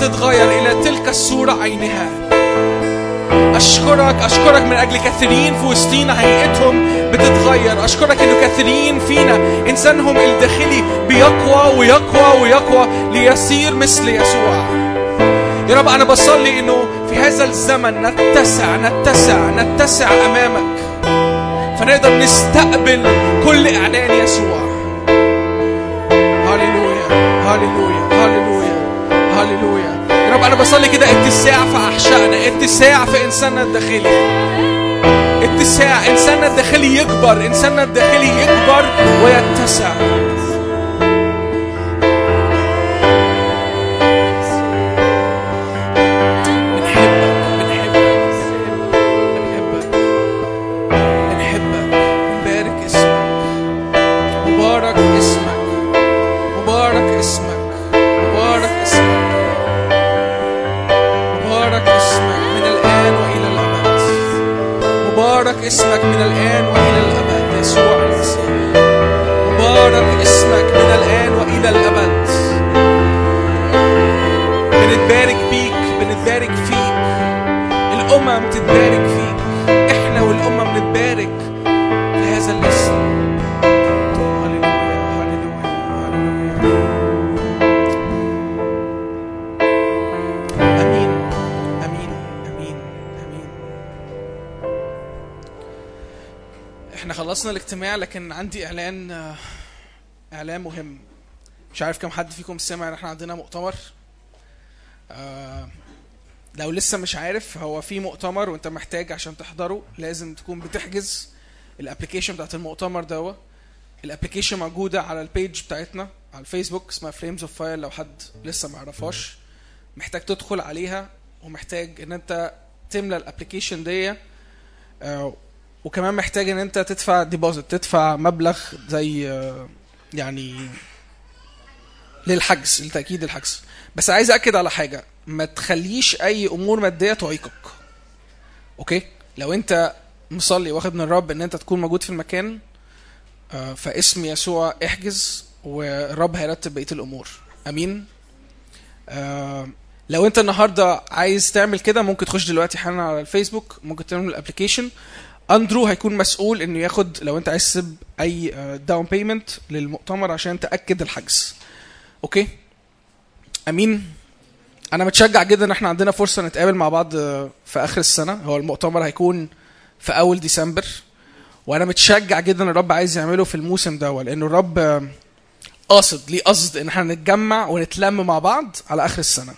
تتغير إلى تلك الصورة عينها. أشكرك أشكرك من أجل كثيرين في وسطينا هيئتهم بتتغير. أشكرك إنه كثيرين فينا إنسانهم الداخلي بيقوى ويقوى ويقوى ليصير مثل يسوع. يا رب أنا بصلي إنه في هذا الزمن نتسع نتسع نتسع أمامك. فنقدر نستقبل كل إعلان يسوع. بصلي كده اتساع في أحشائنا اتساع في إنساننا الداخلي. اتساع إنساننا الداخلي يكبر إنساننا الداخلي يكبر ويتسع. لكن عندي إعلان إعلان مهم. مش عارف كم حد فيكم سمع إن إحنا عندنا مؤتمر. آه، لو لسه مش عارف هو في مؤتمر وأنت محتاج عشان تحضره لازم تكون بتحجز ال application بتاعت المؤتمر دوا. ال application موجودة على ال page بتاعتنا على الفيسبوك اسمها Flames of Fire لو حد لسه ما يعرفهاش. محتاج تدخل عليها ومحتاج إن أنت تملى ال application دي. آه، وكمان محتاج إن أنت تدفع deposit تدفع مبلغ زي آه، يعني للحجز لتأكيد الحجز. بس عايز أكد على حاجة ما تخليش أي أمور مادية تعيقك. okay؟ لو أنت مصلي واخد من الرب إن أنت تكون موجود في المكان آه، فاسم يسوع احجز والرب هيرتب بقية الأمور. أمين؟ آه، لو أنت النهارده عايز تعمل كده ممكن تخش دلوقتي حالا على الفيسبوك ممكن تعمل ال application اندرو هيكون مسؤول إنه ياخد لو أنت عايز تسيب أي down payment للمؤتمر عشان تأكد الحجز. okay؟ أمين؟ أنا متشجع جدا إن إحنا عندنا فرصة نتقابل مع بعض آه، في آخر السنة. هو المؤتمر هيكون في أول ديسمبر. وأنا متشجع جدا الرب عايز يعمله في الموسم ده لأنه الرب آه، قاصد ليه قصد إن إحنا نتجمع ونتلم مع بعض على آخر السنة.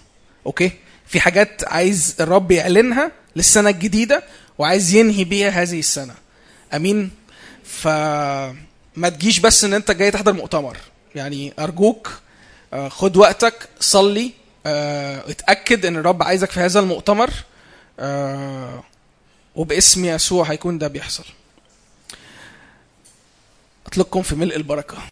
أوكي؟ في حاجات عايز الرب يعلنها للسنة الجديدة وعايز ينهي بيها هذه السنة. أمين. فما تجيش بس إن أنت جاي تحضر مؤتمر. يعني أرجوك آه، خد وقتك صلي آه، اتأكد إن الرب عايزك في هذا المؤتمر آه، وباسم يسوع هيكون ده بيحصل. أطلقكم في ملء البركة.